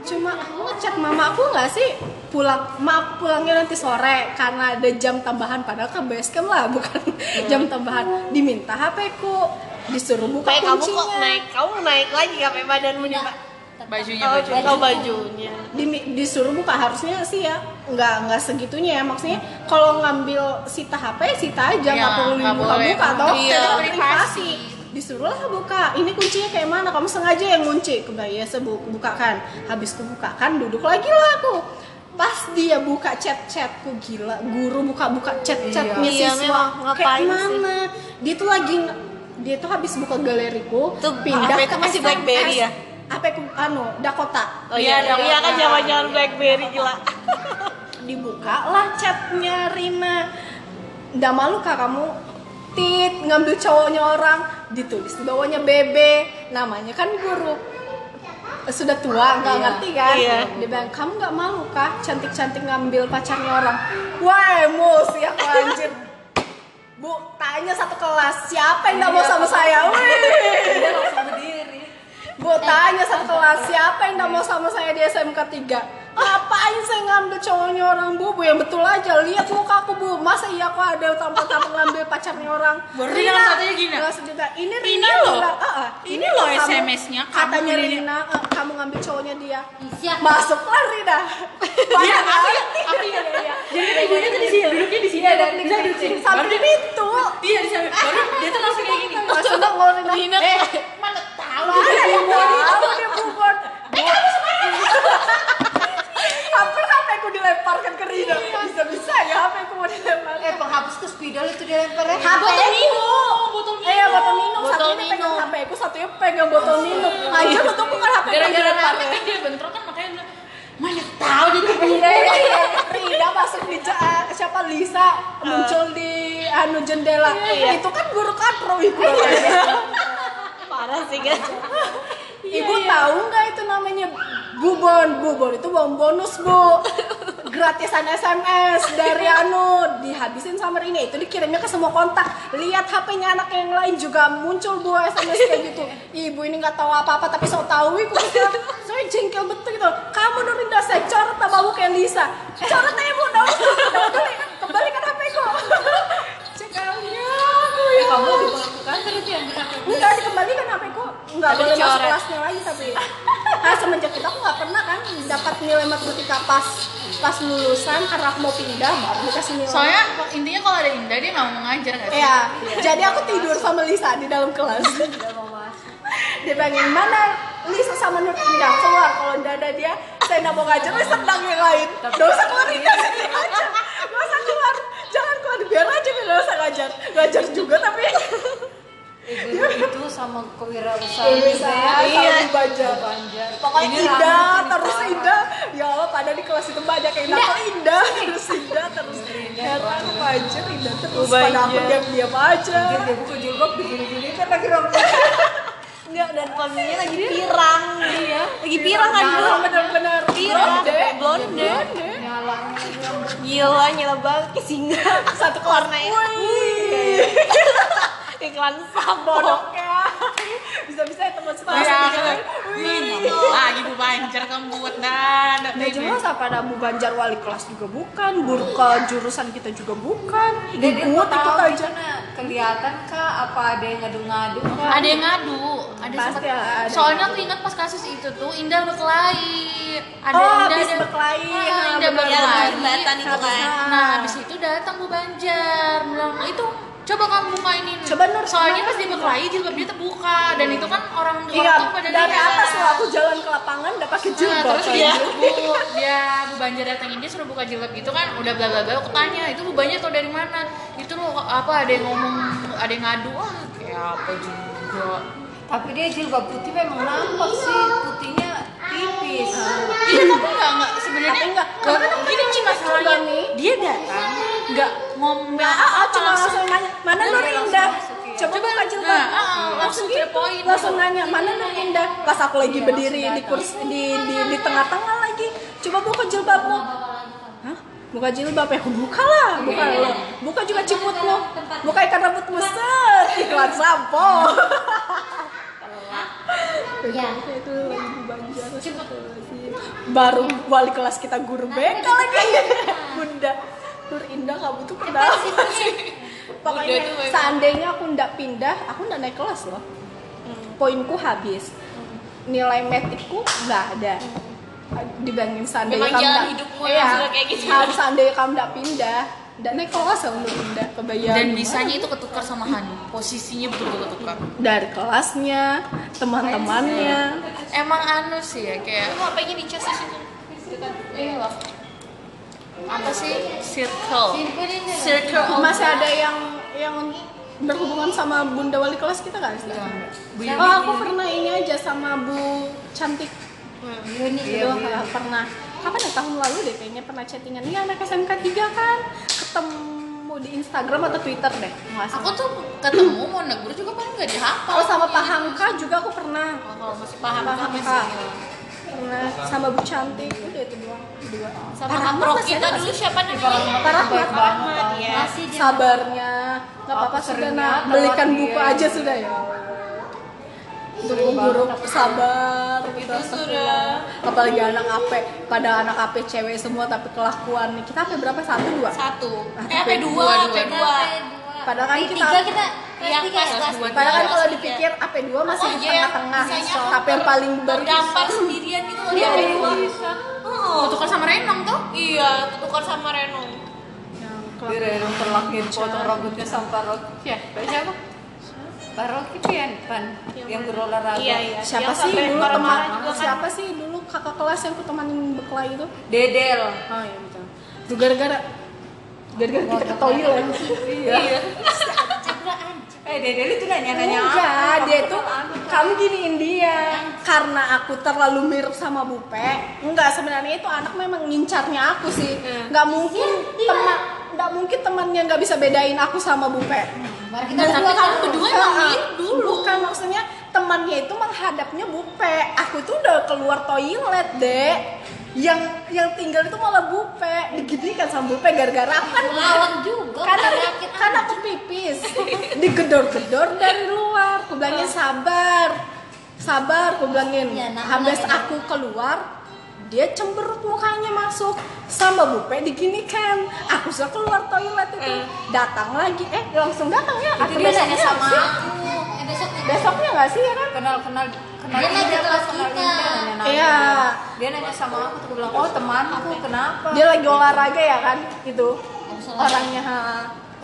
cuma aku ngechat mama aku nggak sih? Pulang ma aku pulangnya nanti sore karena ada jam tambahan padahal ke base camp lah bukan jam tambahan. Diminta HP ku disuruh buka kayak kamu kuncinya. kok naik kamu naik lagi sampai badanmu nih pak? Bajunya, oh, bajunya. oh, bajunya. Dimi- disuruh buka harusnya sih ya. Nggak nggak segitunya ya. Maksudnya kalau ngambil sita HP sita aja nggak Iya, perlu nggak dibuka boleh. buka atau Iya. Privasi. privasi. Disuruh lah buka. Ini kuncinya kayak mana? Kamu sengaja yang kunci kebaya sebu bukakan. Habis kebukakan duduk lagi lah aku. Pas dia buka chat chatku gila. Guru buka buka chat chatnya Iya, siswa. Ngapain kayak mana? Dia tuh lagi dia tuh habis buka galeriku Tuh, pindah ke itu masih SMS. BlackBerry ya? HP ku anu Dakota. Oh iya dong iya kan zaman zaman blackberry gila. Dibuka lah chatnya Rina. Nggak malu kah kamu? Tit ngambil cowoknya orang ditulis di bawahnya bebe. Namanya kan guru. Sudah tua nggak Iya. ngerti kan? Iya. dia bilang kamu nggak malu kah cantik cantik ngambil pacarnya orang? Wah emosi aku anjir bu tanya satu kelas siapa yang nggak mau sama saya Wih. Dia langsung berdiri. Bu tanya satu kelas siapa yang nggak mau sama saya di SMK 3 Ngapain saya ngambil cowoknya orang bu? Bu yang betul aja lihat muka aku bu Masa iya aku ada tanpa-tanpa ngambil pacarnya orang Berarti dalam satunya gini? Juga, Ini Ini Rina loh. bilang, "Ah, ah, Ini loh kamu- SMS-nya, kamu Katanya ini- Rina eh, Kamu ngambil cowoknya dia Siap. Masuklah Rina Iya, aku aku iya iya. Jadi ibunya tuh di sini, duduknya di sini. dan Bisa duduk sini. Sampai pintu Iya, di sana. Baru dia tuh langsung kayak gini. Langsung ngeluarin Rina Eh, mana tahu Mana yang tahu dia bubon Hampir HP ku dilemparkan ke Rina Bisa-bisa ya HP ku mau dilemparkan Eh penghapus ke spidol itu dia lemparnya. HP Botol minum, botol minum. Eh, ya, botol minum. Botol Satunya pegang minum. HP ku, satunya pegang botol minum. Aja untuk bukan HP Gara-gara dilempar. rame kan dia bentrok kan makanya bilang, mana tahu dia tuh Iya, iya, iya. Rina masuk di siapa Lisa muncul di anu jendela. Itu kan guru katro ibu. parah sih kan Ibu tahu nggak itu namanya bubon? Bubon itu uang bonus bu. Gratisan SMS dari anu dihabisin sama Rina itu dikirimnya ke semua kontak. Lihat HP-nya anak yang lain juga muncul bu SMS kayak gitu. Ibu ini nggak tahu apa-apa tapi so tahu ibu saya jengkel betul gitu. Kamu nurin saya coret sama bu kayak Lisa. Coret aja bu, daun kembali kembalikan HP ku. Cekalnya ya. Kamu diperlakukan terus yang kita Enggak dikembalikan HP ku Enggak boleh masuk kelasnya lagi tapi Nah semenjak itu aku nggak pernah kan dapat nilai matematika pas pas lulusan karena aku mau pindah baru dikasih nilai. Soalnya intinya kalau ada Indah dia nggak mau ngajar nggak sih? Iya, jadi aku tidur sama Lisa di dalam kelas. dia bilang mana Lisa sama Nur Indah keluar. Kalau udah ada dia saya nggak mau ngajar saya sedang yang lain. Gak usah keluar Indah sini aja. Gak usah keluar keluar biar aja biar usah ngajar ngajar juga tapi Ibu itu sama kewirausahaan Bisa, saya. iya. Banjar. Banjar. Pokoknya Ini ini terus parah. indah. Ya Allah, pada di kelas itu banyak yang nakal indah, terus indah, terus heran aja indah terus. Pada aku Banjar. diam-diam aja. Dia buka jilbab begini-gini kan lagi rambut. Enggak, dan suaminya lagi pirang dia lagi pirang kan Nah, bu bener-bener pirang blonde. rambut. gila nyala banget singa Satu kelas. warnanya Wih. Iklan Bodoknya. Bisa-bisa ya teman sekelas. Iya, gitu. Wih. lagi bu banjar kembut dan Nggak jelas apa ada Bu Banjar wali kelas juga bukan, burka jurusan kita juga bukan. Jadi Ikut, ikut tahu aja. Kelihatan kah? Apa ada yang ngadu-ngadu kah? ada yang ngadu ada Pasti sempet- ada. soalnya aku ingat pas kasus itu tuh Indah berkelahi ada Oh, Indah ada- berkelahi, Ah, Indah berkelahi kan nah habis itu datang Bu Banjar bilang itu coba kamu buka ini Coba, Nur, soalnya pas dia berkelahi jilbab dia terbuka dan itu kan orang orang Iya, tuh pada dari lihat. atas loh aku jalan ke lapangan udah pakai Nah, jilbab. terus dia bu dia bu Banjar datengin dia suruh buka jilbab gitu kan udah bla bla bla aku tanya itu bu Banjar tau dari mana itu loh apa ada yang ngomong ada yang ngadu ah kayak apa juga Tapi dia jilbab putih memang nampak sih, putihnya tipis. iya tapi enggak enggak sebenarnya gini nih juga masalahnya nih. dia datang enggak ngomong Nah, ah, ah, cuma langsung nanya, mana Nur Indah? Coba Coba, buka jilbab. nah, ah, ah, langsung gitu, point. langsung nanya, mana Nur Indah? Pas aku lagi berdiri di kursi di di di tengah-tengah lagi. Coba buka jilbabmu. Hah? Buka jilbab ya? Buka lah, buka lo. Buka juga ciputmu. Buka ikan rambutmu set. Iklan sampo. Ya. itu di Banjar. Baru wali kelas kita guru BK lagi. Bunda Nur Indah kamu tuh kenapa sih? Pokoknya seandainya aku ndak pindah, aku ndak naik kelas loh. Poinku habis. Nilai metikku nggak ada. Dibandingin seandainya Memang kamu ndak- hidupmu Iya, kayak gitu. seandainya kamu ndak pindah, ndak naik kelas kamu Nur Indah kebayang. dan bisanya itu ketukar sama Hani posisinya betul-betul ketukar dari kelasnya, teman-temannya. emang anu sih ya kayak Kamu apanya di cas di situ? Iya loh. Apa sih? Circle. Circle of Masih ada yang yang berhubungan sama bunda wali kelas kita kan? sih? Bu Oh aku pernah ini aja sama Bu Cantik Yuni itu pernah kapan ya? Tahun lalu deh kayaknya pernah chattingan. Ini anak SMK 3 kan. Ketemu di Instagram atau Twitter deh nggak. Aku tuh ketemu mau negur juga paling nggak dihafal. oh sama Pak Hamka juga aku pernah. Oh, kalau masih paham Pak Hamka. masih. pernah. Sama Bu Cantik. Udah itu doang dua. Sama masih kita dulu siapa namanya? Pak Rahmat Rahmat. Ya. Sabarnya. Nggak apa-apa sudah nak. belikan buku dia. aja sudah ya untuk guru sabar Itu sudah. apalagi anak AP pada anak AP cewek semua tapi kelakuan nih kita AP berapa satu dua Satu. Ah, Eh, apa dua? Apa dua? Padahal kan kita- kita kelas ya? kelas dua. padahal kan kalau dipikir AP 2 masih Oh, di iya. tengah-tengah tapi yang paling baru Terdampar sendirian gitu loh dia Iya, dua. bisa. Oh, Tukar sama Renong tuh. iya, tukar sama Renong. yang Renong terlahir potong rambutnya sama Pak Rocky. Ya, Pak Pak Rocky tuh yang kan, yang berolahraga. Iya, iya. siapa Yang sih dulu teman juga kan. siapa sih dulu kakak kelas yang kutemanin berkelahi itu Dedel. oh iya betul itu gara-gara gara-gara kita ke toilet Iya. Cedera anjing. Eh, Dedel itu nanya-nanya Enggak, dia tuh kamu giniin dia karena aku terlalu mirip sama Bupe. Enggak, sebenarnya itu anak memang ngincarnya aku sih. Enggak mungkin teman enggak mungkin temannya nggak bisa bedain aku sama Bupe. Baru kita Nah, tapi berdua mirip dulu. Bukan maksudnya temannya itu menghadapnya Bupe. Aku tuh udah keluar toilet, Dek. Yang yang tinggal itu malah Bupe. Diginikan sama Bupe gara-gara aku kan Lawan juga. karena kan aku pipis digedor-gedor dari luar aku bilangin sabar sabar aku bilangin Ya, nah, habis nah, aku keluar dia cemberut mukanya masuk. Sama bupe diginikan aku sudah keluar toilet itu. Datang lagi. Eh langsung datang ya. Itu atau dia besoknya nanya sama sih? aku. Eh besok besoknya nggak sih ya kan? Kenal kenal kenal Dia ke kelas kenal kita. Iya. dia. nanya sama aku tuh bilang oh temanku kenapa? Dia lagi olahraga ya kan itu orangnya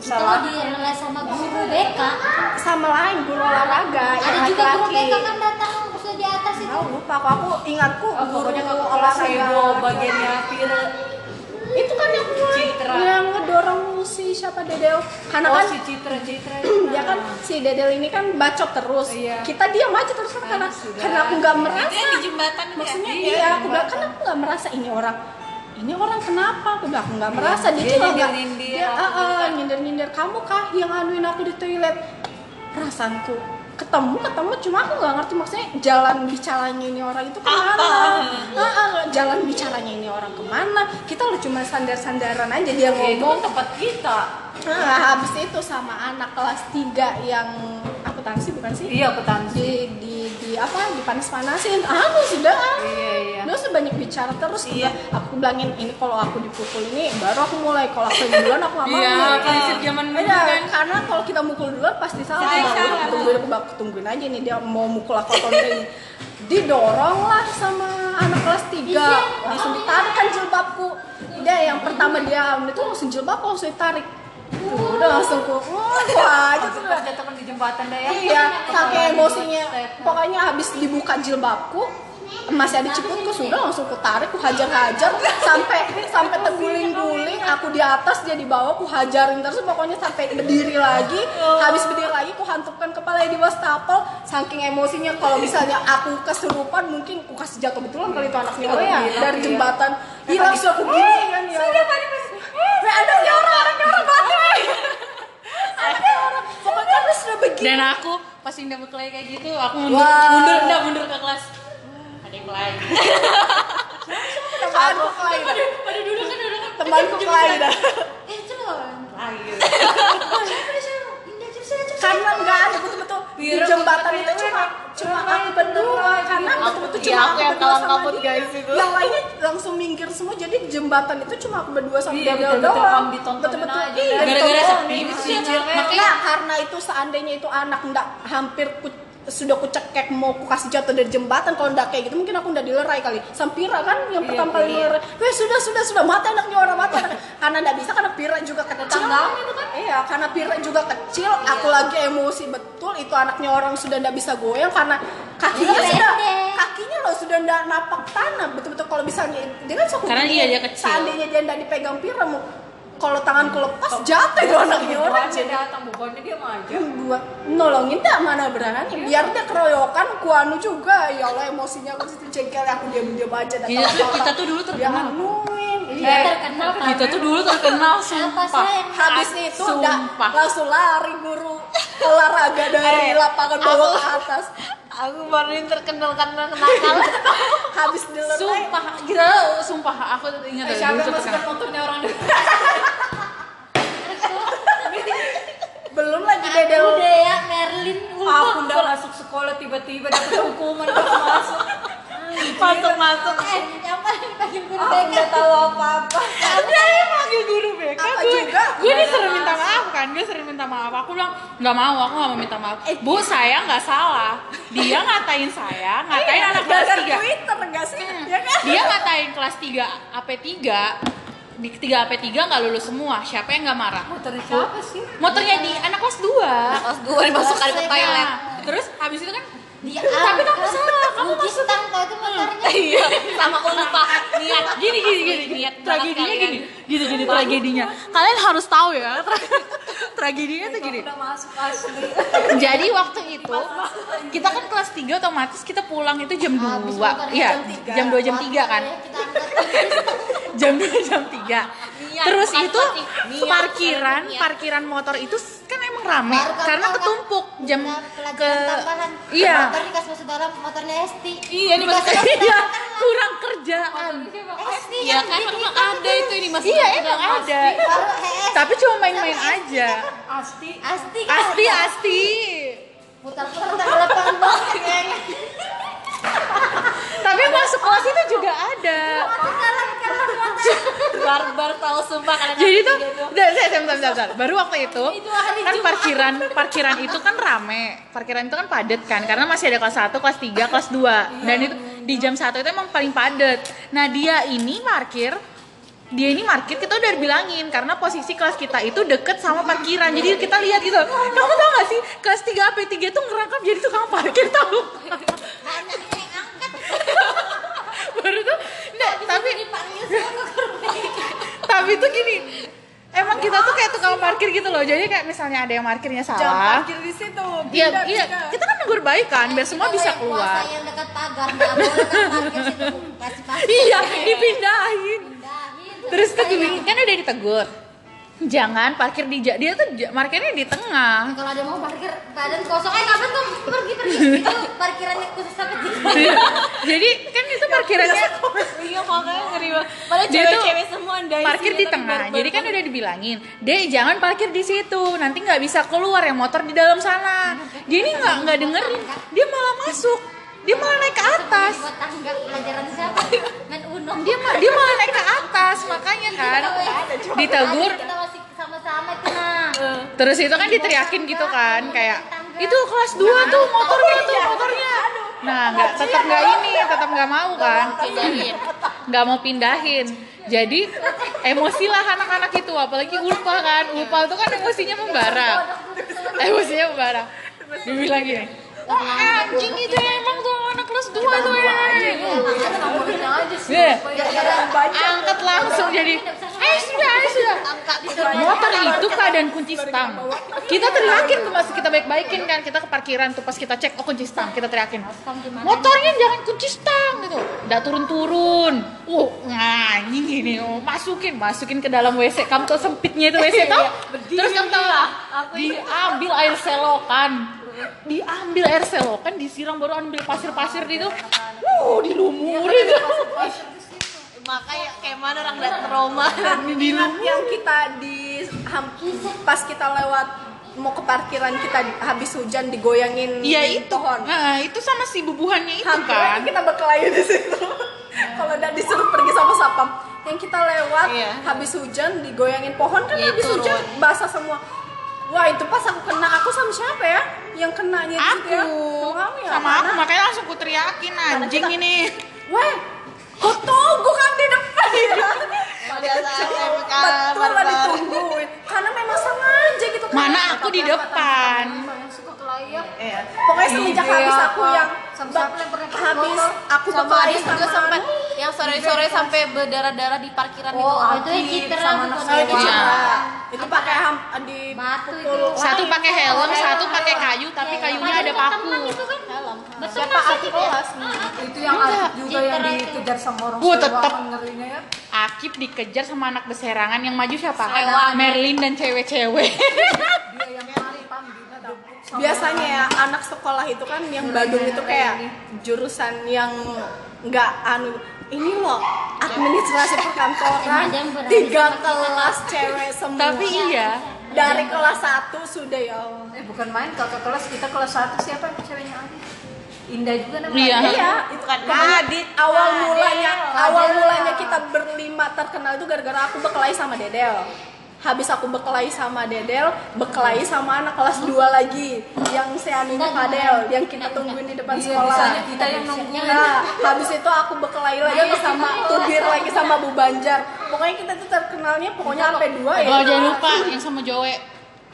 ha. Itu lagi relay sama guru BK. sama lain guru olahraga Ada yang juga guru BK kan datang sudah di atas itu. Tahu lupa aku, aku ingatku Oh, guru pokoknya kelas olahraga heboh bagiannya Pira itu kan yang mulai Citra. yang ngedorong si siapa Dedel karena oh kan si Citra Citra dia kan si Dedel ini kan bacot terus Iya. kita diam aja terus kan karena sudah. karena aku nggak merasa Itu yang di jembatan ya? maksudnya Iya, iya, aku kan jembatan. aku nggak merasa ini orang ini orang kenapa? Aku bilang aku nggak merasa. Dia, Dia juga nggak dia juga. nyindir-nyindir. Kamu kah yang anuin aku di toilet? Perasaanku. Ketemu ketemu cuma aku nggak ngerti maksudnya jalan bicaranya ini orang itu ke mana? Ah, ah, jalan bicaranya ini orang ke mana? Kita lu cuma sandar-sandaran aja dia Ya, itu ngomong. kan tempat kita. Nah, habis itu sama anak kelas 3 yang akuntansi bukan sih? iya petansi Di di di apa? Dipanas-panasin. Anu sudah. ah. iya iya Dia sebanyak bicara terus iya. Aku bilangin ini kalau aku dipukul ini baru aku mulai kalau aku duluan aku nggak mau. Iya, prinsip zaman dulu Iya, kan. karena kalau kita mukul duluan pasti salah. Baru salah. aku tungguin aku bakal tungguin aja nih dia mau mukul aku atau enggak ini. Didorong lah sama anak kelas 3 langsung ditarik kan jilbabku. Dia yang pertama dia itu langsung jilbab langsung ditarik. Udah langsung ku wah aja tuh jatuhkan di jembatan deh ya. iya saking emosinya. pokoknya habis dibuka jilbabku masih ada ciputku sudah langsung ku tarik ku hajar-hajar. Sampai sampai terguling-guling aku di atas dia di bawah ku hajarin terus. Pokoknya sampai berdiri lagi. Habis berdiri lagi ku hantupkan kepala di wastafel saking emosinya kalau misalnya aku kesurupan mungkin ku kasih jatuh betulan kali itu anaknya orang iya, dari iya. jembatan. Hilang sudah aku gini kan ya. sudah tadi anaknya orang anaknya orang orang pokoknya aku sudah begini. Dan aku pas Indah berkelahi kayak gitu aku mundur. Wah. mundur Indah mundur ke kelas. Ada yang kelahi temanku kelahi dah. pada duduk kan duduk kan temanku kelahi dah. Eh, itu loh. kelahi karena nggak ada betul-betul di jembatan itu cuma cuma Iya, cuma aku aku yang kalang-kabut, dia guys, itu. yang lainnya langsung minggir semua jadi di jembatan itu cuma aku berdua sama Iya, dia doang kamu ditontonin betul-betul aja, iya gara-gara ditontonin. sepi sih, Iya. makanya- makanya karena itu seandainya itu anak nggak hampir sudah ku cekek mau ku kasih jatuh dari jembatan kalau nggak kayak gitu mungkin aku udah dilerai kali. Sampira kan yang pertama kali dilerai Weh sudah sudah sudah. Mati anaknya orang anaknya. karena nggak bisa karena Pira juga kecil. Itu kan? iya karena Pira juga kecil. Aku lagi emosi betul. Itu anaknya orang sudah nggak bisa goyang karena kakinya Iya, sudah pendek. kakinya loh sudah nggak napak tanah betul-betul kalau misalnya dia kan Karena iya, dia kecil. seandainya dia nggak dipegang Pira mau kalau tanganku lepas jatuh itu anaknya orang Bebannya datang, bebannya dia aja. buat nolongin tak mana berani biar dia keroyokan kuanu juga ya Allah emosinya aku situ jengkel aku diam diam aja dan Kita tuh- tawa-tawa. kita tuh dulu dia terkenal. Iya, iya terkenal. kita tuh dulu terkenal sumpah. Habis itu udah langsung lari guru. Olahraga dari lapangan bawah ke atas. Aku baru ini terkenal karena kenakal. habis dilerai sumpah kita sumpah. Aku ingat Eh, siapa dulu yang masukkan terkenal. motornya orang? dulu? belum lagi Aku dedel deh ya Merlin. Aku udah masuk sekolah tiba-tiba dapat hukuman gak masuk. masuk masuk. Eh, yang paling paling guru BK nggak tahu apa-apa. dia yang manggil guru BK Apa gue gue disuruh minta maaf kan dia sering minta maaf. Aku bilang nggak mau aku nggak mau minta maaf. Bu saya nggak salah. Dia ngatain saya ngatain anak kelas tiga. Twitter enggak sih? Ya kan? Dia ngatain kelas 3 AP3 di 3 AP3 nggak lulus semua. Siapa yang nggak marah? Motornya siapa sih? motornya di anak kelas 2 Pas gue dimasukkan ke toilet. terus habis itu kan dia tapi kamu salah kamu masuk tang kau itu motornya. Iya, sama aku lupa. niat gini gini gini Niat tragedinya gini gini gini tragedinya. Kalian harus tahu ya tra- tragedinya tuh gini. Jadi waktu itu kita kan kelas 3 otomatis kita pulang itu jam 2 iya jam 2 jam 3 kan. jam 2 jam 3 Niat, terus itu parkiran parkiran motor itu kan emang rame kan karena kan, ketumpuk jam Nah, ke iya. Motor dikasih masuk dalam motornya Esti. Iya iya kurang kerjaan. Esti Iya kan emang ada itu ini masuk. Iya emang ada. HS tapi cuma main-main aja. Asti. Asti asti asti. Putar-putar lapangan bawah tapi masuk kelas itu juga ada. Barbar tahu sumpah kalian. jadi tuh dan saya sebentar, sebentar, sebentar. baru waktu itu kan parkiran parkiran itu kan rame. Parkiran itu kan padat kan karena masih ada kelas 1, kelas 3, kelas 2 dan itu di jam 1 itu emang paling padat. Nah dia ini parkir dia ini parkir kita udah bilangin karena posisi kelas kita itu deket sama parkiran. Jadi kita lihat gitu. Kamu tau gak sih kelas 3 AP 3 tuh ngerangkap jadi tukang parkir tau baru tuh enggak tapi tapi tuh gini emang kita tuh kayak tukang parkir gitu loh. Jadi kayak misalnya ada yang parkirnya jangan salah. parkir di situ. Iya, iya, kita kan nunggu baik kan, biar semua bisa keluar. yang dekat pagar nggak boleh kan parkir situ. Iya, dipindahin. Terus kan, gini, kan udah ditegur. Jangan parkir di ja- dia tuh parkirnya di tengah. kalau ada mau parkir badan kosong eh ngapain tuh pergi pergi itu parkirannya khusus tiga Jadi kan itu parkirannya Iya makanya ngeri banget. Dia tuh cewek-cewek semua parkir di tengah. Jadi kan udah dibilangin, "Dek, jangan parkir di situ. Nanti nggak bisa keluar yang motor di dalam sana." Dia ini nggak nggak dengerin. Dia malah masuk. Dia malah naik ke atas. buat tangga? Pelajaran siapa? Main uno. Dia ma- dia malah naik ke atas, makanya kan. ditegur. Sama-sama nah Terus itu kan diteriakin gitu kan kayak itu kelas 2 tuh motornya tuh motornya. Nah, nggak tetap nggak ini, tetap nggak mau kan. nggak mau pindahin. Jadi emosilah anak-anak itu apalagi Ulfa kan. Ulfa itu kan emosinya membara. Emosinya membara. Dibilang gini "Ah, anjing itu ya emang tuh anak kelas 2 tuh ya. Iya. angkat langsung jadi eh sudah eh sudah. Motor itu keadaan kunci stang kita teriakin tuh masih kita baik-baikin kan. Kita ke parkiran tuh pas kita cek oh kunci stang kita teriakin. Motornya jangan kunci stang gitu. Udah turun-turun. Uh nganying gini oh, masukin masukin ke dalam WC kamu tau sempitnya itu WC tau? terus kamu tau diambil air selokan diambil air selokan disiram baru ambil pasir-pasir di itu uh dilumurin makanya kayak mana orang udah trauma Ingat yang kita di pas kita lewat mau ke parkiran kita di- habis hujan digoyangin Iya di itu, pohon. nah itu sama si bubuhannya itu Hampir kan. kita berkelahi di situ. Kalau udah disuruh pergi sama sapam, yang kita lewat Iya. habis hujan digoyangin pohon kan Iya, habis turun. hujan basah semua. Wah itu pas aku kena aku sama siapa ya? Yang kenanya ya? Aku, Sama kamu ya? sama aku Mana? makanya langsung ku teriakin anjing kita- ini. Weh, kok tunggu kan di depan ya? Betul lah ditungguin. Karena memang sengaja gitu kan. Mana aku di depan. Iya. Pokoknya semenjak Iya, habis aku yang Sama ba- siapa yang pernah pakai habis aku sama ada juga sama sempat yang sore-sore sampai berdarah-darah di parkiran Oh, itu itu Akif yang citra sama bukan anak Oh, itu Iya. citra. Itu pakai ham di Batu itu. Satu pakai helm, satu pakai kayu, tapi kayunya ada paku. itu kan betul Siapa aku kelas? Itu yang juga yang dikejar sama orang tetep. kan ngerinya ya. Akif dikejar sama anak beserangan yang maju siapa? Merlin dan cewek-cewek. Dia yang paling pam didebuk sama Biasanya ya anak sekolah itu kan yang Badung itu kayak jurusan yang nggak anu ini loh administrasi perkantoran yang berani tiga kelas cewek semua tapi iya, dari kelas 1 sudah ya Allah. Eh bukan main kakak kelas kita kelas 1 siapa yang ceweknya Adit? Indah juga namanya. Iya. Iya, itu kan Adit awal mulanya awal mulanya kita berlima terkenal itu gara-gara aku berkelahi sama Dedel. Habis aku berkelahi sama Dedel, berkelahi sama anak kelas 2 lagi yang seanunya Fadel yang kita tungguin di depan Iya, sekolah. kita yang nungguin. Nah, habis itu aku berkelahi lagi sama Tubir lagi sama Bu Banjar. Pokoknya kita tuh terkenalnya pokoknya sampai dua ya. oh jangan lupa yang sama Jowe.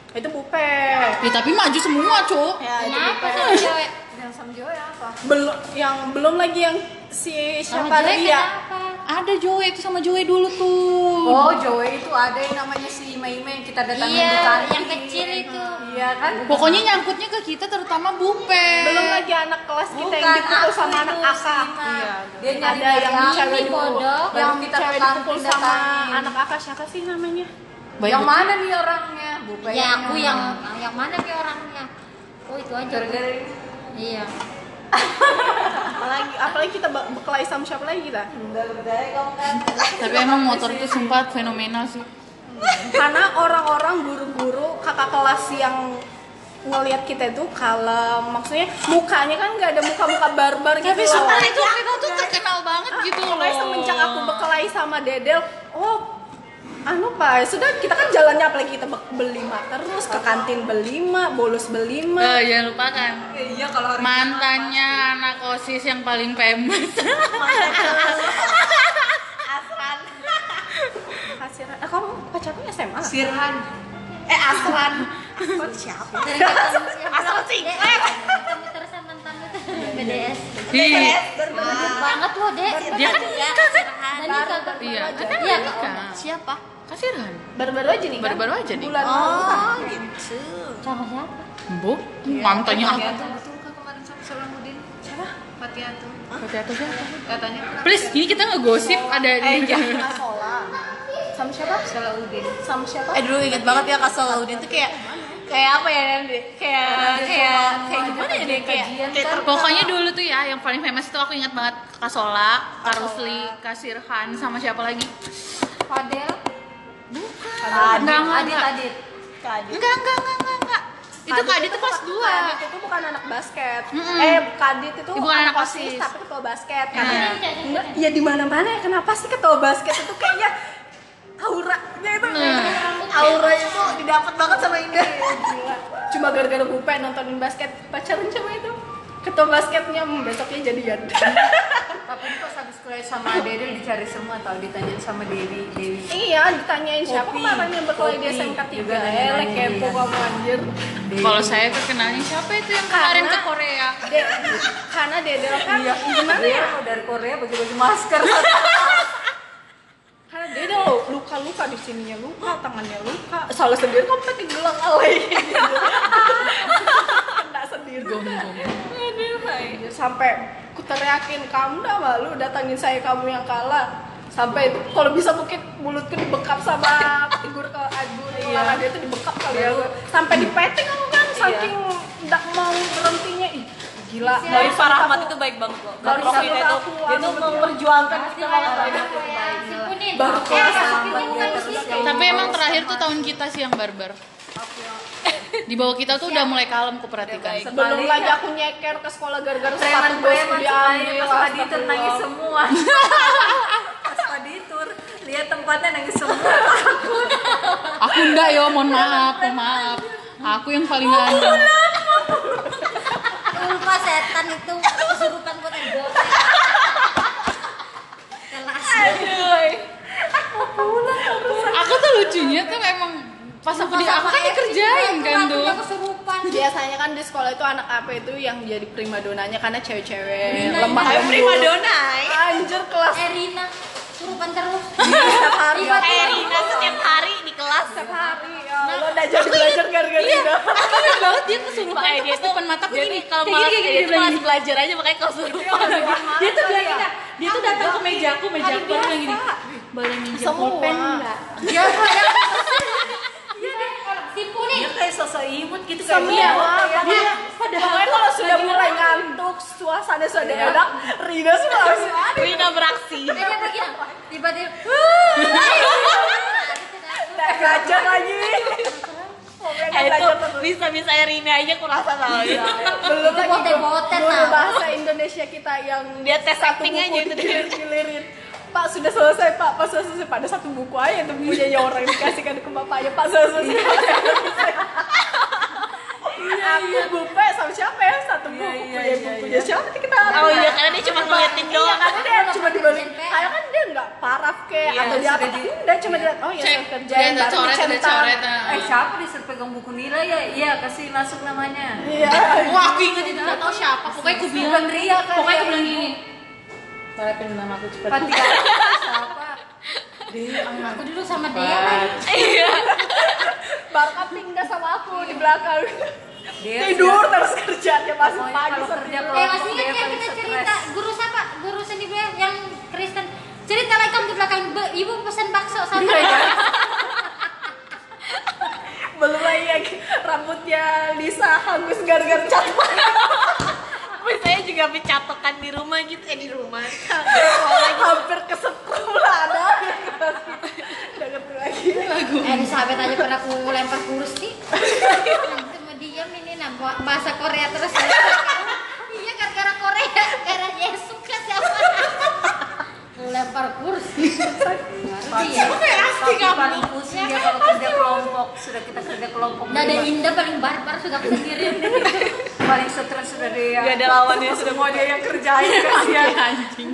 Itu Bupe. Ya, tapi maju semua, Cuk. Ya, itu Kenapa Bupe. sama cewek? Yang sama Joy apa? belum yang belum lagi yang si Sama siapa cewek Ria kenapa? Ada Jowe itu sama Jowe dulu tuh. Oh, Joy itu ada yang namanya si Maime yang kita datangin Iya, kantin. yang kecil itu. Iya kan? Pokoknya nyangkutnya ke kita terutama Bupe. belum lagi anak kelas kita yang Bukan, dipukul aku sama itu, anak Aka Iya. Dia nyari ada yang yang cewek dipukul yang Yang kita cewek dipukul sama datangin. anak Aka siapa sih namanya Baik, yang betul. mana nih orangnya? Bupe Ya aku yang yang mana nih orangnya? Oh itu aja. gara-gara Iya. Apalagi apalagi kita be- berkelahi sama siapa lagi kita Tapi emang motor itu sumpah fenomenal sih. karena orang-orang guru-guru kakak kelas yang ngelihat kita itu kalem maksudnya mukanya kan nggak ada muka-muka barbar gitu Tapi sumpah itu kita tuh terkenal banget gitu loh. Semenjak aku berkelahi sama Dedel, oh anu pak, sudah kita kan jalannya apalagi kita be- belima terus ke kantin belima, bolos belima. Eh, jangan lupakan Iya kalau hari mantannya anak osis yang paling famous. Hasiran, eh, kamu pacarnya SMA? Sirhan. Eh Asran. Asran siapa? Asal sih. Kamu terus sama mantan itu BDS. Ih, Bagus banget loh, Dek. dia kan nikah kan? Dan nikah Iya, kan Iya, nikah. siapa Kasiran. Baru-baru aja nih kan? Baru-baru aja nih. Bulan lalu kan? oh gitu sama siapa? Bu, mantannya aku. Betul kan kemarin sama Salamuddin? Siapa? Fatiatu. Fatiatu siapa? Katanya Please, ini kita ngegosip ada di Asola. Sama siapa? Salahuddin. Sama siapa? eh dulu inget banget ya Kak Salahuddin tuh kayak kayak apa ya Nan? kayak kayak kayak gimana ya dia kayak kayak Pokoknya dulu tuh ya, yang paling famous itu aku ingat banget Kak Sola, Kak Rusli, Kak Sirhan, sama siapa lagi? Fadel. Enggak, enggak, Adit, enggak. Adit. Kadit. Enggak, enggak, enggak, enggak, enggak. Itu Kak Adit tuh kelas 2. Kadit itu bukan anak basket. Mm-mm. Eh, Kadit itu Bukan anak OSIS. tapi ketua basket. Kadit. Enggak, ya di mana-mana ya. Kenapa sih ketua basket itu kayaknya auranya itu Nah. aura itu didapat banget sama Indah. Gila. Cuma gara-gara Bupe nontonin basket pacaran sama itu. Ketua basketnya hmm, besoknya jadian. Tapi pas habis kuliah sama Dede dicari semua tau ditanyain sama Dewi Dewi. Iya, ditanyain siapa Kopi. kemarin yang berkuliah di. SMK 3 Juga Eh, nanya-nanya, kepo iya. kamu anjir Dewi. Kalau saya tuh kenalnya siapa itu yang kemarin ke Korea? De, karena Dede kan Iya, gimana dia ya? dari Korea bagi-bagi masker. Karena Dede lo luka-luka di sininya luka, tangannya luka. Salah sendiri kamu pakai gelang alay. Kena sendiri. Sampai ku teriakin kamu dah malu datangin saya kamu yang kalah. Sampai itu kalau bisa mungkin mulutku dibekap sama figur ke agur olahraga itu dibekap kali ya sampai dipeting aku kan saking nggak mau berhentinya. Ih gila Dari Farahmat itu baik banget kok. Baru Baru satu kita itu aku, dia tuh anu, memperjuangkan segala Punin. Baru Eh, satu. Tapi emang terakhir tuh tahun kita sih yang barbar. Di bawah kita tuh udah mulai kalem kuperhatikan. sebelum lagi aku nyeker ke sekolah gara-gara sepatu bosku diambil pas Padi tur nangis semua. Pas Padi tur lihat tempatnya nangis semua. Aku enggak yo, mohon maaf, mohon maaf. Aku yang paling anu. Lupa setan itu kesurupan buat ego. Kelas. Aku tuh lucunya tuh emang pas aku di aku kan dikerjain kan tuh. kesurupan. biasanya kan di sekolah itu anak apa itu yang jadi primadonanya karena cewek-cewek lemah lembut. Primadona. anjir kelas Erina surupan terus. setiap hari Tiba-tiba Eh, Rina setiap hari di kelas. setiap hari ya lo udah jadi belajar gara-gara Rina Aku ingat banget dia kesurupan Makanya tuh dia pas tuh depan mataku dia gini. tuh kalau Kayak malas dia gini, malas belajar aja makanya kesurupan. Dia tuh bilang gini, dia tuh datang ke mejaku, mejaku dia bilang gini. Boleh minjem pulpen enggak? Dia si Punin. Dia kayak sosok imut gitu kayak semua dia. dia pokoknya kalau sudah mulai ngantuk suasana sudah enak Rina langsung Rina beraksi. Tiba-tiba. udah belajar lagi Eh, itu bisa-bisa Rina aja kurasa tau ya. belum lagi botet-botet lah. bahasa Indonesia kita yang Dia tes satu acting buku aja itu dia. digilirin Pak sudah selesai Pak, Pak sudah selesai pada satu buku aja itu punya orang yang dikasihkan ke bapaknya Pak sudah selesai. Selesai. Aku bupe sama siapa ya satu buku punya bukunya siapa nih kita Oh iya karena dia cuma ngeliatin Iya doang. kan dia cuma dibalik kayak kan dia nggak paraf kayak Iya, atau dia apa di- enggak cuma dia oh ya saya kerja dia ada coret, ada coret. Eh siapa disuruh pegang buku Nila ya? Iya kasih masuk namanya. iya Wah, aku inget itu gak tau siapa. Pokoknya aku bilang, Ria kan? pokoknya aku Ria. bilang gini. Harapin nama aku cepat. Pati kan? Siapa? Aku dulu sama dia lagi. Barca pindah sama aku di belakang Dia tidur terus kerjanya masih Pokoknya pagi kalau kerja Eh masih dia ingat ya paling kita cerita guru siapa? Guru seni yang Kristen. Cerita lagi kamu di belakang "Bu, ibu pesan bakso sama belum lagi yang rambutnya Lisa hangus gara-gara cat Saya juga mencatokan di rumah gitu eh di rumah. hampir kesetrum lah ada lagi Eh di sahabat aja pernah aku lempar kurus nih. Cuma diam ini nah ba- bahasa Korea terus. Iya gara-gara Korea, gara Yesus kan siapa? Lempar kursi. Baru dia. Tapi paling pusing dia kalau kerja kelompok. Sudah kita kerja kelompok. Nada indah paling barbar sudah aku sendiri. Paling stres sudah dia. Gak ada lawannya sudah semua dia yang kerjain kasihan Anjing.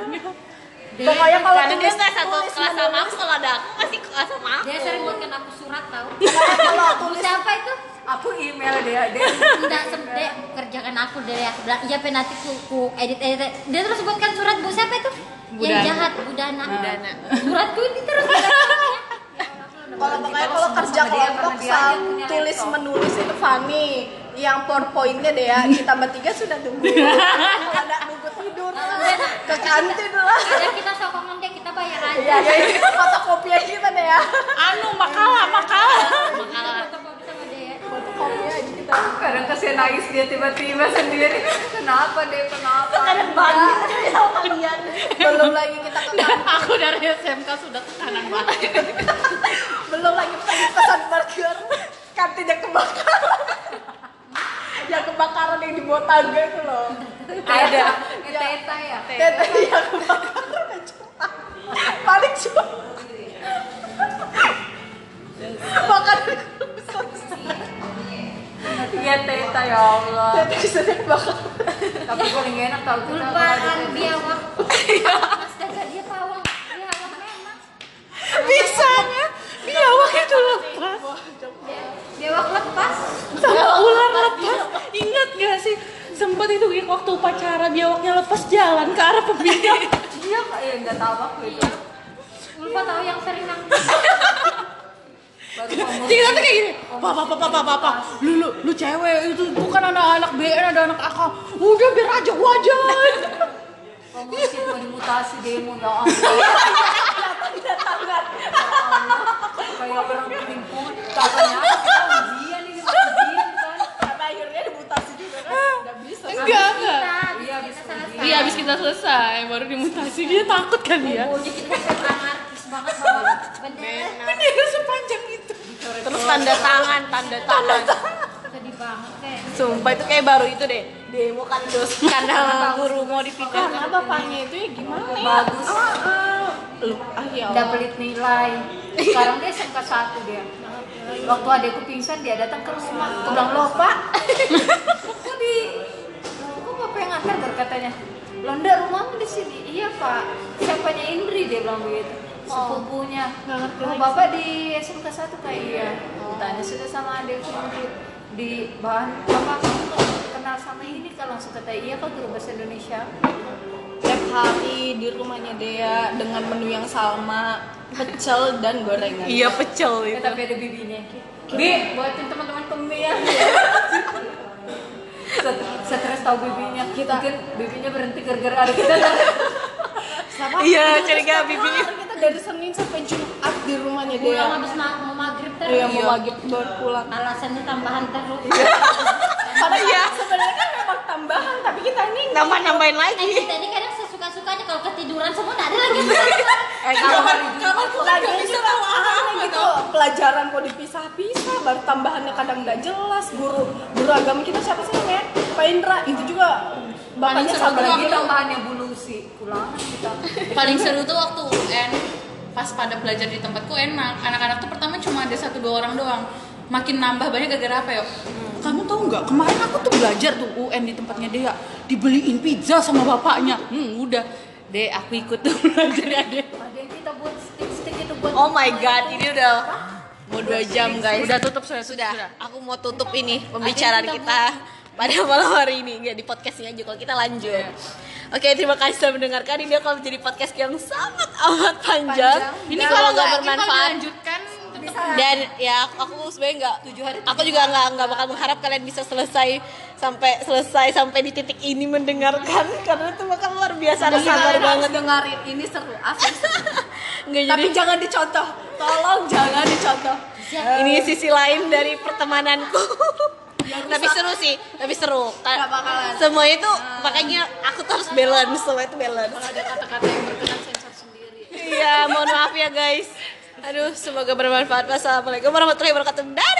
Dia, pokoknya kalau Karena dia tulis nggak satu tulis kelas sama aku kalau ada aku pasti kelas sama aku. dia sering buatkan aku surat tahu. kalau Bu siapa itu? Aku email dia, dia Enggak semde kerjakan aku dari aku bilang iya pe nanti ku, ku edit edit. Dia terus buatkan surat bu siapa itu? Yang Budana. jahat budana. Budana. suratku ini terus. Kalau pokoknya kalau kerja kelompok punya tulis laptop. menulis itu funny yang powerpointnya deh ya kita bertiga sudah tunggu. Kalau ada nunggu tidur. Ke kantin lah. Ada kita sokongan dia kita bayar aja. Iya, ya, fotokopi aja kita deh ya. Anu, makalah, makalah. fotokopi aja kita. kadang kasihan nangis dia tiba-tiba sendiri. Kenapa deh? Kenapa? Kadang banget sama kalian. Belum lagi kita ke kantin, Aku dari SMK sudah tekanan banget. belum lagi pengen pesan burger. Kantinnya kebakaran. yang kebakaran yang di bawah tangga itu loh. Ada. Eta-eta ya. Tete yang kebakaran cuma. Panik cuma. Makan Iya teta ya Allah. Kesannya bakal Tapi paling enak tau kita teta. biawak. Iya. Astaga dia pawang. Biawak memang. Bisanya biawak itu lepas. Biawak lepas. Sama ular lepas. Ingat gak sih? Sempat itu waktu upacara biawaknya lepas jalan ke arah pembina. Iya kak, ya nggak tahu aku itu. Ulfa tahu yang sering nang. Jadi kita kayak gini, papa, papa, papa, papa, lu, lu, lu cewek itu bukan anak-anak BN, ada anak akal. Udah biar aja wajar. Ngomong sih mau dimutasi demo ya ampun. Kayak orang penimpun. Katanya kita ujian ini ujian kan. Karena akhirnya dimutasi juga kan Nggak bisa Enggak, enggak. Iya. Iya, habis kita selesai, baru dimutasi. Dia takut kali ya. Punya kita anarkis banget. Bendera sepanjang itu. Terus tanda tangan, tanda tangan. Sedih banget kayak. Sumpah itu kayak baru itu deh. Demo kan terus karena guru mau dipindah. Karena bapaknya itu ya gimana ya Bagus. Ah, ah. Lu, ah ya Udah Allah pelit nilai. Sekarang dia SMK 1 dia. Waktu adekku pingsan dia datang ke rumah. Aku bilang loh pak. Kok di kok bapak yang antar berkatanya. Londa rumahmu di sini. Iya pak. Siapanya Indri dia bilang begitu. Sepupunya. Oh, bapak di SMK 1 kayak iya. Aku tanya sudah sama Indri. Di bahan bapak kenal sama ini kalau langsung kata iya kok guru bahasa Indonesia. Tiap hari di rumahnya Dea dengan menu yang sama Pecel dan gorengan Iya pecel Ya, itu. tapi ada bibinya. Bi, buatin teman-teman kemi ya. Set- Stres tahu bibinya. Kita mungkin bibinya berhenti gara-gara ada kita. Sama Iya, kita curiga bibi. Kita dari Senin sampai Jumat di rumahnya Dea Pulang habis ma- mau maghrib terus. Iya mau maghrib baru pulang Alasannya tambahan terus. Padahal ya sebenarnya kan memang tambahan Tapi kita ini Nambah nambahin Eh, lagi. kita ini kadang sesuka-sukanya kalau ketiduran semua nggak ada lagi. Eh, kapan pelajaran juga aneh gitu Pelajaran kok dipisah-pisah Baru tambahannya kadang nggak jelas Guru guru agama kita siapa sih namanya? Pak Indra Itu juga Bapaknya seru sama tuh lagi lagi tambahannya Bu Lucy. Pulangan kita. Paling seru tuh waktu UN pas pada belajar di tempatku enak. Anak-anak tuh pertama cuma ada satu dua orang doang. Makin nambah banyak gara-gara apa ya? Kamu tahu nggak kemarin aku tuh belajar tuh UN di tempatnya Dea dibeliin pizza sama bapaknya. Hmm udah deh aku ikut tuh belajar ya deh. Kita buat stick-stick itu buat Oh my god, ini udah mau dua jam guys. Udah tutup sudah Sudah, sudah. aku mau tutup ini pembicaraan kita pada malam hari ini nggak di podcastnya aja kalau kita lanjut. Oke, terima kasih sudah mendengarkan. Ini akan menjadi podcast yang sangat amat panjang. Ini Semoga kalau nggak bermanfaat. lanjutkan Dan ya aku sebenarnya nggak Aku juga nggak nggak bakal mengharap kalian bisa selesai sampai selesai sampai di titik ini mendengarkan karena itu bakal luar biasa ada sabar banget. dengerin ini seru asli. Nggak jadi Tapi jangan dicontoh Tolong jangan dicontoh ini sisi lain dari pertemananku tapi seru sih tapi seru. Ka- Nggak bakalan. semua itu makanya aku tuh harus balance semua itu balance. Ada kata-kata yang berkenan sensor sendiri. Iya mohon maaf ya guys. Aduh semoga bermanfaat. Wassalamualaikum warahmatullahi wabarakatuh. Dah